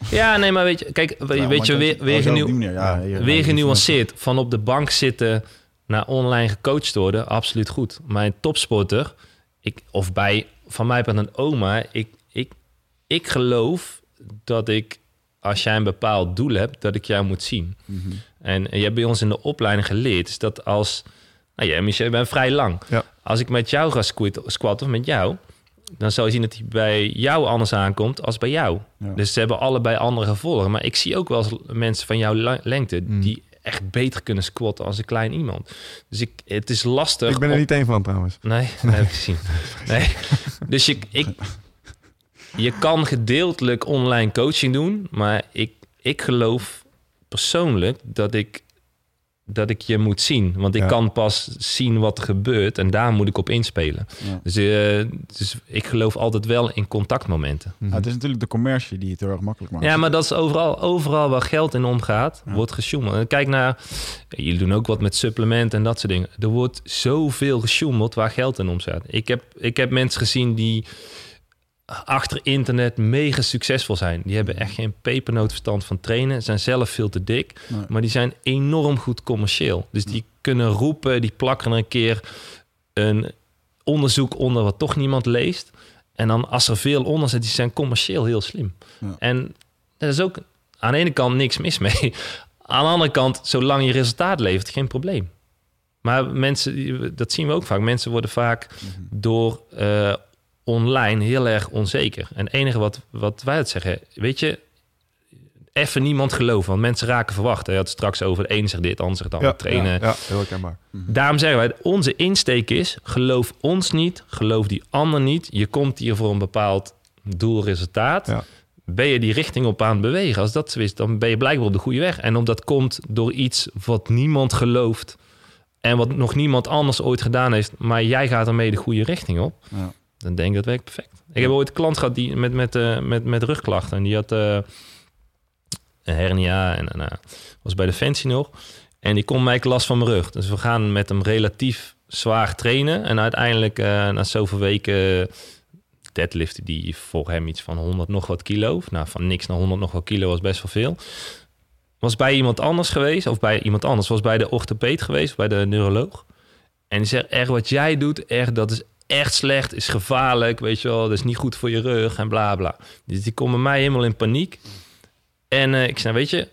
Ja, nee, maar weet je, kijk, weet Nou, je, weer, weer, manier. Ja, hier- weer genuanceerd. Van op de bank zitten naar online gecoacht worden, absoluut goed. Maar een topsporter, ik, of bij van mij bij een oma, ik, ik, ik geloof dat ik, als jij een bepaald doel hebt, dat ik jou moet zien. Mhm. En je hebt bij ons in de opleiding geleerd, is dat als, nou ja, Michel, je bent vrij lang. Ja. Als ik met jou ga squat- squatten, of met jou, dan zal je zien dat hij bij jou anders aankomt als bij jou. Ja. Dus ze hebben allebei andere gevolgen. Maar ik zie ook wel eens mensen van jouw lengte Mm. die echt beter kunnen squatten als een klein iemand. Dus ik, het is lastig. Ik ben er niet één van trouwens. Nee, dat heb ik gezien. Nee. Dus je, ik, je kan gedeeltelijk online coaching doen, maar ik, ik geloof persoonlijk dat ik, dat ik je moet zien. Want ik Ja. kan pas zien wat er gebeurt en daar moet ik op inspelen. Ja. Dus, eh, dus ik geloof altijd wel in contactmomenten. Mhm. Ja, het is natuurlijk de commercie die het heel erg makkelijk maakt. Ja, maar dat is overal, overal waar geld in omgaat, Ja. wordt gesjoemeld. Kijk naar, jullie doen ook wat met supplementen en dat soort dingen. Er wordt zoveel gesjoemeld waar geld in omgaat. Ik heb, ik heb mensen gezien die achter internet mega succesvol zijn. Die hebben echt geen pepernoot verstand van trainen, zijn zelf veel te dik, Nee. maar die zijn enorm goed commercieel. Dus die kunnen roepen, die plakken een keer een onderzoek onder wat toch niemand leest. En dan als er veel onder zit, die zijn commercieel heel slim. Ja. En er is ook aan de ene kant niks mis mee. Aan de andere kant, zolang je resultaat levert, geen probleem. Maar mensen, dat zien we ook vaak. Mensen worden vaak door eh, online heel erg onzeker. En het enige wat, wat wij het zeggen, weet je, even niemand geloven. Want mensen raken verwacht. Je had het straks over de een zegt dit, de ander zegt dan Ja, trainen. Ja, ja, heel herkenbaar. Daarom zeggen wij, onze insteek is, geloof ons niet, geloof die ander niet. Je komt hier voor een bepaald doelresultaat. Ja. Ben je die richting op aan het bewegen? Als dat zo is, dan ben je blijkbaar op de goede weg. En omdat komt door iets wat niemand gelooft en wat nog niemand anders ooit gedaan heeft, maar jij gaat ermee de goede richting op, Ja. Dan denk ik dat werkt perfect. Ik heb ooit een klant gehad die met, met, eh, met, met rugklachten. En die had eh, een hernia en eh, was bij Defensie nog. En die kon mij last van mijn rug. Dus we gaan met hem relatief zwaar trainen. En uiteindelijk na zoveel weken deadliften die voor hem iets van 100 nog wat kilo. Nou, van niks naar 100 nog wat kilo was best wel veel. Was bij iemand anders geweest, of bij iemand anders, was bij de orthopeed geweest, bij de neuroloog. En die zegt, echt wat jij doet, echt, dat is echt slecht, is gevaarlijk, weet je wel, dat is niet goed voor je rug en bla bla. Dus die komt bij mij helemaal in paniek. En eh, ik zei, weet je,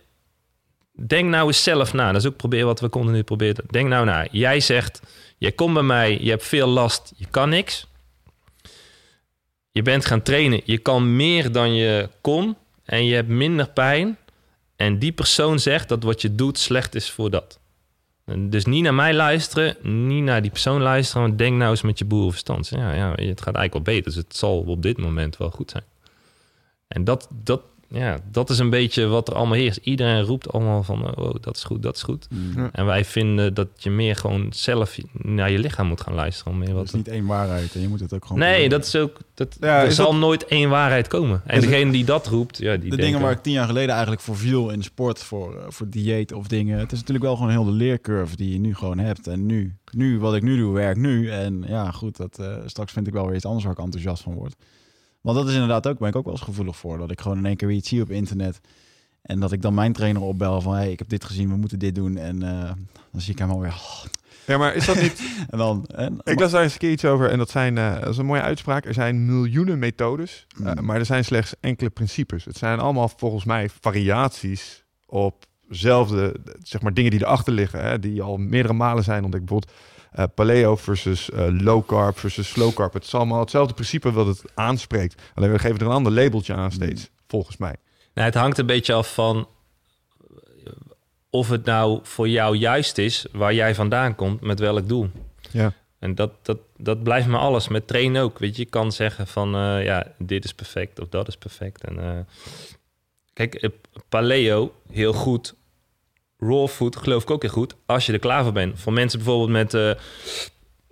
denk nou eens zelf na. Dat is ook proberen wat we continu proberen. Denk nou na. Jij zegt, jij komt bij mij, je hebt veel last, je kan niks. Je bent gaan trainen, je kan meer dan je kon en je hebt minder pijn. En die persoon zegt dat wat je doet slecht is voor dat. Dus niet naar mij luisteren, niet naar die persoon luisteren, maar denk nou eens met je boerenverstand. Ja, ja, het gaat eigenlijk wel beter, dus het zal op dit moment wel goed zijn. En dat, dat, ja, dat is een beetje wat er allemaal heerst. Iedereen roept allemaal van, oh, dat is goed, dat is goed. Mm. En wij vinden dat je meer gewoon zelf naar je lichaam moet gaan luisteren. Om meer Dat wat is niet één waarheid en je moet het ook gewoon... Nee, proberen. dat is ook. Dat, Ja, er is zal dat- nooit één waarheid komen. En Is het- degene die dat roept, ja, die de denken, dingen waar ik tien jaar geleden eigenlijk voor viel in sport, voor, eh, voor dieet of dingen. Het is natuurlijk wel gewoon heel de leercurve die je nu gewoon hebt. En nu, nu wat ik nu doe, werkt nu. En ja, goed, dat, eh, straks vind ik wel weer iets anders waar ik enthousiast van word. Want dat is inderdaad ook, ben ik ook wel eens gevoelig voor. Dat ik gewoon in één keer weer iets zie op internet. En dat ik dan mijn trainer opbel van, hey, ik heb dit gezien, we moeten dit doen. En eh, dan zie ik hem alweer. Oh. (laughs) Ja, maar is dat niet... En dan... En, Ik las daar eens een keer iets over en dat, zijn, eh, dat is een mooie uitspraak. Er zijn miljoenen methodes, eh, Mm. maar er zijn slechts enkele principes. Het zijn allemaal volgens mij variaties op zelfde, zeg maar, dingen die erachter liggen. Hè, die al meerdere malen zijn ontdekt. Bijvoorbeeld eh, paleo versus eh, low carb versus slow carb. Het is allemaal hetzelfde principe wat het aanspreekt. Alleen we geven er een ander labeltje aan steeds, volgens mij. Nou, het hangt een beetje af van of het nou voor jou juist is waar jij vandaan komt, met welk doel. Ja. En dat, dat, dat blijft maar alles. Met trainen ook. Weet je, je kan zeggen van eh, ja, dit is perfect of dat is perfect. En, kijk, paleo, heel goed. Raw food geloof ik ook heel goed. Als je er klaar voor bent. Voor mensen bijvoorbeeld met eh,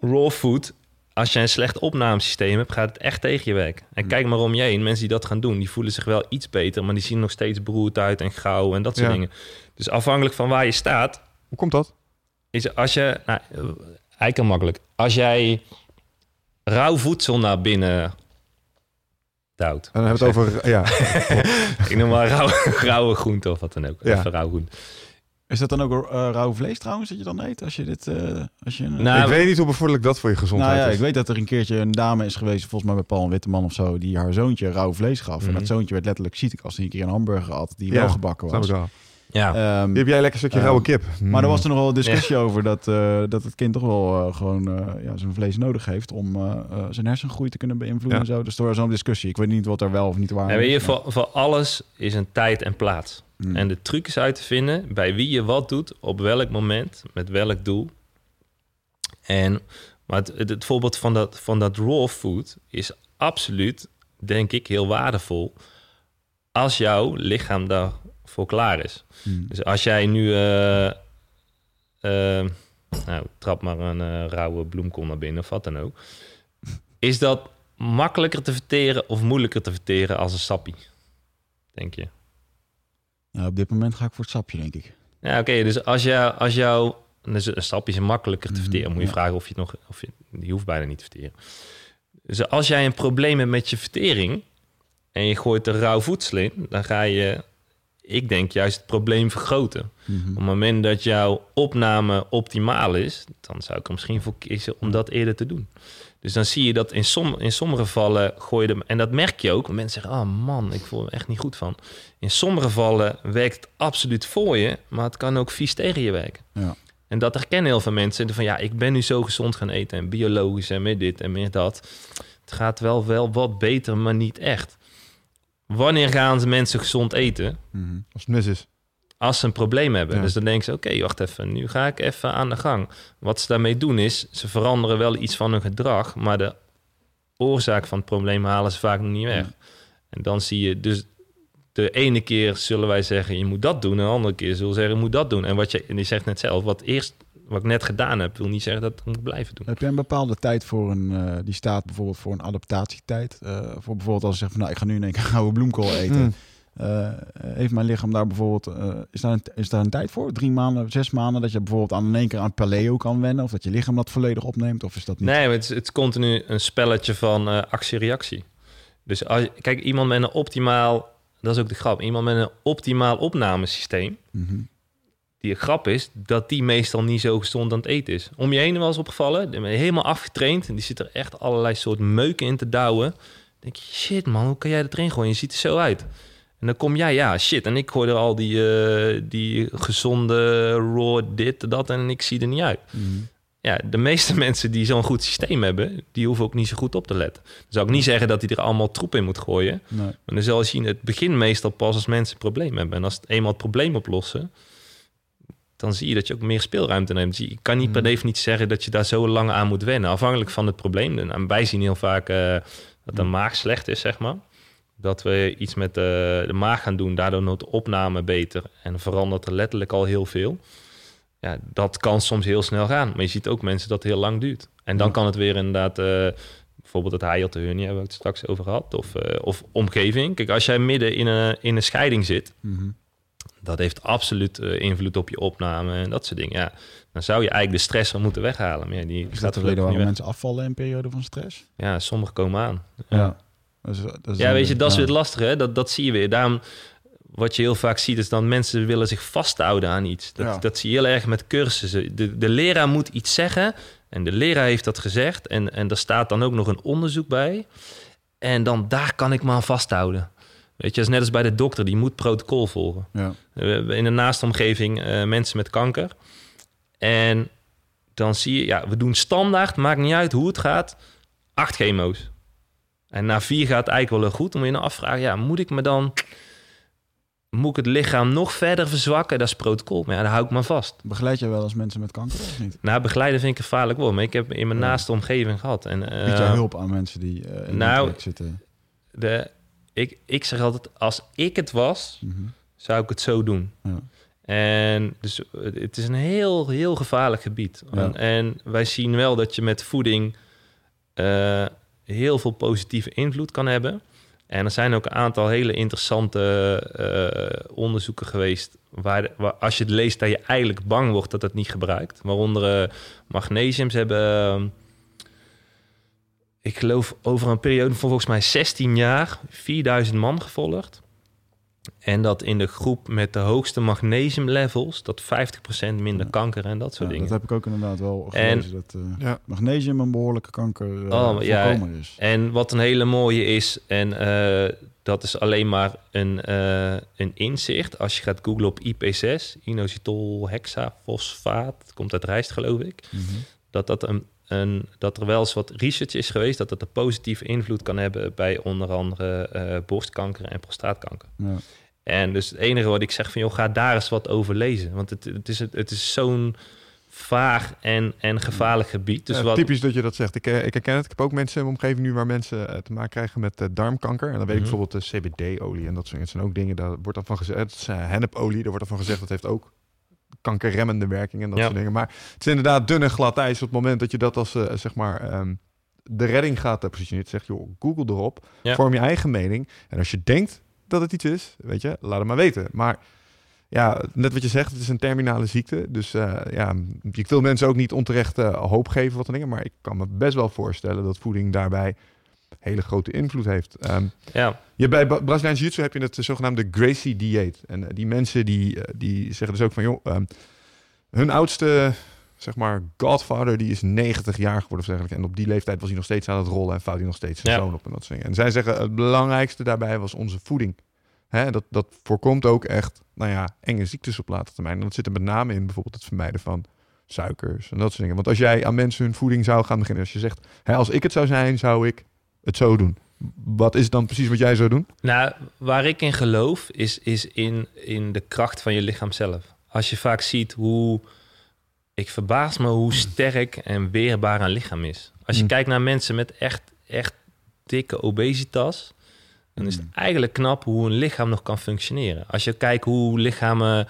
raw food als je een slecht opnamesysteem hebt, gaat het echt tegen je werken. En kijk maar om je heen. Mensen die dat gaan doen, die voelen zich wel iets beter, maar die zien nog steeds beroerd uit en gauw en dat soort Ja. dingen. Dus afhankelijk van waar je staat, Hoe komt dat? is als je, nou, eigenlijk heel makkelijk. Als jij rauw voedsel naar binnen duwt. En dan hebben we het over... Ja, (laughs) Ik noem maar rauwe, rauwe groente of wat dan ook. Ja. Even rauw groente. Is dat dan ook uh, rauw vlees trouwens dat je dan eet? Als je dit... eh, als je een- Nou, ik weet niet hoe bevorderlijk dat voor je gezondheid nou ja, is. ik weet dat er een keertje een dame is geweest, volgens mij bij Paul Witteman of zo, die haar zoontje rauw vlees gaf. En Mhm. dat zoontje werd letterlijk ziek als hij een keer een hamburger had die Ja, wel gebakken Snap was. ik wel. Ja. Hier heb jij lekker een stukje Ehm, rauwe kip. maar er was er nog wel een discussie over dat, eh, dat het kind toch wel eh, gewoon eh, ja, zijn vlees nodig heeft om eh, eh, zijn hersengroei te kunnen beïnvloeden Ja. en zo. Dus er was zo'n discussie. Ik weet niet wat er wel of niet waar is. je, voor, voor alles is een tijd en plaats. Hmm. En de truc is uit te vinden bij wie je wat doet, op welk moment, met welk doel. En maar het, het, het voorbeeld van dat, van dat raw food is absoluut, denk ik, heel waardevol. Als jouw lichaam daarvoor klaar is. Hmm. Dus als jij nu, eh, eh, nou, trap maar een eh, rauwe bloemkool naar binnen of wat dan ook. Is dat makkelijker te verteren of moeilijker te verteren als een sappie? Denk je? Ja, op dit moment ga ik voor het sapje, denk ik. Ja, oké. dus als, jou, als jou... Dus een sapje is makkelijker te Mhm, verteren. Moet je ja. vragen of je het nog... Of je, die hoeft bijna niet te verteren. Dus als jij een probleem hebt met je vertering... en je gooit er rauw voedsel in... dan ga je, ik denk, juist het probleem vergroten. Mhm. Op het moment dat jouw opname optimaal is... dan zou ik er misschien voor kiezen om dat eerder te doen. Dus dan zie je dat in, som, in sommige gevallen gooi je hem... en dat merk je ook. Mensen zeggen, oh man, ik voel me echt niet goed van. In sommige gevallen werkt het absoluut voor je... maar het kan ook vies tegen je werken. Ja. En dat herkennen heel veel mensen. Van ja, ik ben nu zo gezond gaan eten... en biologisch en meer dit en meer dat. Het gaat wel, wel wat beter, maar niet echt. Wanneer gaan ze mensen gezond eten? Mhm. Als het mis is. Als ze een probleem hebben. Ja. Dus dan denken ze, oké, wacht even, nu ga ik even aan de gang. Wat ze daarmee doen is, ze veranderen wel iets van hun gedrag, maar de oorzaak van het probleem halen ze vaak nog niet weg. Ja. En dan zie je dus de ene keer zullen wij zeggen, je moet dat doen, en de andere keer zullen we zeggen, je moet dat doen. En wat je, en je zegt net zelf, wat eerst wat ik net gedaan heb, wil niet zeggen dat ik het moet blijven doen. Heb jij een bepaalde tijd voor een, eh, die staat bijvoorbeeld voor een adaptatietijd? Eh, voor bijvoorbeeld als je zegt van nou, ik ga nu in één keer gouden bloemkool eten. Mm. Eh, heeft mijn lichaam daar bijvoorbeeld, eh, is, daar een, is daar een tijd voor? Drie maanden, zes maanden, dat je bijvoorbeeld aan in één keer aan paleo kan wennen? Of dat je lichaam dat volledig opneemt? Of is dat niet? Nee, het is, het is continu een spelletje van eh, actie-reactie. Dus als, kijk, iemand met een optimaal, dat is ook de grap, iemand met een optimaal opnamesysteem, Mhm. die grap is dat die meestal niet zo gezond aan het eten is. Om je heen wel eens opgevallen, die ben je helemaal afgetraind en die zit er echt allerlei soort meuken in te douwen. Dan denk je, shit man, hoe kan jij dat erin gooien? Je ziet er zo uit. En dan kom jij, ja, shit. En ik er al die, eh, die gezonde raw dit, dat en ik zie er niet uit. Mhm. Ja, de meeste (laughs) mensen die zo'n goed systeem hebben, die hoeven ook niet zo goed op te letten. Dan zou ik niet zeggen dat hij er allemaal troep in moet gooien. Nee. Maar dan zal je zien, het begint meestal pas als mensen een probleem hebben. En als het eenmaal het probleem oplossen, dan zie je dat je ook meer speelruimte neemt. Dus je kan niet per definitie zeggen dat je daar zo lang aan moet wennen. Afhankelijk van het probleem. En wij zien heel vaak eh, dat de maag slecht is, zeg maar. Dat we iets met de, de maag gaan doen, daardoor wordt de opname beter. En verandert er letterlijk al heel veel. Ja, dat kan soms heel snel gaan. Maar je ziet ook mensen dat het heel lang duurt. En dan kan het weer inderdaad... eh, bijvoorbeeld het hiatus hernia, hebben we het straks over gehad. Of, eh, of omgeving. Kijk, als jij midden in een, in een scheiding zit... Mhm. dat heeft absoluut eh, invloed op je opname en dat soort dingen. Ja, dan zou je eigenlijk de stress wel moeten weghalen. Maar ja, die Is dat de er reden waarom mensen afvallen in een periode van stress? Ja, sommigen komen aan. Ja, Ja. Ja dan- weet je, dat is weer lastig, hè? Dat, dat zie je weer. Daarom, wat je heel vaak ziet, is dat mensen willen zich vasthouden aan iets. Dat, Ja. dat zie je heel erg met cursussen. De, de leraar moet iets zeggen en de leraar heeft dat gezegd. En, en er staat dan ook nog een onderzoek bij. En dan daar kan ik me aan vasthouden. Weet je, dat is net als bij de dokter, die moet protocol volgen. Ja. We hebben in de naaste omgeving eh, mensen met kanker. En dan zie je, ja, we doen standaard, maakt niet uit hoe het gaat, acht chemo's. En na vier gaat het eigenlijk wel heel goed. Dan moet je nou afvragen, ja, moet ik me dan... Moet ik het lichaam nog verder verzwakken? Dat is protocol. Maar ja, daar hou ik me vast. Begeleid jij wel eens mensen met kanker of niet? Nou, begeleiden vind ik gevaarlijk woord. Maar ik heb in mijn Ja. naaste omgeving gehad. En, Bied eh, jij hulp aan mensen die eh in nou, traject zitten? de, ik, ik zeg altijd, als ik het was, Mhm. zou ik het zo doen. Ja. En dus eh, het is een heel, heel gevaarlijk gebied. Ja. En, en wij zien wel dat je met voeding eh, heel veel positieve invloed kan hebben. En er zijn ook een aantal hele interessante eh, onderzoeken geweest... Waar, als je het leest dat je eigenlijk bang wordt dat het niet gebruikt. Waaronder uh, magnesium. Ze hebben, ik geloof, over een periode van volgens mij 16 jaar... 4000 man gevolgd. En dat in de groep met de hoogste magnesium levels, dat 50% minder Ja. kanker en dat soort Ja, dingen. dat heb ik ook inderdaad wel En- gelezen. dat eh, Ja. magnesium een behoorlijke kanker eh Oh, is. En wat een hele mooie is, en eh, dat is alleen maar een, eh, een inzicht. Als je gaat googlen op IP6, inositol hexafosfaat, komt uit rijst geloof ik. Mhm. Dat, dat, een, een, dat er wel eens wat research is geweest dat dat een positieve invloed kan hebben bij onder andere eh, borstkanker en prostaatkanker. Ja. En dus het enige wat ik zeg van, joh, ga daar eens wat over lezen. Want het, het is, het is zo'n vaag en, en gevaarlijk gebied. Dus Ja, wat, Typisch dat je dat zegt. Ik, eh, ik herken het. Ik heb ook mensen in mijn omgeving nu waar mensen eh, te maken krijgen met darmkanker. En dan weet ik Mhm. bijvoorbeeld de CBD-olie en dat soort dingen. Het zijn ook dingen, daar wordt dan van gezegd. Het is hennepolie, daar wordt dan van gezegd dat heeft ook kankerremmende werking en dat Ja. soort dingen. Maar het is inderdaad dun en glad ijs op het moment dat je dat als eh, zeg maar ehm, de redding gaat uh, positioneren. Zeg joh, Google erop, Ja. vorm je eigen mening. En als je denkt dat het iets is, weet je, laat het maar weten. Maar ja, net wat je zegt, het is een terminale ziekte. Dus eh, ja, ik wil mensen ook niet onterecht eh, hoop geven wat dan dingen. Maar ik kan me best wel voorstellen dat voeding daarbij hele grote invloed heeft. Ehm, ja, je, bij Ba- Braziliaans Jiu-Jitsu heb je het zogenaamde Gracie dieet. En eh, die mensen die, eh, die zeggen dus ook van... joh, ehm, hun oudste, zeg maar, godfather, die is 90 jaar geworden of dergelijke. En op die leeftijd was hij nog steeds aan het rollen... en vouwt hij nog steeds zijn Ja. zoon op en dat soort dingen. En zij zeggen, het belangrijkste daarbij was onze voeding. Hè, dat, dat voorkomt ook echt, nou ja, enge ziektes op later termijn. En dat zit er met name in bijvoorbeeld het vermijden van suikers en dat soort dingen. Want als jij aan mensen hun voeding zou gaan beginnen... als je zegt, hè, als ik het zou zijn, zou ik het zo doen. Wat is dan precies wat jij zou doen? Nou, waar ik in geloof is, is in, in de kracht van je lichaam zelf. Als je vaak ziet hoe... Ik verbaas me hoe sterk en weerbaar een lichaam is. Als je Mm. kijkt naar mensen met echt, echt dikke obesitas... dan is het eigenlijk knap hoe een lichaam nog kan functioneren. Als je kijkt hoe lichamen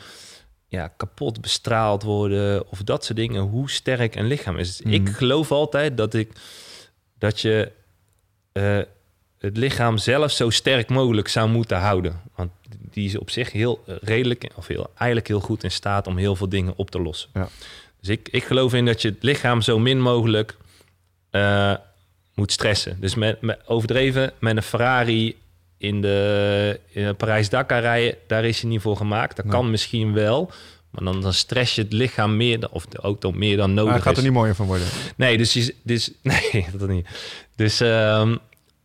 ja, kapot bestraald worden... of dat soort dingen, hoe sterk een lichaam is. Dus Mm. Ik geloof altijd dat, ik, dat je... eh, het lichaam zelf zo sterk mogelijk zou moeten houden. Want die is op zich heel eh, redelijk, of heel, eigenlijk heel goed in staat om heel veel dingen op te lossen. Ja. Dus ik, ik geloof in dat je het lichaam zo min mogelijk eh, moet stressen. Dus met, met, overdreven met een Ferrari in de in Parijs-Dakar rijden, daar is hij niet voor gemaakt. Dat Nee. kan misschien wel, maar dan, dan stress je het lichaam meer, dan- of de auto meer dan nodig Maar het gaat is. er niet mooier van worden. Nee, dus, dus (laughs) nee, dat niet. Dus, ehm,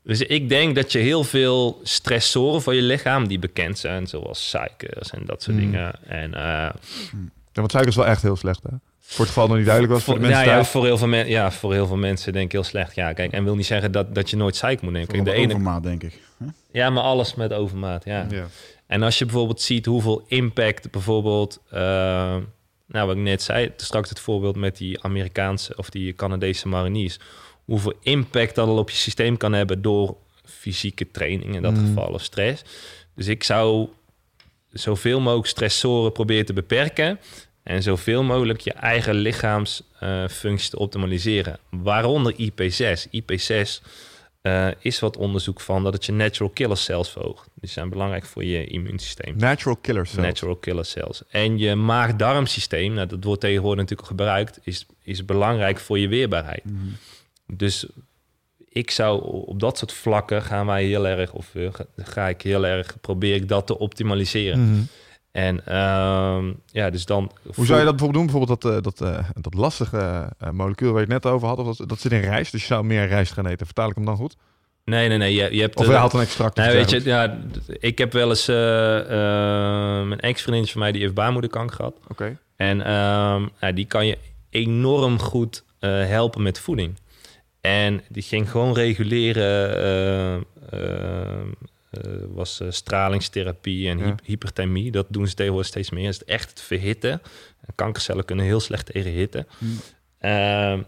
dus ik denk dat je heel veel stressoren voor je lichaam die bekend zijn, zoals suikers en dat soort Mm. dingen. En eh, Ja, want suiker is wel echt heel slecht, hè? Voor het geval nog niet duidelijk was voor, voor, de mensen nou ja, thuis. voor heel veel mensen, ja, voor heel veel mensen denk ik heel slecht. Ja, kijk, en wil niet zeggen dat, dat je nooit suiker moet nemen. Kijk, de ene, overmaat, denk ik. Hè? ja, maar alles met overmaat. Ja. Ja. En als je bijvoorbeeld ziet hoeveel impact bijvoorbeeld, eh, nou wat ik net zei, straks het voorbeeld met die Amerikaanse of die Canadese mariniers, hoeveel impact dat al op je systeem kan hebben door fysieke training in dat Mm. geval of stress. Dus ik zou zoveel mogelijk stressoren proberen te beperken en zoveel mogelijk je eigen lichaamsfunctie te optimaliseren. Waaronder IP6. IP6 eh, is wat onderzoek van dat het je natural killer cells verhoogt. Die zijn belangrijk voor je immuunsysteem. Natural killers. zelfs. Natural killer cells. En je maag-darmsysteem, nou, dat wordt tegenwoordig natuurlijk gebruikt, is, is belangrijk voor je weerbaarheid. Dus ik zou op dat soort vlakken gaan wij heel erg, of eh, ga- ga ik heel erg, probeer ik dat te optimaliseren. Mhm. En ehm, ja, dus dan. Hoe zou je dat bijvoorbeeld doen? Bijvoorbeeld dat, eh, dat, eh, dat lastige eh, molecuul waar je het net over had. Of dat, dat zit in rijst, dus je zou meer rijst gaan eten. Vertaal ik hem dan goed? Nee, nee, nee. Je, je hebt. Of je haalt een extract? Of weet je, ja, ik heb wel eens eh, eh, een ex-vriendin van mij die heeft baarmoederkanker gehad. Oké. En ehm, ja, die kan je enorm goed helpen met voeding. En die ging gewoon reguleren, was eh, stralingstherapie en Ja. hyperthermie. Dat doen ze tegenwoordig steeds meer. Het is echt het verhitten. Kankercellen kunnen heel slecht tegen hitte. Hmm. Ehm,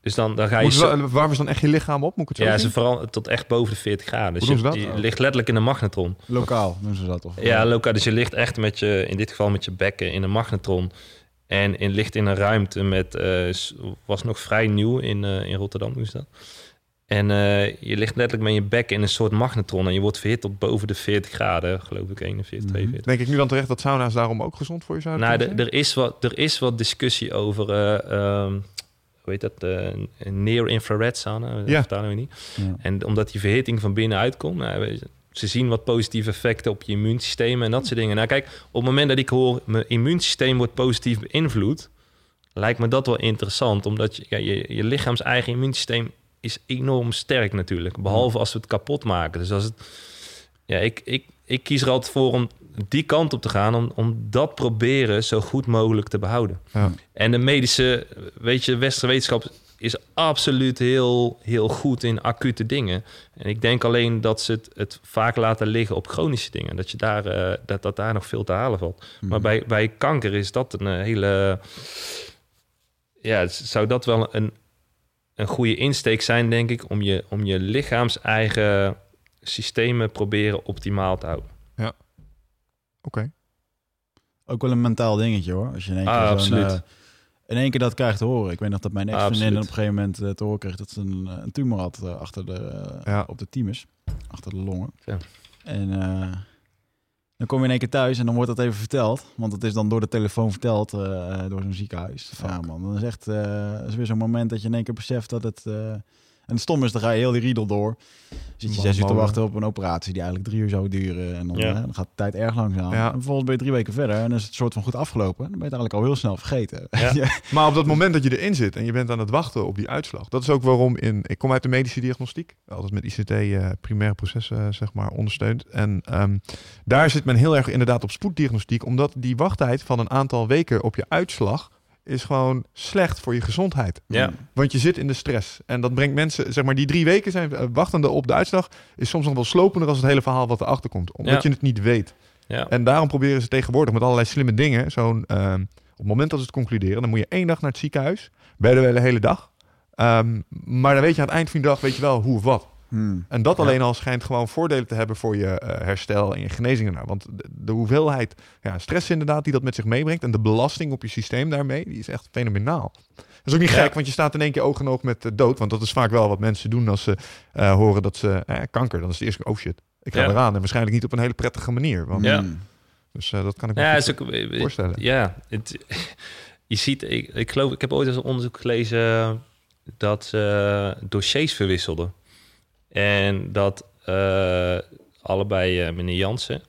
dus dan, dan ga je... Zo- ze dan echt je lichaam op? Moet ik het zo ja, zien? ze vooral tot echt boven de 40 graden. Dus Hoe je, je ligt letterlijk in een magnetron. Lokaal doen ze dat toch? Ja, lokaal. Dus je ligt echt met je, in dit geval met je bekken in een magnetron. En in, ligt in een ruimte met, eh, was nog vrij nieuw in, eh, in Rotterdam, doen ze dat. En eh, je ligt letterlijk met je bek in een soort magnetron en je wordt verhit tot boven de 40 graden, geloof ik, 41, 42. Denk ik nu dan terecht dat sauna's daarom ook gezond voor je zouden Nou, kunnen de- er is, wat, er is wat discussie over, eh, ehm, hoe heet dat, eh near-infrared sauna, Ja. vertalen we niet. Ja. En omdat die verhitting van binnenuit komt, nou, ze zien wat positieve effecten op je immuunsysteem en dat soort dingen. Nou kijk, op het moment dat ik hoor, mijn immuunsysteem wordt positief beïnvloed, lijkt me dat wel interessant, omdat je, ja, je, je lichaams eigen immuunsysteem is enorm sterk natuurlijk, behalve als we het kapot maken. Dus als het, ja, ik, ik, ik kies er altijd voor om die kant op te gaan, om, om dat proberen zo goed mogelijk te behouden. Ja. En de medische, weet je, westerse wetenschap is absoluut heel, heel goed in acute dingen. En ik denk alleen dat ze het, het vaak laten liggen op chronische dingen. Dat, je daar, eh, dat, dat daar nog veel te halen valt. Maar bij, bij kanker is dat een eh, hele... Ja, zou dat wel een, een goede insteek zijn, denk ik... om je, om je lichaams eigen systemen proberen optimaal te houden. Oké. Ook wel een mentaal dingetje hoor. Als je in één keer, Ah, absoluut. eh, in één keer dat krijgt te horen. Ik weet nog dat mijn ex-vriendin op een gegeven moment eh, te horen kreeg dat ze een, eh, een tumor had achter de, Ja. op de thymus. Achter de longen. Ja. En dan kom je in één keer thuis en dan wordt dat even verteld. Want het is dan door de telefoon verteld eh, door zo'n ziekenhuis. Ja man, dan is echt eh, dat is weer zo'n moment dat je in één keer beseft dat het... eh, en het stom is, dan ga je heel die riedel door. Zit je zes uur te wachten op een operatie die eigenlijk drie uur zou duren. En dan, Ja. eh, dan gaat de tijd erg langzaam. Ja. En vervolgens ben je drie weken verder en dan is het soort van goed afgelopen. Dan ben je het eigenlijk al heel snel vergeten. (laughs) Ja. Maar op dat moment dat je erin zit en je bent aan het wachten op die uitslag. Dat is ook waarom in... Ik kom uit de medische diagnostiek. Altijd met ICT eh, primaire processen eh, zeg maar ondersteund. En ehm, daar zit men heel erg inderdaad op spoeddiagnostiek. Omdat die wachttijd van een aantal weken op je uitslag... is gewoon slecht voor je gezondheid. Ja. Want je zit in de stress. En dat brengt mensen, zeg maar, die drie weken zijn eh, wachtende op de uitslag. is soms nog wel slopender als het hele verhaal wat erachter komt. Omdat Ja. je het niet weet. Ja. En daarom proberen ze tegenwoordig met allerlei slimme dingen. Zo'n, ehm, op het moment dat ze het concluderen, dan moet je één dag naar het ziekenhuis. Wel de hele dag. Ehm, maar dan weet je aan het eind van de dag weet je wel hoe of wat. Hmm. En dat Ja. alleen al schijnt gewoon voordelen te hebben voor je eh, herstel en je genezing daarna. Want de, de hoeveelheid ja, stress inderdaad die dat met zich meebrengt en de belasting op je systeem daarmee, die is echt fenomenaal. Dat is ook niet Ja. gek, want je staat in één keer oog in oog met de dood. Want dat is vaak wel wat mensen doen als ze eh, horen dat ze eh, kanker. Dan is het eerst, oh shit, ik ga Ja. eraan. En waarschijnlijk niet op een hele prettige manier. Want, Ja. Dus eh, dat kan ik me is ook, eh, voorstellen. Ja, het, (laughs) je ziet, ik, ik geloof, ik heb ooit eens een onderzoek gelezen dat ze dossiers verwisselden. En dat eh, allebei eh, meneer Jansen.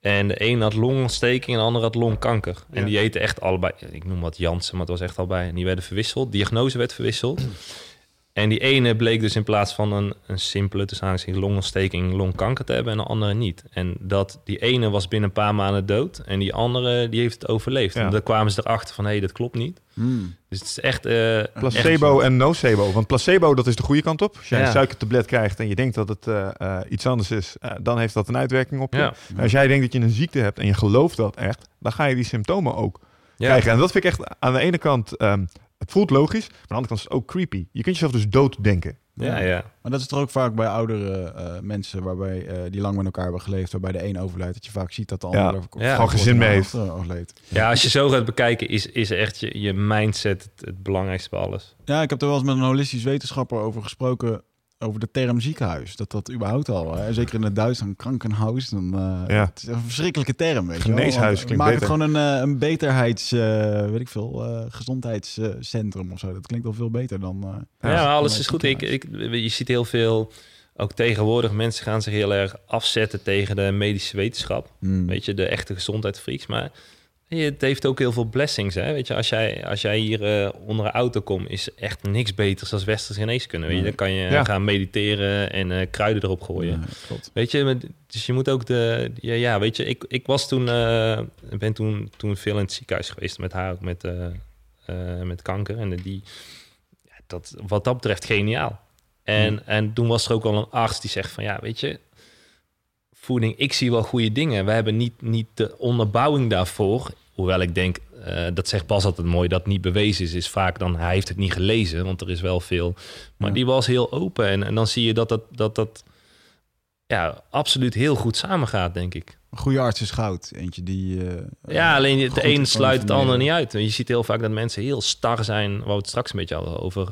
En de een had longontsteking en de ander had longkanker. En Ja. die eten echt allebei, ik noem wat Jansen, maar het was echt allebei. En die werden verwisseld, diagnose werd verwisseld. En die ene bleek dus in plaats van een, een simpele, tussen longontsteking, longkanker te hebben en de andere niet. En dat die ene was binnen een paar maanden dood en die andere die heeft het overleefd. Ja. En dan kwamen ze erachter van, hé, hey, dat klopt niet. Hmm. Dus het is echt... eh, Placebo en nocebo. Want placebo, dat is de goede kant op. Als jij Ja. een suikertablet krijgt en je denkt dat het eh, eh, iets anders is, dan heeft dat een uitwerking op je. Ja. Als jij denkt dat je een ziekte hebt en je gelooft dat echt, dan ga je die symptomen ook Ja. krijgen. En dat vind ik echt aan de ene kant, ehm, het voelt logisch, maar aan de andere kant is het ook creepy. Je kunt jezelf dus dood denken. Ja, ja. Maar dat is toch ook vaak bij oudere eh, mensen waarbij, eh, die lang met elkaar hebben geleefd, waarbij de een overlijdt, dat je vaak ziet dat de ander Ja. er Ja. Gewoon gezin mee heeft. eh, overleed. ja, als je zo gaat bekijken, is, is echt je, je mindset het, het belangrijkste bij alles. Ja, ik heb er wel eens met een holistisch wetenschapper over gesproken. Over de term ziekenhuis. Dat dat überhaupt al. Hè? Zeker in het Duits een krankenhuis. Dan, eh, Ja. Het is een verschrikkelijke term. Weet je wel. Geneeshuis Want klinkt Maak beter. het gewoon een, eh, een beterheids... eh, weet ik veel. eh, gezondheidscentrum of zo. Dat klinkt al veel beter dan... eh, Ja, maar alles is goed. Ik, ik, je ziet heel veel, ook tegenwoordig, mensen gaan zich heel erg afzetten tegen de medische wetenschap. Hmm. Weet je, de echte gezondheidsfreaks. Maar je, het heeft ook heel veel blessings. Hè? Weet je, als jij, als jij hier eh, onder een auto komt, is echt niks beters dan westerse geneeskunde. Weet je, dan kan je Ja. gaan mediteren en eh, kruiden erop gooien. Ja. Weet je, dus je moet ook de. Ja, ja weet je, ik, ik was toen. eh, ben toen, toen veel in het ziekenhuis geweest met haar, ook met, met kanker. En die. Dat, wat dat betreft geniaal. En, en toen was er ook al een arts die zegt van ja, weet je. Voeding, ik zie wel goede dingen. We hebben niet, niet de onderbouwing daarvoor. Hoewel ik denk, eh, dat zegt Bas altijd mooi, dat niet bewezen is, is vaak dan hij heeft het niet gelezen, want er is wel veel. Maar Ja. die was heel open en, en dan zie je dat dat, dat, dat ja, absoluut heel goed samengaat, denk ik. Een goede arts is goud. Eentje die... eh, Ja, alleen het goed een sluit het ander niet uit. Je ziet heel vaak dat mensen heel star zijn, waar we het straks een beetje hadden over.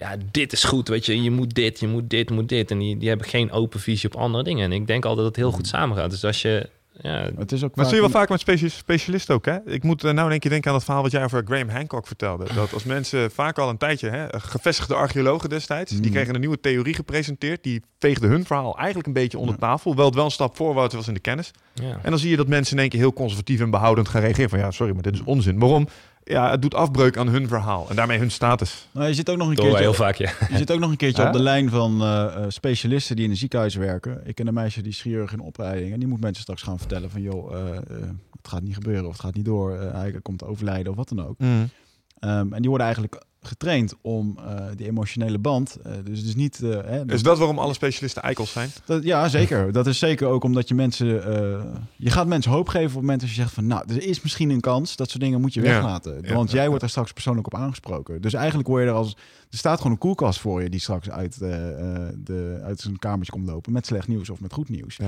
Ja, dit is goed, weet je, je moet dit, je moet dit, je moet dit. En die, die hebben geen open visie op andere dingen. En ik denk altijd dat het heel goed samengaat. Dus als je, ja, Het is ook Maar dat zie je wel vaak- met specia- specialisten ook, hè? Ik moet eh, nou in één keer denken aan dat verhaal wat jij over Graham Hancock vertelde. (laughs) Dat als mensen vaak al een tijdje, hè, gevestigde archeologen destijds, die Mm. kregen een nieuwe theorie gepresenteerd. Die veegde hun verhaal eigenlijk een beetje onder tafel. Wel het wel een stap voorwaarts was in de kennis. ja. En dan zie je dat mensen in één keer heel conservatief en behoudend gaan reageren. Van ja, sorry, maar dit is onzin. Waarom? Ja, het doet afbreuk aan hun verhaal en daarmee hun status. Nou, je zit ook nog een heel keertje, vaak, ja. je zit ook nog een keertje (laughs) op de lijn van eh, eh, specialisten die in een ziekenhuis werken. Ik ken een meisje die is chirurg in opleiding. En die moet mensen straks gaan vertellen van... joh, eh, eh, het gaat niet gebeuren of het gaat niet door. eh, hij komt te overlijden of wat dan ook. Ehm, en die worden eigenlijk getraind om eh, die emotionele band... eh, dus, dus niet... eh, hè, Is dat waarom alle specialisten eikels zijn? Dat, ja, zeker. Dat is zeker ook omdat je mensen... je gaat mensen hoop geven op het moment als je zegt van... nou, er is misschien een kans. Dat soort dingen moet je weglaten. Ja. Want jij wordt er straks persoonlijk op aangesproken. Dus eigenlijk word je er als... Er staat gewoon een koelkast voor je... die straks uit, de, uit zijn kamertje komt lopen... met slecht nieuws of met goed nieuws.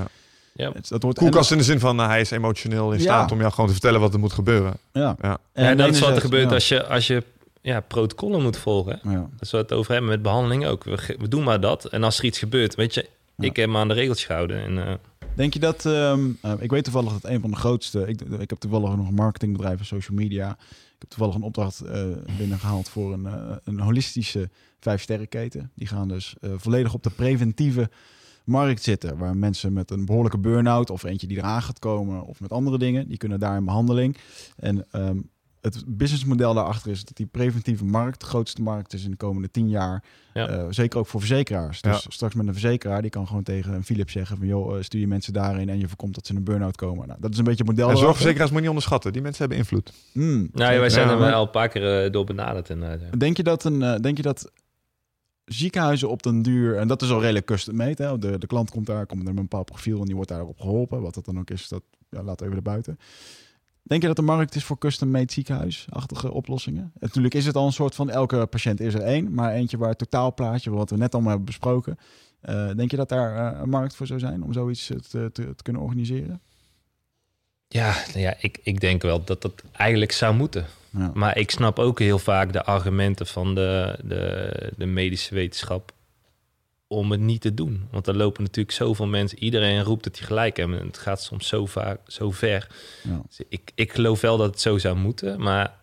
Ja. Dat wordt Koelkast in de zin van, nou, hij is emotioneel in Ja. staat om jou gewoon te vertellen wat er moet gebeuren. Ja. Ja. En ja, dat is wat er gebeurt ja. als je, als je ja, protocollen moet volgen. Ja. Dat is wat we het over hebben met behandeling ook. We, we doen maar dat. En als er iets gebeurt, weet je, Ja. ik heb me aan de regeltjes gehouden. En, eh, Denk je dat... ehm, eh, ik weet toevallig dat een van de grootste... Ik, ik heb toevallig nog een marketingbedrijf en social media. Ik heb toevallig een opdracht eh, binnengehaald voor een, eh, een holistische vijfsterrenketen. Die gaan dus eh, volledig op de preventieve markt zitten. Waar mensen met een behoorlijke burn-out of eentje die eraan gaat komen... of met andere dingen, die kunnen daar in behandeling. En ehm, het businessmodel daarachter is dat die preventieve markt... de grootste markt is in de komende tien jaar... Ja. Eh, zeker ook voor verzekeraars. Dus Ja. straks met een verzekeraar, die kan gewoon tegen een Philips zeggen van... joh, eh, stuur je mensen daarin en je voorkomt dat ze in een burn-out komen. Nou, dat is een beetje het model. En zorgverzekeraars moet je niet onderschatten. Die mensen hebben invloed. Hmm, nou, ja, wij zijn Ja, er wel al een paar keer eh, door benaderd. En, eh, ja. Denk je dat, een, eh, denk je dat ziekenhuizen op den duur... en dat is al redelijk custom-made, hè? De, de klant komt daar, komt met een bepaald profiel... en die wordt daarop geholpen. Wat dat dan ook is, dat ja, laat even erbuiten. Denk je dat de markt is voor custom-made ziekenhuisachtige oplossingen? En natuurlijk is het al een soort van... elke patiënt is er één, maar eentje waar totaalplaatje... wat we net allemaal hebben besproken... eh, denk je dat daar eh, een markt voor zou zijn om zoiets te, te, te kunnen organiseren? Ja, nou ja ik, ik denk wel dat dat eigenlijk zou moeten. Ja. Maar ik snap ook heel vaak de argumenten van de, de, de medische wetenschap om het niet te doen. Want er lopen natuurlijk zoveel mensen. Iedereen roept dat hij gelijk hebben. En het gaat soms zo, vaak, zo ver. Ja. Dus ik, ik geloof wel dat het zo zou moeten. Maar,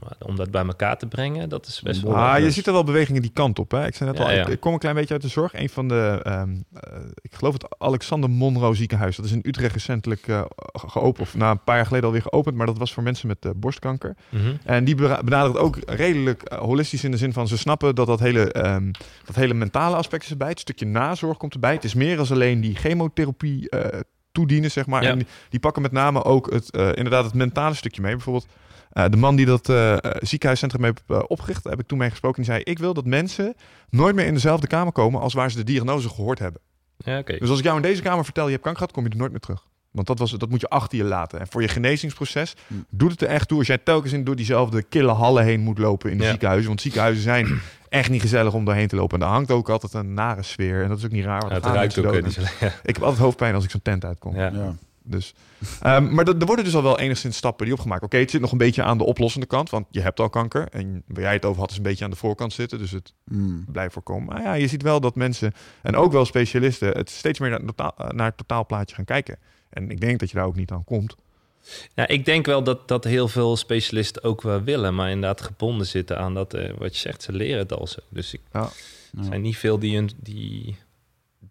maar om dat bij elkaar te brengen, dat is best wel... Ah, je ziet er wel bewegingen die kant op. Hè? Ik zei net Ja, al, ja. Ik, ik kom een klein beetje uit de zorg. Een van de, ehm, eh, ik geloof het Alexander Monroe ziekenhuis. Dat is in Utrecht recentelijk eh, ge- geopend. Of na een paar jaar geleden alweer geopend. Maar dat was voor mensen met eh, borstkanker. Mhm. En die benadert ook redelijk holistisch in de zin van ze snappen dat dat hele, ehm, dat hele mentale aspect is erbij. Het stukje nazorg komt erbij. Het is meer als alleen die chemotherapie toedienen, zeg maar. Ja. En die, die pakken met name ook het, inderdaad het mentale stukje mee. Bijvoorbeeld eh, de man die dat eh, ziekenhuiscentrum heeft eh, opgericht, heb ik toen mee gesproken. Die zei, ik wil dat mensen nooit meer in dezelfde kamer komen als waar ze de diagnose gehoord hebben. Ja, oké. Dus als ik jou in deze kamer vertel, je hebt kanker gehad, kom je er nooit meer terug. Want dat, was, dat moet je achter je laten. En voor je genezingsproces Hm. doet het er echt toe als jij telkens in door diezelfde kille hallen heen moet lopen in de Ja. ziekenhuizen. Want ziekenhuizen zijn (clears throat) echt niet gezellig om doorheen te lopen. En daar hangt ook altijd een nare sfeer. En dat is ook niet raar. Want Ja, het ruikt ook niet. Ik heb altijd hoofdpijn als ik zo'n tent uitkom. Ja. Dus, ehm, maar er worden dus al wel enigszins stappen die opgemaakt. Oké, het zit nog een beetje aan de oplossende kant. Want je hebt al kanker. En waar jij het over had is een beetje aan de voorkant zitten. Dus het Hmm. blijft voorkomen. Maar ja, je ziet wel dat mensen, en ook wel specialisten, het steeds meer naar het, totaal, naar het totaalplaatje gaan kijken. En ik denk dat je daar ook niet aan komt. Ja, ik denk wel dat, dat heel veel specialisten ook wel willen, maar inderdaad gebonden zitten aan dat, eh, wat je zegt, ze leren het al zo. Dus ik, Ja. Ja. er zijn niet veel die, een- die,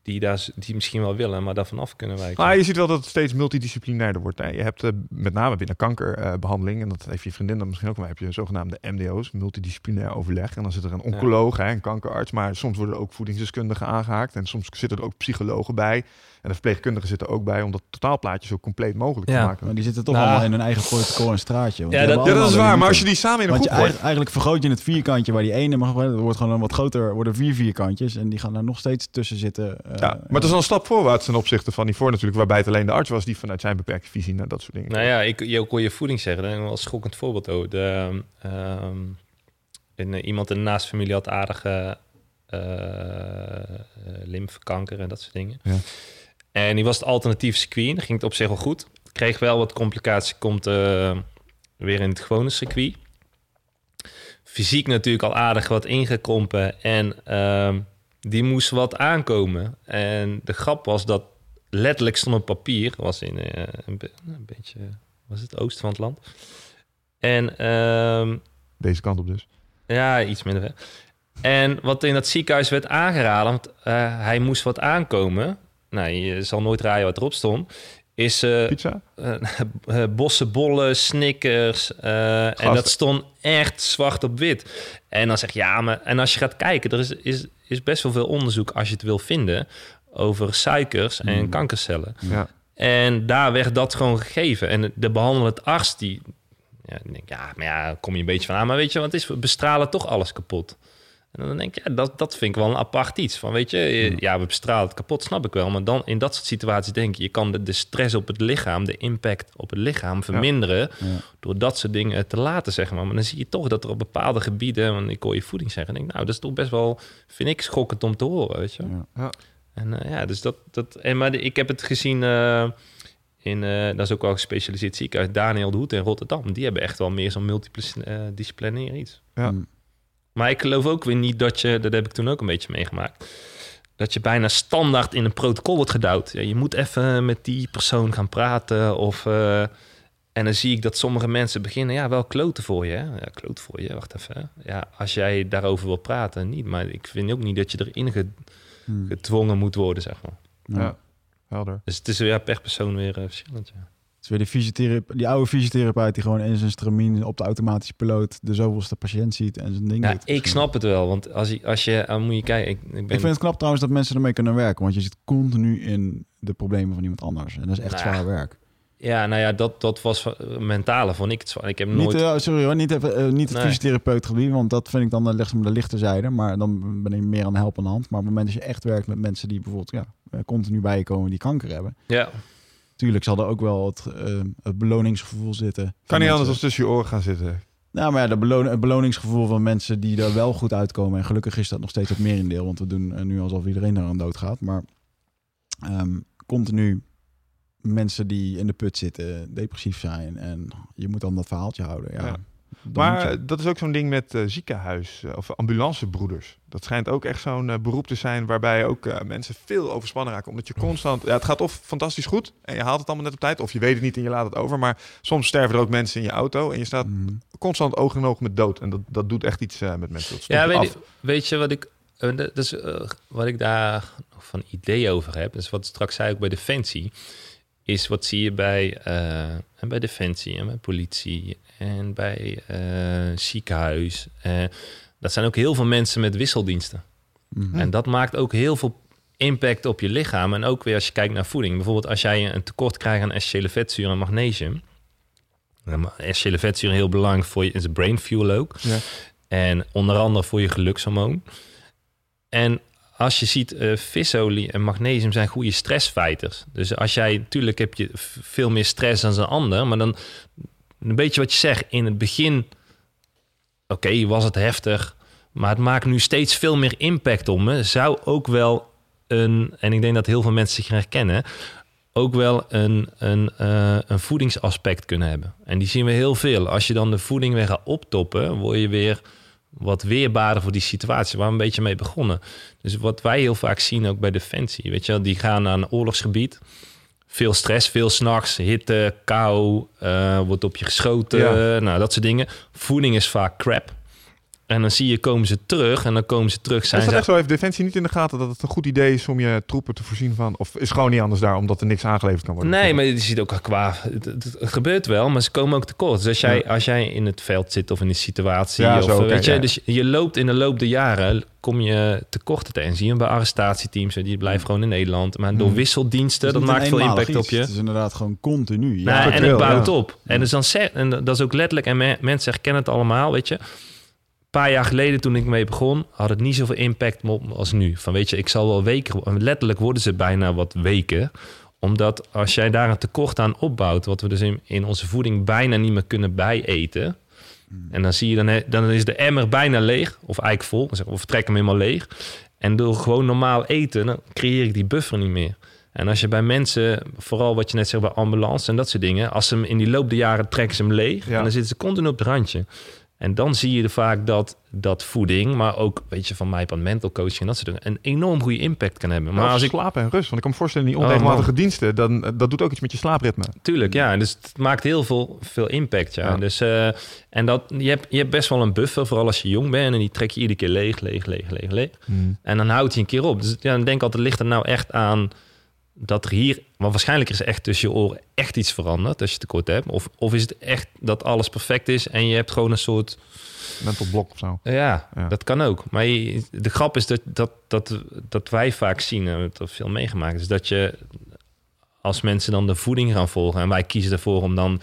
die, daar, die misschien wel willen, maar daarvan af kunnen wijken. Maar je ziet wel dat het steeds multidisciplinairder wordt. Hè. Je hebt eh, met name binnen kankerbehandeling, en dat heeft je vriendin dan misschien ook wel, heb je zogenaamde MDO's, multidisciplinair overleg. En dan zit er een oncoloog, hè, een kankerarts, maar soms worden er ook voedingsdeskundigen aangehaakt. En soms zitten er ook psychologen bij. En de verpleegkundigen zitten ook bij om dat totaalplaatje zo compleet mogelijk te maken. Maar die zitten toch Nou. allemaal in hun eigen protocol en straatje. want Ja, dat- Ja, dat is waar. Maar als je die samen in een Want je groep eigen- eigenlijk vergroot je het vierkantje waar die ene mag. Er wordt gewoon een wat groter, worden vier vierkantjes. En die gaan daar nog steeds tussen zitten. eh, Ja, maar het is al een stap voorwaarts ten opzichte van die voor natuurlijk, waarbij het alleen de arts was die vanuit zijn beperkte visie naar dat soort dingen. Nou ja, ik, je ook hoor je voeding zeggen. Daar een schokkend voorbeeld over. De, ehm, een, eh, iemand in de naaste familie had aardige eh, lymfekanker en dat soort dingen. Ja. En die was het alternatief circuit. Dat ging het op zich wel goed. Kreeg wel wat complicaties. Komt eh, weer in het gewone circuit. fysiek natuurlijk al aardig wat ingekrompen. En ehm, die moest wat aankomen. En de grap was dat letterlijk stond een papier. Was in eh, een, be- een beetje, was het oosten van het land. En ehm, Deze kant op dus. ja, iets minder ver. En wat in dat ziekenhuis werd aangeraden, want eh, hij moest wat aankomen. Nou, je zal nooit raaien wat erop stond. Is eh, Pizza? eh, (laughs) eh, bossenbollen, snickers. eh, en dat stond echt zwart op wit. En dan zeg je, ja, maar... En als je gaat kijken, er is, is, is best wel veel onderzoek... als je het wil vinden, over suikers en Mm. kankercellen. Ja. En daar werd dat gewoon gegeven. En de behandelend arts, die... Ja, ik denk, ja, maar ja, kom je een beetje van aan. Maar weet je, wat het is? We bestralen toch alles kapot. En dan denk ik, ja, dat, dat vind ik wel een apart iets. Van, weet je, je- ja, we bestralen het kapot, snap ik wel. Maar dan in dat soort situaties denk je... je kan de, de stress op het lichaam, de impact op het lichaam verminderen... Ja. door dat soort dingen te laten, zeg maar. Maar dan zie je toch dat er op bepaalde gebieden... want ik hoor je voeding zeggen... en denk, nou, dat is toch best wel, vind ik, schokkend om te horen, weet je. Ja. Ja. En eh, ja, dus dat... dat en, maar de- ik heb het gezien... eh, in, eh, dat is ook wel een gespecialiseerd ziekenhuis, Daniel de Hoed in Rotterdam. Die hebben echt wel meer zo'n multidisciplinair iets. Ja. Mm. Maar ik geloof ook weer niet dat je, dat heb ik toen ook een beetje meegemaakt, dat je bijna standaard in een protocol wordt gedouwd. Ja, je moet even met die persoon gaan praten of... eh, en dan zie ik dat sommige mensen beginnen, ja, wel kloten voor je. Hè? Ja, kloten voor je, wacht even. hè. Ja, als jij daarover wil praten, niet. Maar ik vind ook niet dat je erin ge- Mm. gedwongen moet worden, zeg maar. Ja. Helder. Dus het is ja, per persoon weer eh, verschillend, ja. Is weer die, fysiotherape- die oude fysiotherapeut die gewoon in zijn stramien op de automatische piloot de zoveelste patiënt ziet en zijn ding Ja, ik snap het wel, want als je, als je dan moet je kijken, ik, ik ben... Ik vind het knap trouwens dat mensen ermee kunnen werken, want je zit continu in de problemen van iemand anders. En dat is echt Nou zwaar werk. Ja, nou ja, dat, dat was eh, mentale, vond ik het zwaar. Ik heb Niet, nooit... eh, sorry hoor, niet, even, eh, niet het Nee. fysiotherapeut gebied, want dat vind ik dan uh, de lichte zijde. Maar dan ben ik meer aan de helpende hand. Maar op het moment dat je echt werkt met mensen die bijvoorbeeld ja, eh, continu bij je komen die kanker hebben. Ja, Tuurlijk zal er ook wel het, eh, het beloningsgevoel zitten. Kan niet anders dan tussen je oren gaan zitten. Nou, maar ja, de beloon, het beloningsgevoel van mensen die er wel goed uitkomen. En gelukkig is dat nog steeds het merendeel. Want we doen eh, nu alsof iedereen er aan dood gaat. Maar ehm, continu mensen die in de put zitten, depressief zijn. En je moet dan dat verhaaltje houden. Ja. Ja. Maar je. dat is ook zo'n ding met eh, ziekenhuis eh, of ambulancebroeders. Dat schijnt ook echt zo'n eh, beroep te zijn waarbij ook eh, mensen veel overspannen raken. Omdat je constant, ja, het gaat of fantastisch goed en je haalt het allemaal net op tijd, of je weet het niet en je laat het over. Maar soms sterven er ook mensen in je auto en je staat Mhm. constant oog in oog met dood. En dat, dat doet echt iets eh, met mensen. Dat ja weet, je, weet je wat ik, dat is, wat ik daar nog van idee over heb? Dus wat ik straks zei ook bij Defensie, is wat zie je bij, eh, en bij Defensie en bij politie en bij eh, ziekenhuis. Eh, dat zijn ook heel veel mensen met wisseldiensten. Mhm. En dat maakt ook heel veel impact op je lichaam. En ook weer als je kijkt naar voeding. Bijvoorbeeld als jij een tekort krijgt aan essentiële vetzuren en magnesium. Essentiële vetzuren heel belangrijk voor je, is brain fuel ook. Ja. En onder andere voor je gelukshormoon. En als je ziet, eh, visolie en magnesium zijn goede stressfighters. Dus als jij, natuurlijk heb je veel meer stress dan een ander, maar dan een beetje wat je zegt, in het begin, oké, was het heftig, maar het maakt nu steeds veel meer impact om me. Zou ook wel een, en ik denk dat heel veel mensen zich herkennen, ook wel een, een, eh, een voedingsaspect kunnen hebben. En die zien we heel veel. Als je dan de voeding weer gaat optoppen, word je weer wat weerbaarder voor die situatie waar we een beetje mee begonnen. Dus wat wij heel vaak zien ook bij Defensie, weet je die gaan naar een oorlogsgebied. Veel stress, veel s'nachts, hitte, kou, eh, wordt op je geschoten, Ja. nou dat soort dingen. Voeding is vaak crap. En dan zie je, komen ze terug en dan komen ze terug. Zijn Is dat ze echt zo? Heeft Defensie niet in de gaten dat het een goed idee is om je troepen te voorzien van... Of is gewoon niet anders daar, omdat er niks aangeleverd kan worden? Nee, maar je ziet ook qua... Het, het- het gebeurt wel, maar ze komen ook tekort. Dus als jij, Ja. als jij in het veld zit of in een situatie... Ja, of, zo, oké, weet je, ja. Dus je loopt in de loop der jaren... kom je tekorten tegen. Zie je bij arrestatieteams, die blijven gewoon in Nederland. Maar door Hmm. wisseldiensten, Het dat maakt veel impact op je. Het is inderdaad gewoon continu. Nou, Ja, en het bouwt ja. op. En, dus dan en dat is ook letterlijk, en me- mensen herkennen het allemaal, weet je. Een paar jaar geleden toen ik mee begon, had het niet zoveel impact als nu. Van weet je, ik zal wel weken, letterlijk worden ze bijna wat weken. Omdat als jij daar een tekort aan opbouwt, wat we dus in, in onze voeding bijna niet meer kunnen bijeten. En dan zie je, dan, dan is de emmer bijna leeg, of eigenlijk vol. We, trekken hem helemaal leeg. En door gewoon normaal eten, dan creëer ik die buffer niet meer. En als je bij mensen, vooral wat je net zegt bij ambulance en dat soort dingen, als ze hem in die loop der jaren trekken ze hem leeg Ja. en dan zitten ze continu op het randje. En dan zie je er vaak dat, dat voeding, maar ook weet je, van mij van mental coaching en dat soort dingen, een enorm goede impact kan hebben. Maar Maar als ik slapen en rust. Want ik kan me voorstellen, die Oh, onregelmatige diensten, dan, dat doet ook iets met je slaapritme. Tuurlijk, ja. Dus het maakt heel veel, veel impact, ja. Ja. Dus, eh, en dat, je, hebt, je hebt best wel een buffer, vooral als je jong bent. En die trek je iedere keer leeg, leeg, leeg, leeg, leeg. En dan houdt hij een keer op. Dus ja, dan denk ik altijd, ligt er nou echt aan dat er hier... Want waarschijnlijk is er echt tussen je oren echt iets veranderd als je tekort hebt. Of, of is het echt dat alles perfect is en je hebt gewoon een soort... Mental blok of zo. Ja, Ja. dat kan ook. Maar je- de grap is dat, dat, dat, dat wij vaak zien, en we hebben veel meegemaakt, is dat je als mensen dan de voeding gaan volgen en wij kiezen ervoor om dan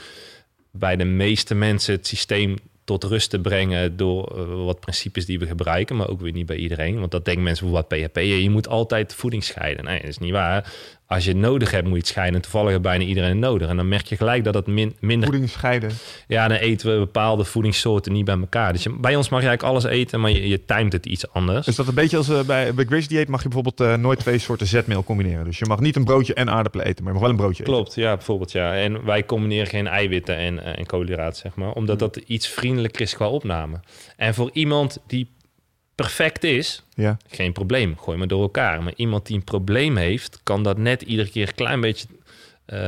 bij de meeste mensen het systeem tot rust te brengen door eh, wat principes die we gebruiken, maar ook weer niet bij iedereen. Want dat denken mensen wat PHP, je moet altijd voeding scheiden. Nee, dat is niet waar. Als je het nodig hebt, moet je het scheiden. En toevallig heeft bijna iedereen het nodig. En dan merk je gelijk dat het min, minder Voeding scheiden. ja, dan eten we bepaalde voedingssoorten niet bij elkaar. Dus je- bij ons mag je eigenlijk alles eten, maar je, je het iets anders. Is dat een beetje als eh, bij, bij Grace Dieet mag je bijvoorbeeld eh, nooit twee soorten zetmeel combineren. Dus je mag niet een broodje en aardappelen eten, maar je mag wel een broodje eten. Klopt, ja, bijvoorbeeld ja. En wij combineren geen eiwitten en, eh, en koolhydraten, zeg maar. Omdat dat iets vriendelijker is qua opname. En voor iemand die perfect is, Ja. geen probleem. Gooi maar door elkaar. Maar iemand die een probleem heeft, kan dat net iedere keer een klein beetje eh,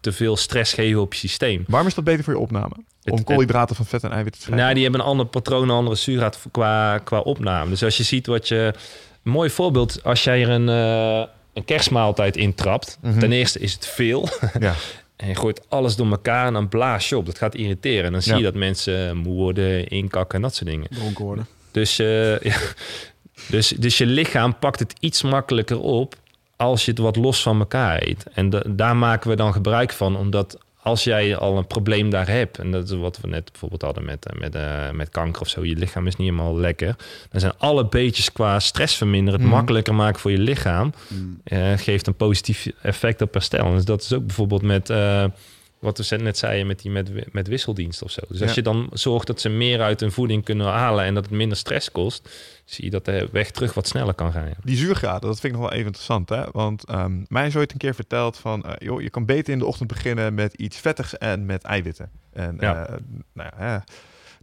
te veel stress geven op je systeem. Waarom is dat beter voor je opname? Het- Om koolhydraten van vet en eiwitten te scheiden? Nou, die hebben een ander patroon, een andere zuurgraad qua, qua opname. Dus als je ziet wat je... Een mooi voorbeeld, als jij er een, eh, een kerstmaaltijd intrapt. Mhm. Ten eerste is het veel. (laughs) Ja. En je gooit alles door elkaar en dan blaas je op. Dat gaat irriteren. En dan zie Ja. je dat mensen moe worden, inkakken en dat soort dingen. Dronken worden. Dus, eh, (laughs) ja. dus, dus je lichaam pakt het iets makkelijker op als je het wat los van elkaar eet. En da- daar maken we dan gebruik van, omdat als jij al een probleem daar hebt, en dat is wat we net bijvoorbeeld hadden met, eh, met, eh, met kanker of zo, je lichaam is niet helemaal lekker, dan zijn alle beetjes qua stress verminderen, het Mhm. makkelijker maken voor je lichaam, Mm. geeft een positief effect op herstel. Dus dat is ook bijvoorbeeld met. Wat we net zeiden met die met, met wisseldienst of zo. Dus als Ja. je dan zorgt dat ze meer uit hun voeding kunnen halen en dat het minder stress kost, zie je dat de weg terug wat sneller kan gaan. ja. Die zuurgraden, dat vind ik nog wel even interessant. Hè? Want ehm, mij is ooit een keer verteld van... eh, joh, je kan beter in de ochtend beginnen met iets vettigs en met eiwitten. En Ja. eh, nou ja,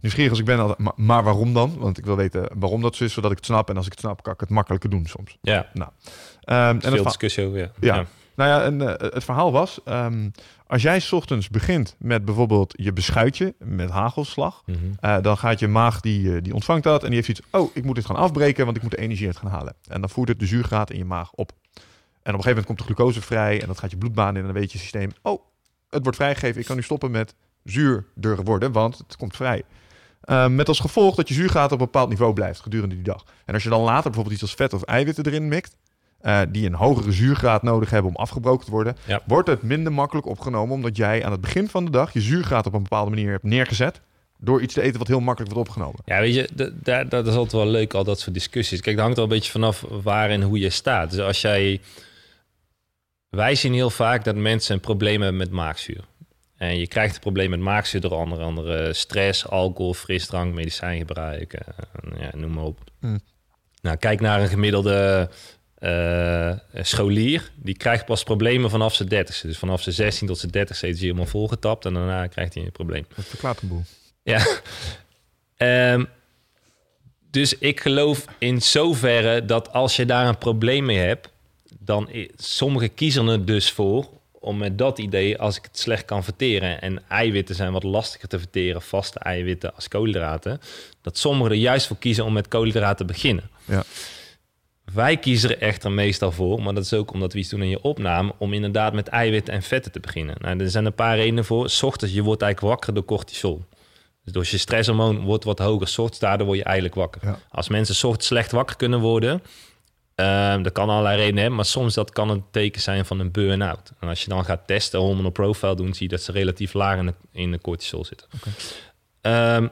nieuwsgierig als ik ben, altijd, maar, maar waarom dan? Want ik wil weten waarom dat zo is, zodat ik het snap. En als ik het snap, kan ik het makkelijker doen soms. Ja, Ehm, en veel discussie over. Ja. Ja. Nou ja, en, eh, het verhaal was... ehm, als jij 's ochtends begint met bijvoorbeeld je beschuitje met hagelslag... Mhm. Eh, dan gaat je maag, die, eh, die ontvangt dat en die heeft iets. Oh, ik moet dit gaan afbreken, want ik moet de energie uit gaan halen. En dan voert het de zuurgraad in je maag op. En op een gegeven moment komt de glucose vrij en dat gaat je bloedbaan in en dan weet je systeem. Oh, het wordt vrijgegeven. Ik kan nu stoppen met zuurder worden, want het komt vrij. Eh, met als gevolg dat je zuurgraad op een bepaald niveau blijft gedurende die dag. En als je dan later bijvoorbeeld iets als vet of eiwitten erin mikt, eh, die een hogere zuurgraad nodig hebben om afgebroken te worden, Ja. wordt het minder makkelijk opgenomen omdat jij aan het begin van de dag je zuurgraad op een bepaalde manier hebt neergezet door iets te eten wat heel makkelijk wordt opgenomen. Ja, weet je, dat is altijd wel leuk, al dat soort discussies. Kijk, dat hangt er een beetje vanaf waar en hoe je staat. Dus als jij... Wij zien heel vaak dat mensen een probleem hebben met maagzuur. En je krijgt een probleem met maagzuur door onder andere stress, alcohol, frisdrank, medicijngebruik, eh, ja, noem maar op. Mm. Nou, kijk naar een gemiddelde eh, scholier. Die krijgt pas problemen vanaf zijn dertigste. Dus vanaf zijn 16 tot zijn 30 is hij helemaal volgetapt. En daarna krijgt hij een probleem. Dat verklaart een boel. Ja. Ehm, dus ik geloof in zoverre dat als je daar een probleem mee hebt, dan sommigen kiezen er dus voor om met dat idee, als ik het slecht kan verteren en eiwitten zijn wat lastiger te verteren, vaste eiwitten als koolhydraten, dat sommigen er juist voor kiezen om met koolhydraten te beginnen. Ja. Wij kiezen er echter meestal voor, maar dat is ook omdat we iets doen in je opname, om inderdaad met eiwitten en vetten te beginnen. Nou, er zijn een paar redenen voor. S ochtends, je wordt eigenlijk wakker door cortisol. Dus door je stresshormoon wordt wat hoger. 's ochtends, daardoor word je eigenlijk wakker. Ja. Als mensen 's ochtends slecht wakker kunnen worden, ehm, dat kan allerlei redenen hebben, maar soms dat kan een teken zijn van een burn-out. En als je dan gaat testen, hormonal profile doen, zie je dat ze relatief laag in de, in de cortisol zitten. Ehm,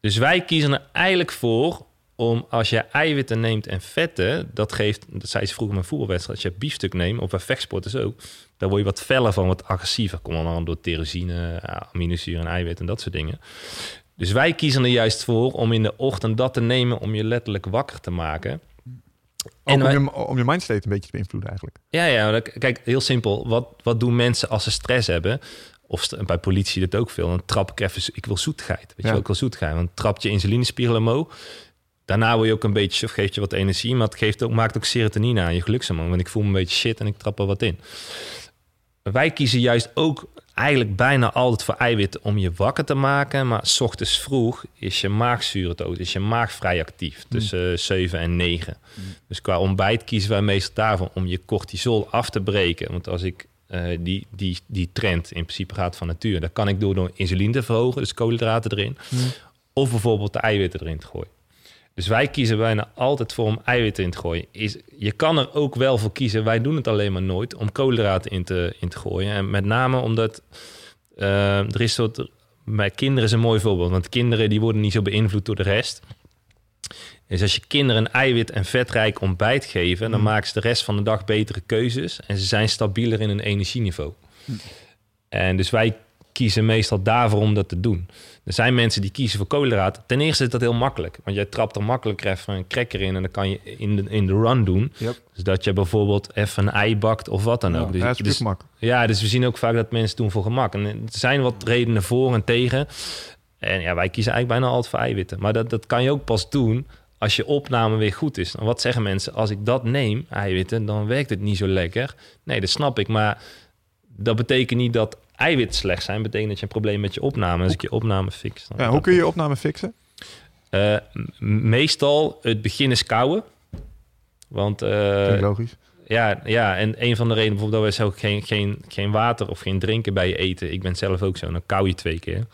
dus wij kiezen er eigenlijk voor om als je eiwitten neemt en vetten, dat geeft, dat zei ze vroeger in mijn voetbalwedstrijd, als je biefstuk neemt, of bij vechtsporters ook, daar word je wat feller van, wat agressiever. Komt dan door tyrosine, aminozuren en eiwitten en dat soort dingen. Dus wij kiezen er juist voor om in de ochtend dat te nemen om je letterlijk wakker te maken. Ook om, wij- je, om je mindstate een beetje te beïnvloeden eigenlijk. Ja, ja. dat- Kijk, heel simpel. Wat, wat doen mensen als ze stress hebben? Of bij politie dit ook veel. Dan trap ik even, ik wil zoetigheid. Weet je Ja. wel, ik wil zoetigheid. Want trapt je insulinespiegel omhoog. Daarna word je ook een beetje, of geeft je wat energie. Maar het geeft ook, maakt ook serotonine aan je gelukshormoon. Want ik voel me een beetje shit en ik trap er wat in. Wij kiezen juist ook eigenlijk bijna altijd voor eiwitten om je wakker te maken. Maar s ochtends vroeg is je maagzuur het ook. Is je maag vrij actief. Tussen eh, 7 en 9. Dus qua ontbijt kiezen wij meestal daarvoor om je cortisol af te breken. Want als ik eh, die, die, die trend in principe gaat van natuur, dat kan ik door, door insuline te verhogen, dus koolhydraten erin. Of bijvoorbeeld de eiwitten erin te gooien. Dus wij kiezen bijna altijd voor om eiwitten in te gooien. Is, je kan er ook wel voor kiezen, wij doen het alleen maar nooit, om koolhydraten in te, in te gooien. En met name omdat eh, er is soort. Bij kinderen is een mooi voorbeeld, want kinderen die worden niet zo beïnvloed door de rest. Dus als je kinderen een eiwit- en vetrijk ontbijt geven, dan maken ze de rest van de dag betere keuzes en ze zijn stabieler in hun energieniveau. En dus wij kiezen meestal daarvoor om dat te doen. Er zijn mensen die kiezen voor koolhydraten. Ten eerste is dat heel makkelijk, want jij trapt er makkelijk even een cracker in en dan kan je in de, in de run doen. Yep. Dus dat je bijvoorbeeld even een ei bakt of wat dan ook. Dus, Ja, dus- gemak. ja, dus we zien ook vaak dat mensen doen voor gemak. En er zijn wat redenen voor en tegen. En ja, wij kiezen eigenlijk bijna altijd voor eiwitten. Maar dat, dat kan je ook pas doen als je opname weer goed is. En wat zeggen mensen? Als ik dat neem, eiwitten, dan werkt het niet zo lekker. Nee, dat snap ik. Maar dat betekent niet dat eiwitten slecht zijn. Betekent dat je een probleem met je opname. Als ik je opname fix. Dan Ja, hoe kun je je opname fixen? Eh, meestal het begin is kouwen. Want eh, logisch. ja, ja, en een van de redenen bijvoorbeeld dat wij zo geen, geen, geen water of geen drinken bij je eten. Ik ben zelf ook zo, dan kou je twee keer.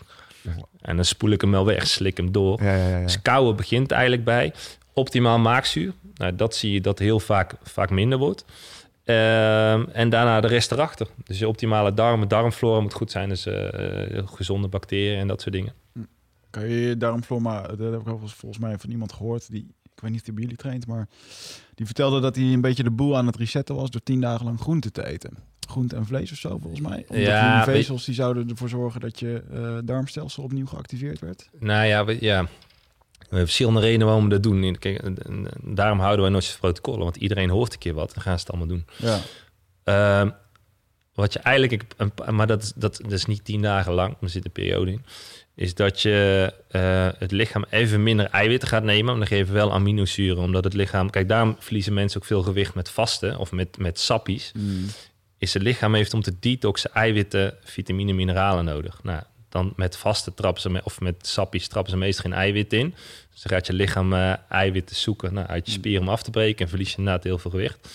En dan spoel ik hem wel weg, slik hem door. Ja, ja, ja. ja. Dus kouwen begint eigenlijk bij optimaal maagzuur. Nou, dat zie je dat heel vaak, vaak minder wordt. Ehm, en daarna de rest erachter. Dus je optimale darmen, darmflora moet goed zijn. Dus eh, eh, gezonde bacteriën en dat soort dingen. Kan je darmflora, dat heb ik volgens mij van iemand gehoord, die, ik weet niet of die bij jullie traint, maar die vertelde dat hij een beetje de boel aan het resetten was door tien dagen lang groente te eten. Groente en vlees of zo, volgens mij. Omdat Ja, die vezels die zouden ervoor zorgen dat je eh, darmstelsel opnieuw geactiveerd werd. Nou ja, ja. We hebben verschillende redenen waarom we dat doen. Kijk, daarom houden wij nooit protocollen. Want iedereen hoort een keer wat en gaan ze het allemaal doen. Ja. Ehm, wat je eigenlijk, maar dat is, dat, dat is niet tien dagen lang, er zit een periode in, is dat je eh, het lichaam even minder eiwitten gaat nemen. Maar dan geven we wel aminozuren, omdat het lichaam... Kijk, daarom verliezen mensen ook veel gewicht met vasten of met, met sappies. Mm. Is het lichaam heeft om te detoxen eiwitten, vitamine, mineralen nodig. Nou, dan met vasten trappen ze, of met sappies trappen ze meestal geen eiwit in. Dus dan gaat je lichaam eh, eiwitten zoeken nou, uit je spieren om af te breken en verlies je inderdaad heel veel gewicht.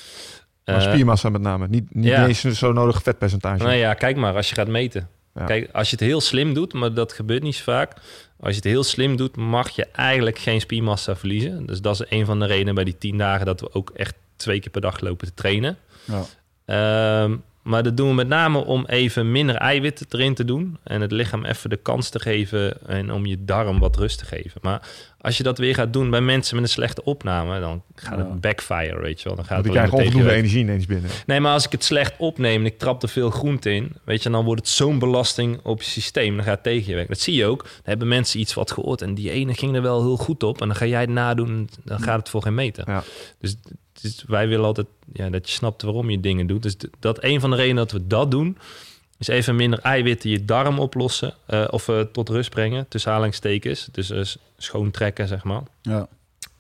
Maar Eh, spiermassa met name. Niet, niet ja. eens zo nodig vetpercentage. nou ja, kijk maar als je gaat meten. Ja. Kijk, als je het heel slim doet, maar dat gebeurt niet zo vaak. Als je het heel slim doet, mag je eigenlijk geen spiermassa verliezen. Dus dat is een van de redenen bij die tien dagen dat we ook echt twee keer per dag lopen te trainen. Ja. Ehm, maar dat doen we met name om even minder eiwitten erin te doen. En het lichaam even de kans te geven en om je darm wat rust te geven. Maar als je dat weer gaat doen bij mensen met een slechte opname, dan gaat Ja. het backfire, weet je wel. Dan gaat je onvoldoende werken. energie ineens binnen. Nee, maar als ik het slecht opneem en ik trap er veel groente in, weet je, dan wordt het zo'n belasting op je systeem. Dan gaat het tegen je werken. Dat zie je ook. Dan hebben mensen iets wat gehoord en die ene ging er wel heel goed op. En dan ga jij het nadoen, dan gaat het voor geen meter. Ja. Dus, dus wij willen altijd ja, dat je snapt waarom je dingen doet. Dus dat een van de redenen dat we dat doen, is even minder eiwitten je darm oplossen eh, of eh, tot rust brengen, tussen aanhalingstekens. Dus s- schoon trekken, zeg maar. Ja.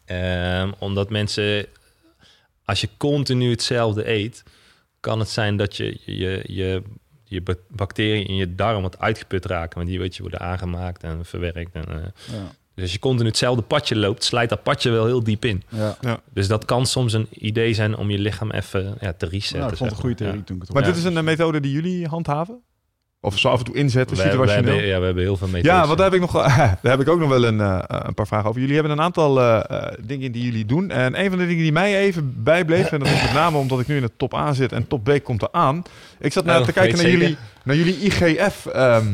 Ehm, omdat mensen, als je continu hetzelfde eet, kan het zijn dat je je, je, je ba- bacteriën in je darm wat uitgeput raken. Want die weet je worden aangemaakt en verwerkt. En, Ja. Dus als je continu hetzelfde padje loopt, slijt dat padje wel heel diep in. Ja. Dus dat kan soms een idee zijn om je lichaam even ja, te resetten. Nou, ik vond het een goede theorie toen ik het Maar dit is een eh, methode die jullie handhaven? Of zo af en toe inzetten, We, we, situationeel? hebben, ja, we hebben heel veel methodes. Ja, want daar heb ik, nog, (laughs) daar heb ik ook nog wel een, eh, een paar vragen over. Jullie hebben een aantal eh, eh, dingen die jullie doen. En een van de dingen die mij even bijbleef, en dat is met name omdat ik nu in de top A zit en top B komt eraan. Ik zat naar Oh, te kijken naar jullie, naar jullie IGF, ehm,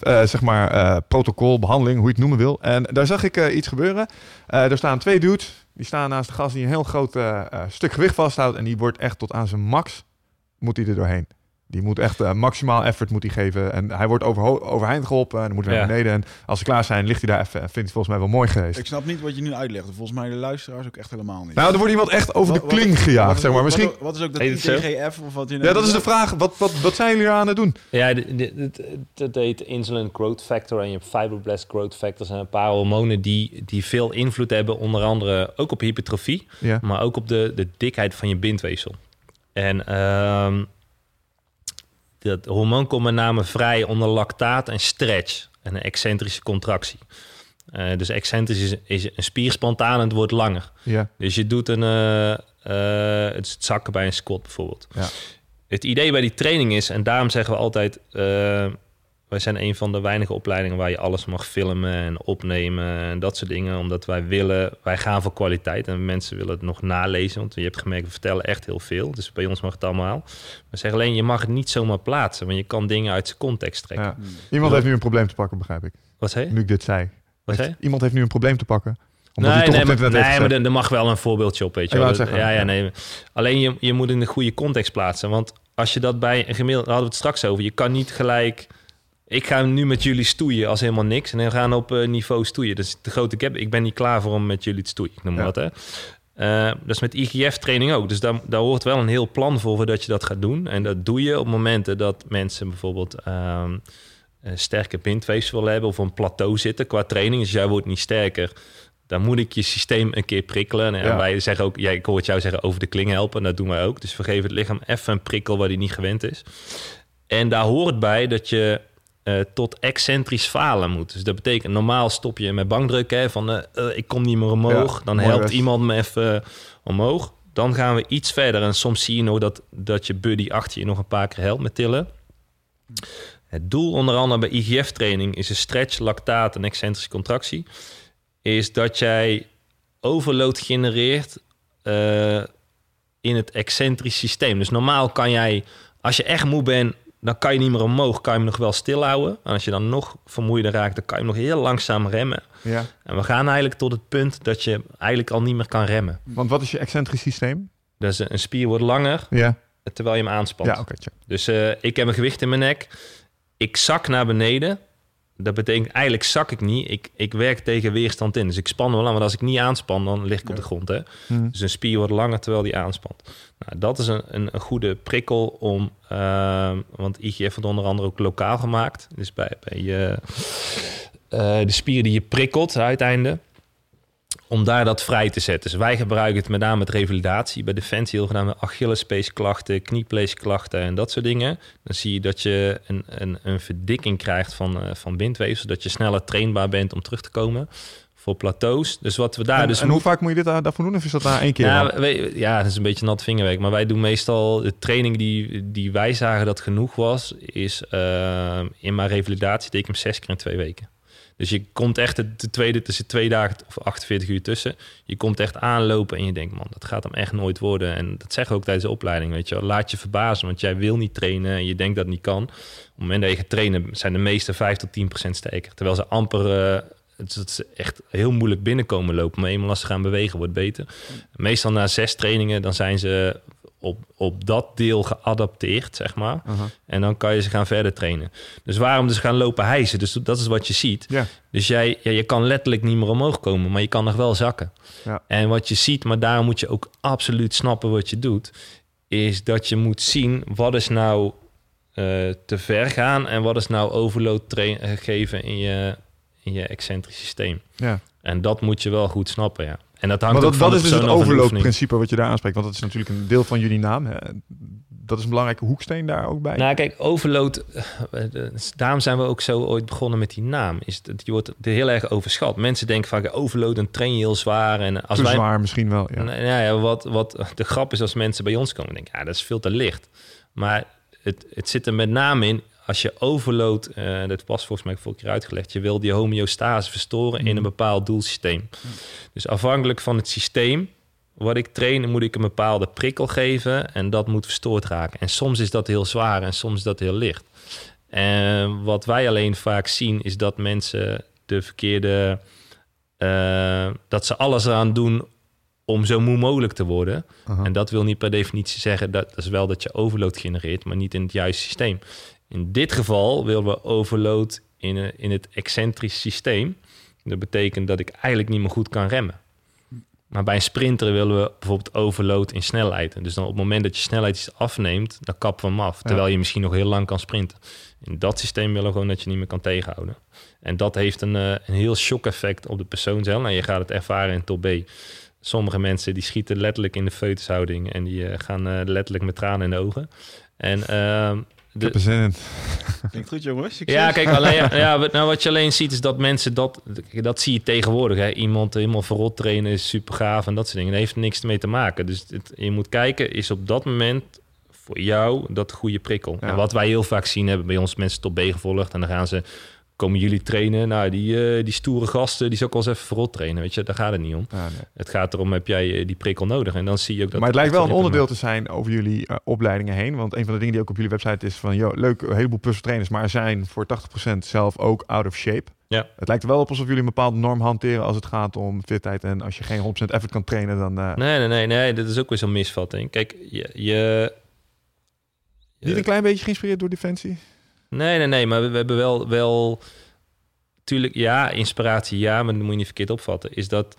eh, zeg maar, eh, protocol, behandeling, hoe je het noemen wil. En daar zag ik eh, iets gebeuren. Er staan twee dudes, die staan naast de gast die een heel groot stuk gewicht vasthoudt. En die wordt echt tot aan zijn max, moet hij er doorheen. Die moet echt eh, maximaal effort moet hij geven. En hij wordt over, overeind geholpen. En dan moet hij naar beneden. En als ze klaar zijn, ligt hij daar even. En vindt hij het volgens mij wel mooi geweest. Ik snap niet wat je nu uitlegt. Volgens mij de luisteraars ook echt helemaal niet. Nou, er wordt iemand echt over Wat- de wat- kling wat gejaagd, is- zeg maar. wat- Misschien... Wat, is ook dat? ITGF of wat je Ja, dat is de vraag. Wat, wat, wat zijn jullie aan het doen? Ja, dat heet insulin growth factor en je hebt fibroblast growth factor. zijn een paar hormonen die, die veel invloed hebben, onder andere ook op hypertrofie, Ja. maar ook op de, de dikheid van je bindweefsel. En ehm, dat hormoon komt met name vrij onder lactaat en stretch en een excentrische contractie. Eh, dus excentrisch is, is een spier spontaan en het wordt langer. Ja. Dus je doet een, eh, eh, het is het zakken bij een squat bijvoorbeeld. Ja. Het idee bij die training is, en daarom zeggen we altijd... wij zijn een van de weinige opleidingen waar je alles mag filmen en opnemen en dat soort dingen. Omdat wij willen, wij gaan voor kwaliteit en mensen willen het nog nalezen. Want je hebt gemerkt, we vertellen echt heel veel. Dus bij ons mag het allemaal. We zeggen alleen, je mag het niet zomaar plaatsen. Want je kan dingen uit zijn context trekken. Ja. Iemand heeft nu een probleem te pakken, begrijp ik. Wat zei je? Nu ik dit zei. Wat zei? Iemand heeft nu een probleem te pakken. Omdat Nee, toch nee, maar, nee, maar er, mag wel een voorbeeldje op, weet je Ik wel. wou het zeggen, ja, ja, ja. nee. Alleen je, je moet in de goede context plaatsen. Want als je dat bij een gemiddelde... Daar hadden we het straks over. Je kan niet gelijk... Ik ga nu met jullie stoeien als helemaal niks. En dan gaan op eh, niveau stoeien. Dat is de grote gap. Ik ben niet klaar voor om met jullie te stoeien. Ik noem maar Ja. wat, hè. Eh, dat is met IGF-training ook. Dus daar, daar hoort wel een heel plan voor voordat je dat gaat doen. En dat doe je op momenten dat mensen bijvoorbeeld... ehm, een sterke bindweefsel willen hebben of een plateau zitten qua training. Dus jij wordt niet sterker. Dan moet ik je systeem een keer prikkelen. En Ja. wij zeggen ook, ja, ik hoor het jou zeggen over de kling helpen. En dat doen wij ook. Dus we geven het lichaam even een prikkel waar hij niet gewend is. En daar hoort bij dat je eh, tot excentrisch falen moet. Dus dat betekent, normaal stop je met bankdruk. Hè, van eh, ik kom niet meer omhoog. Ja, dan helpt iemand me even omhoog. Dan gaan we iets verder. En soms zie je nog dat, dat je buddy achter je nog een paar keer helpt met tillen. Het doel onder andere bij IGF-training is een stretch, lactaat en excentrische contractie. Is dat jij overload genereert in het excentrisch systeem. Dus normaal kan jij, als je echt moe bent, dan kan je niet meer omhoog, kan je hem nog wel stilhouden. En als je dan nog vermoeider raakt, dan kan je hem nog heel langzaam remmen. Ja. En we gaan eigenlijk tot het punt dat je eigenlijk al niet meer kan remmen. Want wat is je excentrisch systeem? Dus een spier wordt langer Ja. terwijl je hem aanspant. Ja, check. Dus eh, ik heb een gewicht in mijn nek. Ik zak naar beneden. Dat betekent eigenlijk zak ik niet. Ik, ik werk tegen weerstand in. Dus ik span wel aan. Maar als ik niet aanspan, dan lig ik op de grond. Hè? Mhm. Dus een spier wordt langer terwijl die aanspant. Nou, dat is een, een, een goede prikkel om... ehm, want IGF wordt onder andere ook lokaal gemaakt. Dus bij, bij je, eh, de spier die je prikkelt uiteinde om daar dat vrij te zetten. Dus wij gebruiken het met name met revalidatie. Bij Defensie heel gedaan met Achillespeesklachten, kniepleesklachten en dat soort dingen. Dan zie je dat je een, een, een verdikking krijgt van, eh, van bindweefsel. Dat je sneller trainbaar bent om terug te komen voor plateaus. Dus wat we daar en, dus... en hoe vaak moet je dit daar- daarvoor doen? Of is dat na één keer? Ja, ja, dat is een beetje nat vingerwerk. Maar wij doen meestal de training die, die wij zagen dat genoeg was, is eh, in mijn revalidatie deed ik hem zes keer in twee weken. Dus je komt echt de, de tweede tussen twee dagen of 48 uur tussen. Je komt echt aanlopen en je denkt, man, dat gaat hem echt nooit worden. En dat zeggen we ook tijdens de opleiding, weet je wel. Laat je verbazen, want jij wil niet trainen en je denkt dat niet kan. Op het moment dat je gaat trainen, zijn de meeste 5 tot 10 procent sterker. Terwijl ze amper... eh, het het is echt heel moeilijk binnenkomen lopen. Maar eenmaal als ze gaan bewegen, wordt beter. Meestal na zes trainingen, dan zijn ze op, op dat deel geadapteerd, zeg maar. En dan kan je ze gaan verder trainen. Dus waarom dus gaan lopen hijsen? Dus dat is wat je ziet. Ja. Dus jij, ja, je kan letterlijk niet meer omhoog komen, maar je kan nog wel zakken. Ja. En wat je ziet, maar daarom moet je ook absoluut snappen wat je doet, is dat je moet zien wat is nou eh, te ver gaan en wat is nou overload eh, geven in je, in je excentrisch systeem. ja. En dat moet je wel goed snappen, ja. En dat hangt Maar dat, ook van dat de is dus het en overloopprincipe wat je daar aanspreekt. Want dat is natuurlijk een deel van jullie naam. Hè. Dat is een belangrijke hoeksteen daar ook bij. Nou, kijk, overload. eh, Daarom zijn we ook zo ooit begonnen met die naam. Is dat je wordt er heel erg overschat. Mensen denken vaak overload, dan train je heel zwaar. En als Te wij. zwaar misschien wel. Ja. Nou ja, ja, wat, wat de grap is als mensen bij ons komen, denken, ja, dat is veel te licht. Maar het, het zit er met name in, als je overload, eh, dat was volgens mij vorige keer uitgelegd, je wil die homeostase verstoren in een bepaald doelsysteem. Dus afhankelijk van het systeem wat ik train, moet ik een bepaalde prikkel geven en dat moet verstoord raken. En soms is dat heel zwaar en soms is dat heel licht. En wat wij alleen vaak zien, is dat mensen de verkeerde, eh, dat ze alles eraan doen om zo moe mogelijk te worden. En dat wil niet per definitie zeggen dat, dat is wel dat je overload genereert, maar niet in het juiste systeem. In dit geval willen we overload in, een, in het excentrisch systeem. Dat betekent dat ik eigenlijk niet meer goed kan remmen. Maar bij een sprinter willen we bijvoorbeeld overload in snelheid. En Dus dan op het moment dat je snelheid iets afneemt, dan kappen we hem af. Terwijl je misschien nog heel lang kan sprinten. In dat systeem willen we gewoon dat je niet meer kan tegenhouden. En dat heeft een, eh, een heel shock effect op de persoon zelf. Nou, je gaat het ervaren in top B. Sommige mensen die schieten letterlijk in de feutushouding en die eh, gaan eh, letterlijk met tranen in de ogen. En ehm, Ik de, heb zin in. (laughs) Klinkt goed, jongens. Succes. ja, kijk, alleen, ja, wat- nou, wat je alleen ziet is dat mensen dat, dat zie je tegenwoordig. Hè. Iemand helemaal verrot trainen is super gaaf en dat soort dingen. Heeft niks mee te maken. Dus het, je moet kijken, is op dat moment voor jou dat goede prikkel. Ja. En wat wij heel vaak zien, hebben bij ons mensen tot B gevolgd en dan gaan ze. Komen jullie trainen? Nou, die, eh, die stoere gasten, die zou ik wel eens even verrot trainen. Weet je, daar gaat het niet om. Nee. Het gaat erom, heb jij eh, die prikkel nodig? En dan zie je ook dat... maar het lijkt wel een onderdeel te zijn over jullie eh, opleidingen heen. Want een van de dingen die ook op jullie website is van... Yo, leuk, een heleboel personal trainers, maar zijn voor 80% zelf ook out of shape. Ja. Het lijkt er wel op alsof jullie een bepaalde norm hanteren als het gaat om fitheid. En als je geen 100% effort kan trainen, dan... Nee, nee, nee, nee, dat is ook weer zo'n misvatting. Kijk, je... je Niet een klein beetje geïnspireerd door Defensie? Nee, nee, nee, maar we, we hebben wel, wel... Tuurlijk, ja, inspiratie, ja, maar dat moet je niet verkeerd opvatten. Is dat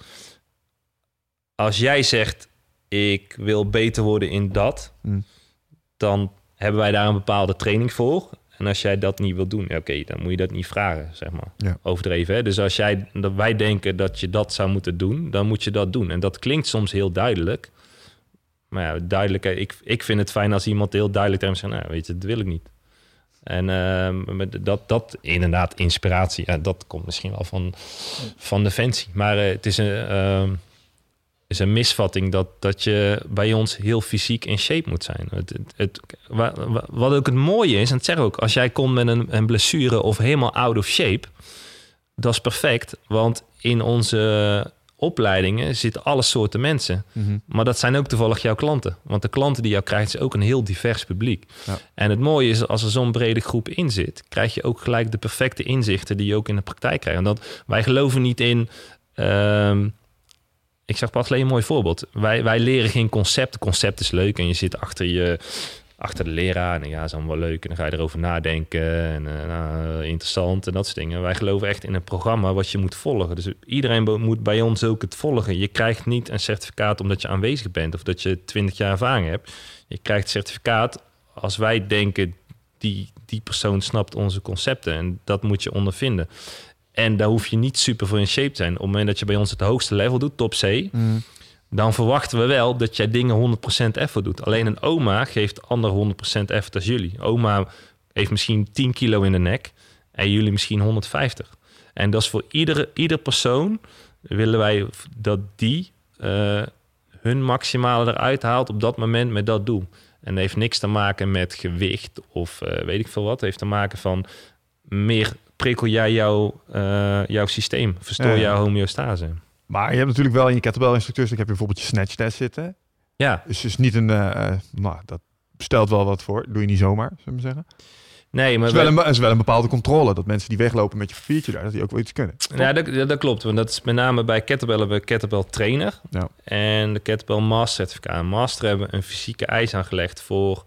als jij zegt, ik wil beter worden in dat... Hmm. dan hebben wij daar een bepaalde training voor. En als jij dat niet wil doen, oké, dan moet je dat niet vragen, zeg maar. Ja. Overdreven, hè? Dus als jij, dat wij denken dat je dat zou moeten doen, dan moet je dat doen. En dat klinkt soms heel duidelijk. Maar ja, duidelijk, ik, ik vind het fijn als iemand heel duidelijk tegen me zegt, nou, weet je, dat wil ik niet. En ehm, dat, dat inderdaad, inspiratie, ja, dat komt misschien wel van, van Defensie. Maar eh, het is een, ehm, is een misvatting dat, dat je bij ons heel fysiek in shape moet zijn. Het, het, het- wa- wa- wat ook het mooie is, en het zeg ook, als jij komt met een, een blessure of helemaal out of shape, dat is perfect, want in onze opleidingen zitten alle soorten mensen. Maar dat zijn ook toevallig jouw klanten. Want de klanten die jou krijgt, is ook een heel divers publiek. Ja. En het mooie is, als er zo'n brede groep in zit, krijg je ook gelijk de perfecte inzichten die je ook in de praktijk krijgt. En dat, wij geloven niet in. ehm, ik zag pas alleen een mooi voorbeeld. Wij, wij leren geen concept. Concept is leuk en je zit achter je achter de leraar. En ja, is allemaal leuk. En dan ga je erover nadenken. En eh, nou, interessant en dat soort dingen. Wij geloven echt in een programma wat je moet volgen. Dus iedereen moet bij ons ook het volgen. Je krijgt niet een certificaat omdat je aanwezig bent of dat je 20 jaar ervaring hebt. Je krijgt het certificaat als wij denken die, die persoon snapt onze concepten. En dat moet je ondervinden. En daar hoef je niet super voor in shape te zijn. Op het moment dat je bij ons het hoogste level doet, top C, dan verwachten we wel dat jij dingen 100% effort doet. Alleen een oma geeft ander 100% effort als jullie. Oma heeft misschien 10 kilo in de nek en jullie misschien 150. En dat is voor iedere, ieder persoon willen wij dat die eh, hun maximale eruit haalt op dat moment met dat doel. En dat heeft niks te maken met gewicht of eh, weet ik veel wat. Het heeft te maken van meer prikkel jij jouw, eh, jouw systeem, verstoor Ja, ja. jouw homeostase. Maar je hebt natuurlijk wel in je kettlebell instructeurs, heb je bijvoorbeeld je snatch test zitten. Ja, Dus het is niet een, eh, nou, dat stelt wel wat voor. Doe je niet zomaar, zullen we zeggen. nee, Het maar is, wel we- een, het is wel een bepaalde controle. Dat mensen die weglopen met je papiertje daar, dat die ook wel iets kunnen. Ja, dat, dat klopt. Want dat is met name bij kettlebell hebben we kettlebell trainer. Ja. En de kettlebell master certificaat. Master hebben een fysieke eis aangelegd voor...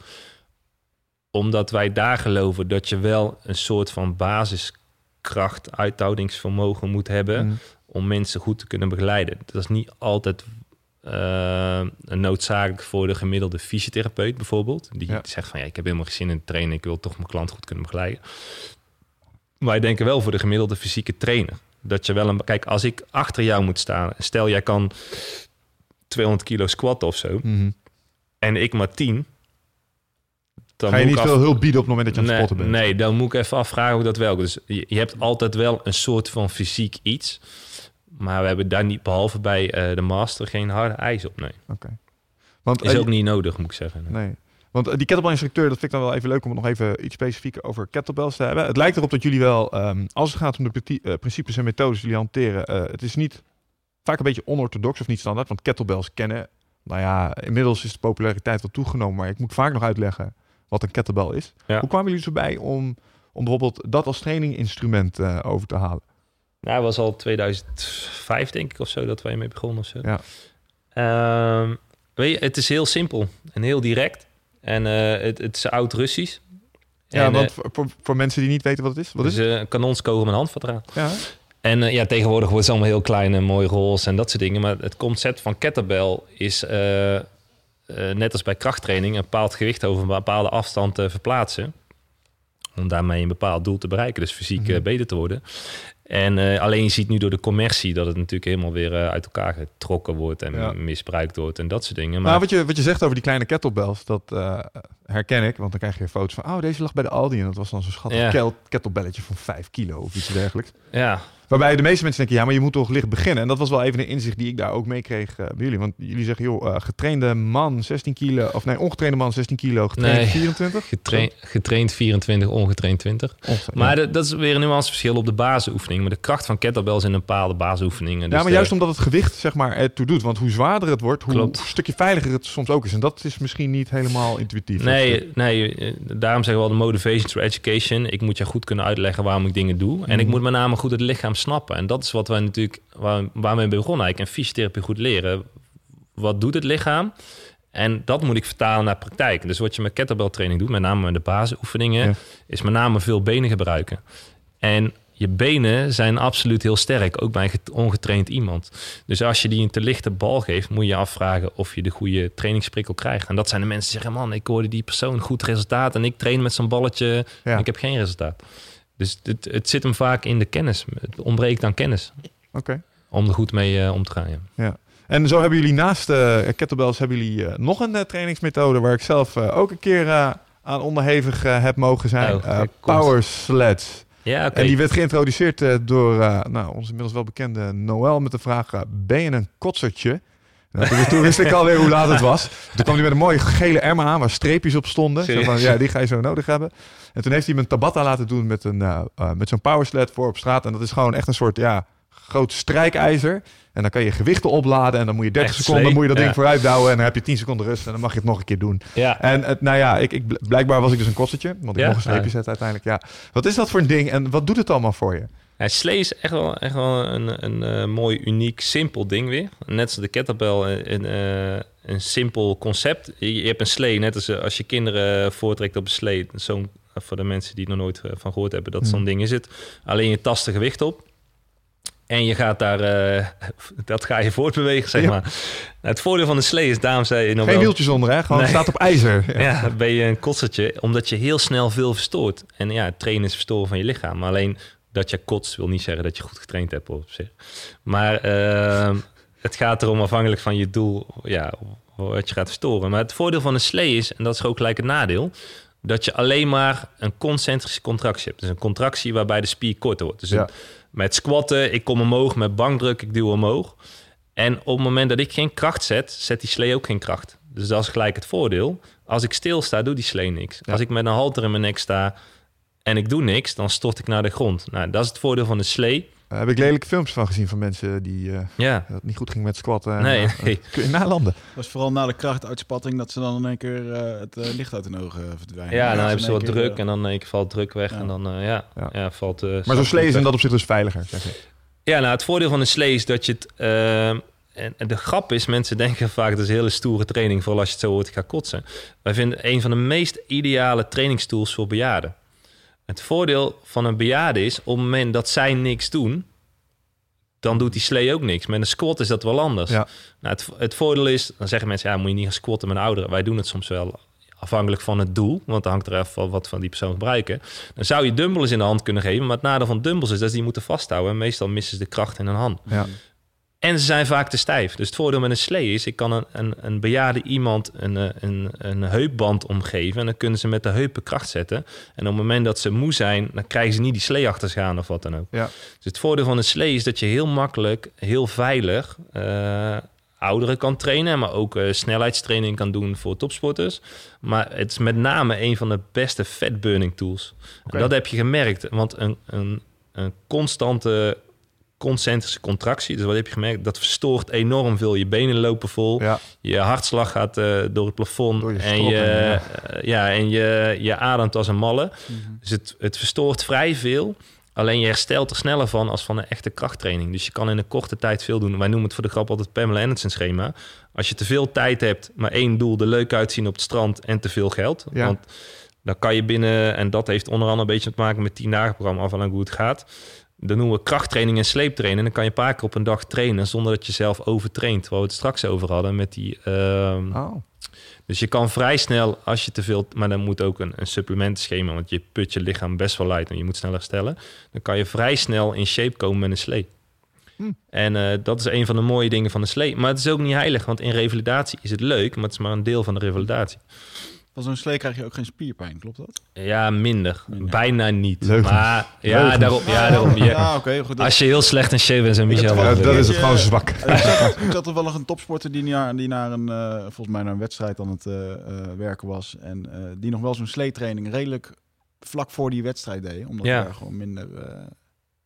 Omdat wij daar geloven dat je wel een soort van basiskracht, uithoudingsvermogen moet hebben... Mm. Om mensen goed te kunnen begeleiden. Dat is niet altijd eh, noodzakelijk voor de gemiddelde fysiotherapeut bijvoorbeeld. Die Ja. zegt van ja, ik heb helemaal geen zin in trainen, ik wil toch mijn klant goed kunnen begeleiden. Wij denken wel voor de gemiddelde fysieke trainer. Dat je wel een. Kijk, als ik achter jou moet staan, stel jij kan 200 kilo squat of zo, Mhm. en ik maar 10. Dan Ga je niet af- veel hulp bieden op het moment dat je aan het spotten bent? Nee, dan moet ik even afvragen hoe dat werkt. Dus je, je hebt altijd wel een soort van fysiek iets. Maar we hebben daar niet, behalve bij eh, de master, geen harde eis op. Nee, Oké. Want, is eh, ook niet nodig, moet ik zeggen. Nee. Want eh, die kettlebell-instructeur, dat vind ik dan wel even leuk om het nog even iets specifieker over kettlebells te hebben. Het lijkt erop dat jullie wel, ehm, als het gaat om de principes en methodes die jullie hanteren, het is niet vaak een beetje onorthodox of niet standaard. Want kettlebells kennen, nou ja, inmiddels is de populariteit wel toegenomen, maar ik moet vaak nog uitleggen wat een kettlebell is. Ja. Hoe kwamen jullie zo bij om, om bijvoorbeeld dat als traininginstrument eh, over te halen? Nou, het was al 2005, denk ik, of zo, dat wij mee begonnen. Of zo. Ja. Ehm, weet je, het is heel simpel en heel direct. En eh, het, het is oud-Russisch. Ja, En, want eh, voor, voor, voor mensen die niet weten wat het is. Wat is het? eh, een kanonskogel met handvatraad. Ja. En ja, tegenwoordig wordt het allemaal heel klein en mooi roze en dat soort dingen. Maar het concept van kettlebell is, eh, net als bij krachttraining, een bepaald gewicht over een bepaalde afstand te verplaatsen. Om daarmee een bepaald doel te bereiken, dus fysiek eh, Mhm. beter te worden. En eh, alleen je ziet nu door de commercie dat het natuurlijk helemaal weer eh, uit elkaar getrokken wordt en Ja. misbruikt wordt en dat soort dingen. Maar Nou, wat je, wat je zegt over die kleine kettlebells, dat eh, herken ik. Want dan krijg je foto's van, oh, deze lag bij de Aldi. En dat was dan zo'n schattig Ja. kettlebelletje van 5 kilo of iets dergelijks. ja, Waarbij de meeste mensen denken, ja, maar je moet toch licht beginnen. En dat was wel even een inzicht die ik daar ook mee kreeg eh, bij jullie. Want jullie zeggen, joh, eh, getrainde man 16 kilo, of nee, ongetrainde man 16 kilo, getraind Nee. 24. getraind, getraind 24, ongetraind 20. Ongetraind, Maar ja. dat is weer een nuanceverschil op de basisoefening. Maar de kracht van kettlebells in een bepaalde basisoefeningen. ja, Dus maar de- juist omdat het gewicht zeg maar ertoe doet. Want hoe zwaarder het wordt, hoe Klopt. een stukje veiliger het soms ook is. En dat is misschien niet helemaal intuïtief. Nee, nee, eh, daarom zeggen we al de motivation through education. Ik moet je goed kunnen uitleggen waarom ik dingen doe. En ik Mhm. moet met name goed het lichaam snappen. En dat is wat wij natuurlijk, waar, waarmee we begonnen eigenlijk. En fysiotherapie goed leren. Wat doet het lichaam? En dat moet ik vertalen naar praktijk. Dus wat je met kettlebell training doet, met name de basisoefeningen, Ja. is met name veel benen gebruiken. En je benen zijn absoluut heel sterk, ook bij een get- ongetraind iemand. Dus als je die een te lichte bal geeft, moet je je afvragen of je de goede trainingsprikkel krijgt. En dat zijn de mensen die zeggen, man, ik hoorde die persoon goed resultaat en ik train met zo'n balletje Ja. en ik heb geen resultaat. Dus het, het zit hem vaak in de kennis. Het ontbreekt aan kennis Oké. om er goed mee eh, om te gaan. Ja. En zo hebben jullie naast eh kettlebells hebben jullie eh, nog een trainingsmethode waar ik zelf ook een keer aan onderhevig heb mogen zijn. Oh. Power Sleds. Ja. En die werd geïntroduceerd door nou, onze inmiddels wel bekende Noël met de vraag: ben je een kotsertje? Nou, toen, wist ik alweer hoe laat het was. Toen kwam hij met een mooie gele emmer aan waar streepjes op stonden. Zo van, ja, die ga je zo nodig hebben. En toen heeft hij me een tabata laten doen met, een, eh, eh, met zo'n power sled voor op straat. En dat is gewoon echt een soort ja, groot strijkijzer. En dan kan je gewichten opladen en dan moet je 30 Echt seconden slee, moet je dat ja. ding vooruit douwen. En dan heb je 10 seconden rust en dan mag je het nog een keer doen. ja. En het, nou ja, ik, ik, blijkbaar was ik dus een kotsertje. Want ik Ja? mocht een streepje zetten uiteindelijk. Ja. Wat is dat voor een ding en wat doet het allemaal voor je? Ja, slee is echt wel, echt wel een, een eh, mooi, uniek, simpel ding weer. Net als de kettlebell, een, een, een simpel concept. Je, je hebt een slee, net als als je kinderen voortrekt op een slee. Zo'n, voor de mensen die er nog nooit eh, van gehoord hebben, dat Hmm. zo'n ding is het. Alleen je tast er gewicht op. En je gaat daar, eh, (laughs) dat ga je voortbewegen, zeg Ja. maar. Het voordeel van de slee is, daarom zei je nog Geen wel... wieltjes onder, hè? Gewoon Nee. staat op ijzer. (laughs) Ja. Ben je een kotsertje, omdat je heel snel veel verstoort. En ja, trainen is verstoren van je lichaam. Maar alleen dat je kotst wil niet zeggen dat je goed getraind hebt op zich. Maar ehm, het gaat erom afhankelijk van je doel, ja, wat je gaat verstoren. Maar het voordeel van een slee is, en dat is ook gelijk het nadeel, dat je alleen maar een concentrische contractie hebt. Dus een contractie waarbij de spier korter wordt. Dus Ja. een- met squatten, ik kom omhoog, met bankdruk, ik duw omhoog. En op het moment dat ik geen kracht zet, zet die slee ook geen kracht. Dus dat is gelijk het voordeel. Als ik stilsta, doet die slee niks. Ja. Als ik met een halter in mijn nek sta en ik doe niks, dan stort ik naar de grond. Nou, dat is het voordeel van de slee. Daar heb ik lelijke films van gezien van mensen die eh, Ja, dat het niet goed ging met squatten. en, Nee, eh, nee. (laughs) Kun je nalanden. Dat is vooral na de krachtuitspatting dat ze dan in één keer eh, het eh, licht uit hun ogen eh, verdwijnen. ja dan Dat hebben ze wat druk eh, en dan in één keer valt druk weg. Ja. En dan eh, ja, Ja. ja. valt... eh, Maar zo'n slee is in dat opzicht dus veiliger, zeg je. Ja, nou, het voordeel van een slee is dat je het... ehm, en en de grap is, mensen denken vaak... dat is een hele stoere training... vooral als je het zo hoort, ik ga kotsen. Wij vinden een van de meest ideale trainingstools voor bejaarden. Het voordeel van een bejaarde is... op het moment dat zij niks doen... dan doet die slee ook niks. Met een squat is dat wel anders. Ja. Nou, het, het voordeel is... dan zeggen mensen... ja, moet je niet gaan squatten met een ouderen. Wij doen het soms wel afhankelijk van het doel. Want dan hangt er even van wat van die persoon gebruiken. Dan zou je dumbbells in de hand kunnen geven. Maar het nadeel van dumbbells is dat ze die moeten vasthouden. En meestal missen ze de kracht in hun hand. Ja. En ze zijn vaak te stijf. Dus het voordeel met een slee is... ik kan een, een, een bejaarde iemand een, eh, een, een heupband omgeven... en dan kunnen ze met de heupen kracht zetten. En op het moment dat ze moe zijn... dan krijgen ze niet die slee achter zich aan of wat dan ook. Ja. Dus het voordeel van een slee is dat je heel makkelijk, heel veilig... eh, ouderen kan trainen... maar ook eh, snelheidstraining kan doen voor topsporters. Maar het is met name een van de beste fat burning tools. En dat heb je gemerkt, want een, een, een constante concentrische contractie. Dus wat heb je gemerkt? Dat verstoort enorm veel. Je benen lopen vol. Ja. Je hartslag gaat eh, door het plafond. Door je en je, eh, ja, en je, je ademt als een malle. Mhm. Dus het, het verstoort vrij veel. Alleen je herstelt er sneller van als van een echte krachttraining. Dus je kan in een korte tijd veel doen. Wij noemen het voor de grap altijd Pamela Anderson schema. Als je te veel tijd hebt, maar één doel, er leuk uitzien op het strand en te veel geld. Ja. Want dan kan je binnen, en dat heeft onder andere een beetje te maken met 10 dagen programma, afhankelijk hoe het gaat. Dan noemen we krachttraining en sleeptraining. En dan kan je een paar keer op een dag trainen zonder dat je zelf overtraint. Waar we het straks over hadden met die... ehm, Oh. dus je kan vrij snel, als je te veel... Maar dan moet ook een, een supplementenschema, want je put je lichaam best wel uit en je moet snel herstellen. Dan kan je vrij snel in shape komen met een slee. Hm. En eh, dat is een van de mooie dingen van de slee. Maar het is ook niet heilig, want in revalidatie is het leuk, maar het is maar een deel van de revalidatie. Van zo'n slee krijg je ook geen spierpijn, klopt dat? Ja, minder. Minder. Bijna niet. Leugens. Maar ja, Leugens. daarom. Ja, daarom ja. Goed. Als je heel slecht in shape bent, zijn Michel Ja, wel leuk. dat is het gewoon zwak. Ik zat, ik zat toevallig een topsporter die naar, die naar een, eh, volgens mij naar een wedstrijd aan het eh, eh, werken was. En eh, die nog wel zo'n sleetraining redelijk vlak voor die wedstrijd deed. Omdat Ja. hij daar gewoon minder, eh,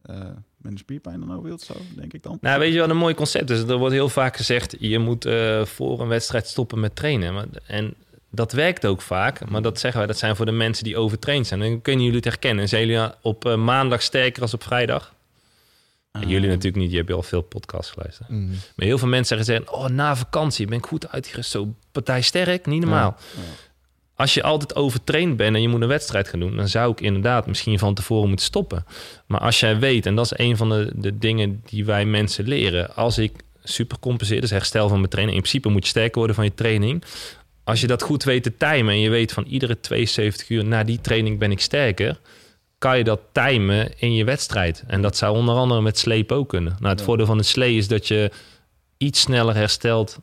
eh, minder spierpijn dan over hield, zo denk ik dan. Nou, weet je wat een mooi concept is? Er wordt heel vaak gezegd, je moet eh, voor een wedstrijd stoppen met trainen. Maar, en dat werkt ook vaak, maar dat zeggen wij, dat zijn voor de mensen die overtraind zijn. Dan kunnen jullie het herkennen. Zijn jullie op eh, maandag sterker als op vrijdag? Ah. jullie natuurlijk niet, je hebt al veel podcasts geluisterd. Mm. Maar heel veel mensen zeggen, oh, na vakantie ben ik goed uitgerust. Zo partij sterk, niet normaal. Ja. Als je altijd overtraind bent en je moet een wedstrijd gaan doen... dan zou ik inderdaad misschien van tevoren moeten stoppen. Maar als jij weet, en dat is een van de, de dingen die wij mensen leren... als ik super compenseer, dus herstel van mijn training... in principe moet je sterker worden van je training... Als je dat goed weet te timen en je weet van iedere 72 uur... na die training ben ik sterker kan je dat timen in je wedstrijd. En dat zou onder andere met sleep ook kunnen. Nou, het Ja. voordeel van de slee is dat je iets sneller herstelt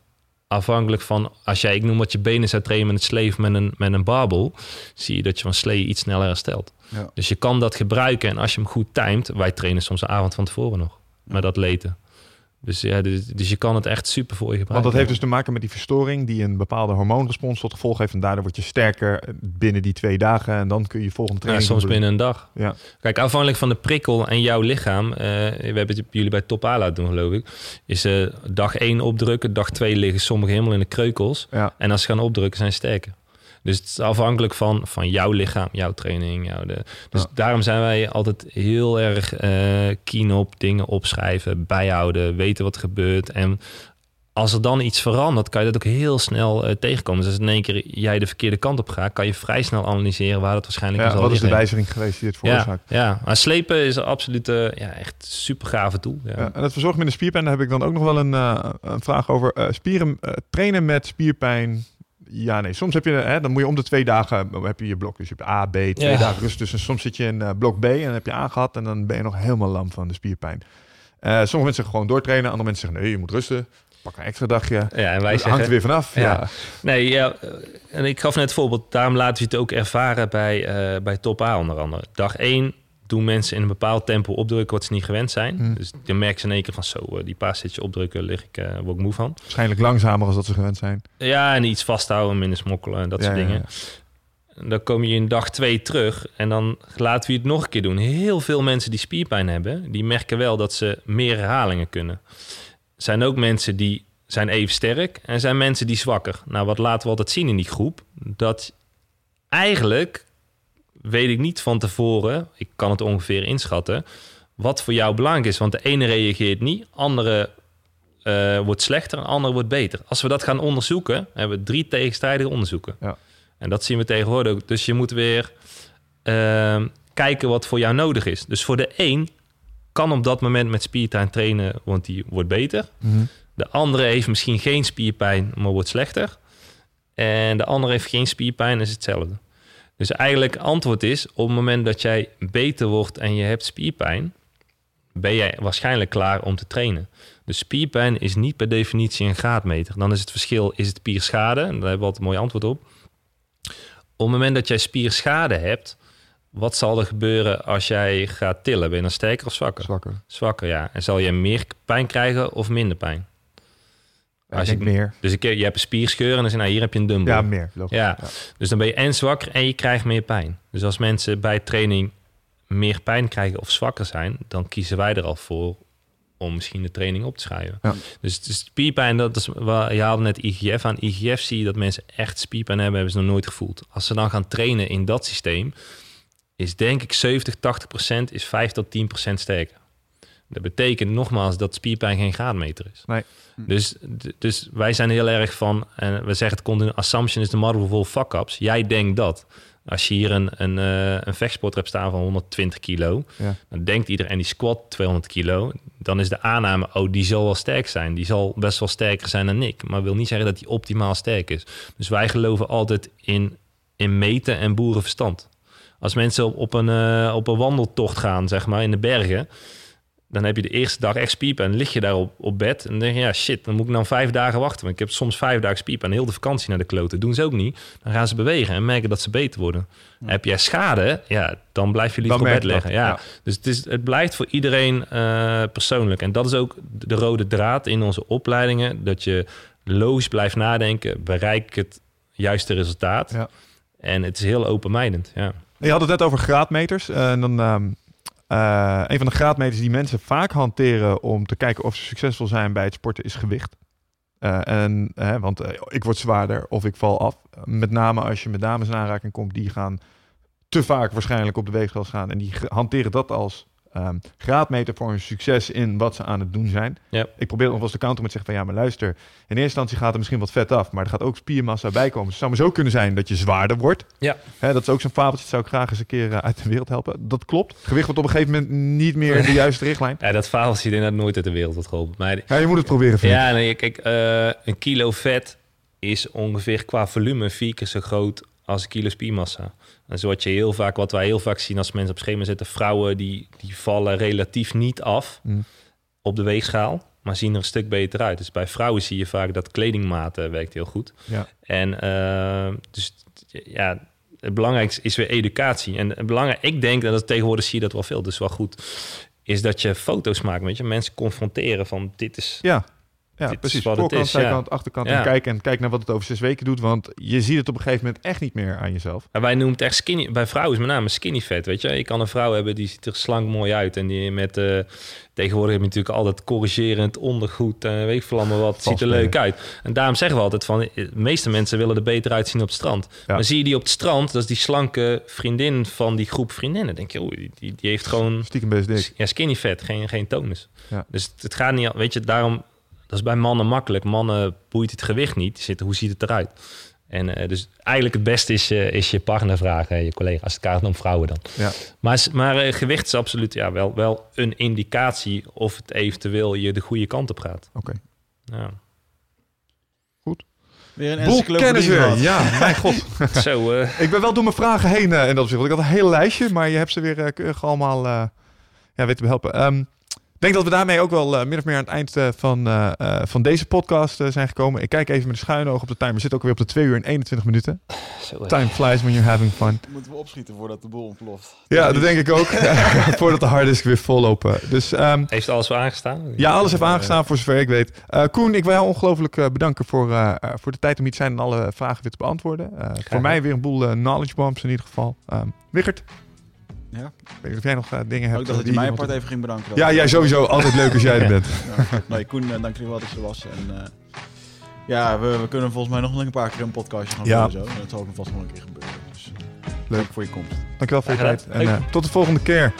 afhankelijk van... als jij, ik noem wat je benen zou trainen met een sleef met een, met een barbel... zie je dat je van slee iets sneller herstelt. Ja. Dus je kan dat gebruiken en als je hem goed timet... wij trainen soms een avond van tevoren nog, met dat leten. Dus, ja, dus, dus je kan het echt super voor je Want gebruiken. dat heeft dus te maken met die verstoring die een bepaalde hormoonrespons tot gevolg heeft. En daardoor word je sterker binnen die twee dagen. En dan kun je volgende ja, training soms doen. binnen een dag. Ja. Kijk, afhankelijk van de prikkel en jouw lichaam, eh, we hebben het jullie bij Top A laten doen, geloof ik, is eh, dag 1 opdrukken, dag 2 liggen sommigen helemaal in de kreukels. Ja. En als ze gaan opdrukken, zijn ze sterker. Dus het is afhankelijk van, van jouw lichaam, jouw training. Jouw de, dus Ja. daarom zijn wij altijd heel erg eh keen op dingen opschrijven, bijhouden, weten wat er gebeurt. En als er dan iets verandert, kan je dat ook heel snel eh, tegenkomen. Dus als in één keer jij de verkeerde kant op gaat, kan je vrij snel analyseren waar dat waarschijnlijk Ja, is wat is de wijziging geweest die het Ja, veroorzaakt? ja, maar slepen is absoluut eh, ja, echt super gave tool. Ja. Ja, en het verzorgen met de spierpijn, daar heb ik dan ook nog wel een, een vraag over. Spieren, trainen met spierpijn. Ja, nee. Soms heb je, hè, dan moet je om de twee dagen eh, heb je je blok. Dus je hebt A, B, twee Ja. dagen rust. Dus soms zit je in eh, blok B en dan heb je A gehad en dan ben je nog helemaal lam van de spierpijn. Eh, sommige mensen zeggen gewoon doortrainen, andere mensen zeggen nee, je moet rusten. Pak een extra dagje. Ja, en wij Het hangt er weer vanaf. Ja. Ja. Nee, ja, en ik gaf net het voorbeeld. Daarom laten we het ook ervaren bij, bij Top A onder andere. Dag 1 doen mensen in een bepaald tempo opdrukken wat ze niet gewend zijn. Hmm. Dus dan merken ze in één keer van zo, eh, die paar zitjes opdrukken, lig ik, word ik moe van. Waarschijnlijk langzamer als dat ze gewend zijn. Ja, en iets vasthouden, minder smokkelen en dat Ja, soort ja, dingen. En Dan kom je in dag 2 terug en dan laten we het nog een keer doen. Heel veel mensen die spierpijn hebben, die merken wel dat ze meer herhalingen kunnen. Er zijn ook mensen die zijn even sterk en zijn mensen die zwakker. Nou, wat laten we altijd zien in die groep? Dat eigenlijk weet ik niet van tevoren, ik kan het ongeveer inschatten, wat voor jou belangrijk is. Want de ene reageert niet, andere eh, wordt slechter en andere wordt beter. Als we dat gaan onderzoeken, hebben we drie tegenstrijdige onderzoeken. Ja. En dat zien we tegenwoordig ook. Dus je moet weer ehm, kijken wat voor jou nodig is. Dus voor de een kan op dat moment met spierpijn trainen, want die wordt beter. Mhm. De andere heeft misschien geen spierpijn, maar wordt slechter. En de andere heeft geen spierpijn, is hetzelfde. Dus eigenlijk antwoord is, op het moment dat jij beter wordt en je hebt spierpijn, ben jij waarschijnlijk klaar om te trainen. Dus spierpijn is niet per definitie een graadmeter. Dan is het verschil, is het spierschade? En daar hebben we altijd een mooi antwoord op. Op het moment dat jij spierschade hebt, wat zal er gebeuren als jij gaat tillen? Ben je dan sterker of zwakker? Zwakker. Zwakker, ja. En zal je meer pijn krijgen of minder pijn? Als ik je- meer. Dus ik, je hebt een spierscheur en dan zeg nou, hier heb je een dumbbell. Ja, meer. Ja. Dus dan ben je en zwakker en je krijgt meer pijn. Dus als mensen bij training meer pijn krijgen of zwakker zijn, dan kiezen wij er al voor om misschien de training op te schrijven. Ja. Dus is spierpijn, dat is, waar- je haalde net IGF aan. IGF zie je dat mensen echt spierpijn hebben, hebben ze nog nooit gevoeld. Als ze dan gaan trainen in dat systeem, is denk ik 70, 80 procent, is 5 tot 10 procent sterker. Dat betekent nogmaals dat spierpijn geen graadmeter is. Nee. Dus, d- dus wij zijn heel erg van, en we zeggen het continu, assumption is the mother of all fuck-ups. Jij denkt dat. Als je hier een, een, eh, een vechtsporter hebt staan van 120 kilo, Ja. dan denkt iedereen die squat 200 kilo. Dan is de aanname, oh, die zal wel sterk zijn. Die zal best wel sterker zijn dan ik. Maar wil niet zeggen dat hij optimaal sterk is. Dus wij geloven altijd in, in meten en boerenverstand. Als mensen op, op, een, eh, op een wandeltocht gaan, zeg maar, in de bergen... dan heb je de eerste dag echt spiepen en lig je daar op, op bed... en dan denk je, ja, shit, dan moet ik dan vijf dagen wachten. Want ik heb soms vijf dagen spiepen en heel de vakantie naar de kloten. doen ze ook niet. Dan gaan ze bewegen en merken dat ze beter worden. Heb jij schade, ja, dan blijf je liever op bed liggen. Ja. ja. Dus het, is, het blijft voor iedereen eh, persoonlijk. En dat is ook de rode draad in onze opleidingen. Dat je logisch blijft nadenken. Bereik ik het juiste resultaat? Ja. En het is heel openmijdend. Ja. Je had het net over graadmeters. Eh, en dan, eh, een van de graadmeters die mensen vaak hanteren om te kijken of ze succesvol zijn bij het sporten is gewicht. Eh, en, want eh, ik word zwaarder of ik val af. Met name als je met dames in aanraking komt, die gaan te vaak waarschijnlijk op de weegschaal gaan. En die hanteren dat als ehm, graadmeter voor hun succes in wat ze aan het doen zijn. Ik probeer nog wel eens de counter met te zeggen van ja, maar luister. In eerste instantie gaat er misschien wat vet af, maar er gaat ook spiermassa bij komen. Dus het zou maar zo kunnen zijn dat je zwaarder wordt. Ja. Hè, dat is ook zo'n fabeltje, dat zou ik graag eens een keer eh, uit de wereld helpen. Dat klopt. Gewicht wordt op een gegeven moment niet meer de (laughs) juiste richtlijn. ja, dat verhaal zie je inderdaad nooit uit de wereld wordt geholpen. Maar Ja, je moet het proberen, ja, nee, kijk, eh, een kilo vet is ongeveer qua volume vier keer zo groot als een kilo spiermassa. En zo wat je heel vaak, wat wij heel vaak zien als mensen op schema zitten, vrouwen die, die vallen relatief niet af Mm. op de weegschaal, maar zien er een stuk beter uit. Dus bij vrouwen zie je vaak dat kledingmaten werkt heel goed. Ja. En eh, dus ja, het belangrijkste is weer educatie. En het belangrijk, ik denk, en dat tegenwoordig zie je dat wel veel, dus wel goed, is dat je foto's maakt, weet je, mensen confronteren van dit is Ja, ja precies. Voorkant, ja. zijkant, achterkant. Ja. En kijk, en kijk naar wat het over zes weken doet. Want je ziet het op een gegeven moment echt niet meer aan jezelf. En wij noemen het echt skinny. Bij vrouwen is met name skinny fat, weet je. Je kan een vrouw hebben die ziet er slank mooi uit. En die met... eh tegenwoordig heb je natuurlijk altijd corrigerend ondergoed. en weet ik veel allemaal wat. Ziet er leuk uit. En daarom zeggen we altijd van... eh, De meeste mensen willen er beter uitzien op het strand. Ja. Maar zie je die op het strand... Dat is die slanke vriendin van die groep vriendinnen. Denk je, oeh, die, die heeft gewoon... Stiekem best dik. Ja, skinny fat, geen, geen tonus. Dus het, het gaat niet... Weet je, daarom... Dat is bij mannen makkelijk. Mannen boeit het gewicht niet. Zitten, hoe ziet het eruit? En eh, dus eigenlijk het beste is, eh, is je partner vragen, je collega, als het gaat om vrouwen dan. Ja. Maar, maar eh, gewicht is absoluut ja, wel, wel een indicatie of het eventueel je de goede kant op gaat. Oké. Ja. Weer een Boel encyclopedie kennis weer. Ja, mijn god. (laughs) Zo, eh, Ik ben wel door mijn vragen heen eh, in dat opzicht. Want ik had een hele lijstje, maar je hebt ze weer eh, keurig allemaal eh ja, weten te helpen. Ehm, denk dat we daarmee ook wel eh, min of meer aan het eind eh, van, eh, eh, van deze podcast zijn gekomen. Ik kijk even met een schuine oog op de timer. We zitten ook weer op de 2 uur en 21 minuten. (laughs) Time flies when you're having fun. Moeten we opschieten voordat de boel ontploft. Ja, dat denk ik ook. (laughs) Voordat de harddisk weer vollopen. Dus ehm, Heeft alles wel aangestaan? ja, alles heeft aangestaan voor zover ik weet. Eh, Koen, ik wil jou ongelooflijk eh, bedanken voor, eh, eh, voor de tijd om hier te zijn en alle vragen weer te beantwoorden. Eh, voor mij weer een boel knowledge bombs in ieder geval. Ehm Wichert, Ja. ik weet niet of jij nog eh, dingen hebt. Ook dat eh, je die mij apart even ging bedanken. Ja, jij sowieso. Altijd leuk als jij er bent. (laughs) Ja. Nee, Koen, eh, dank je wel dat je er was. En, eh, ja, we, we kunnen volgens mij nog een paar keer een podcastje gaan Ja. doen. Zo. En dat zal ook vast nog een keer gebeuren. Dus, eh, Leuk. voor je komst. Dankjewel voor je tijd. En eh, tot de volgende keer.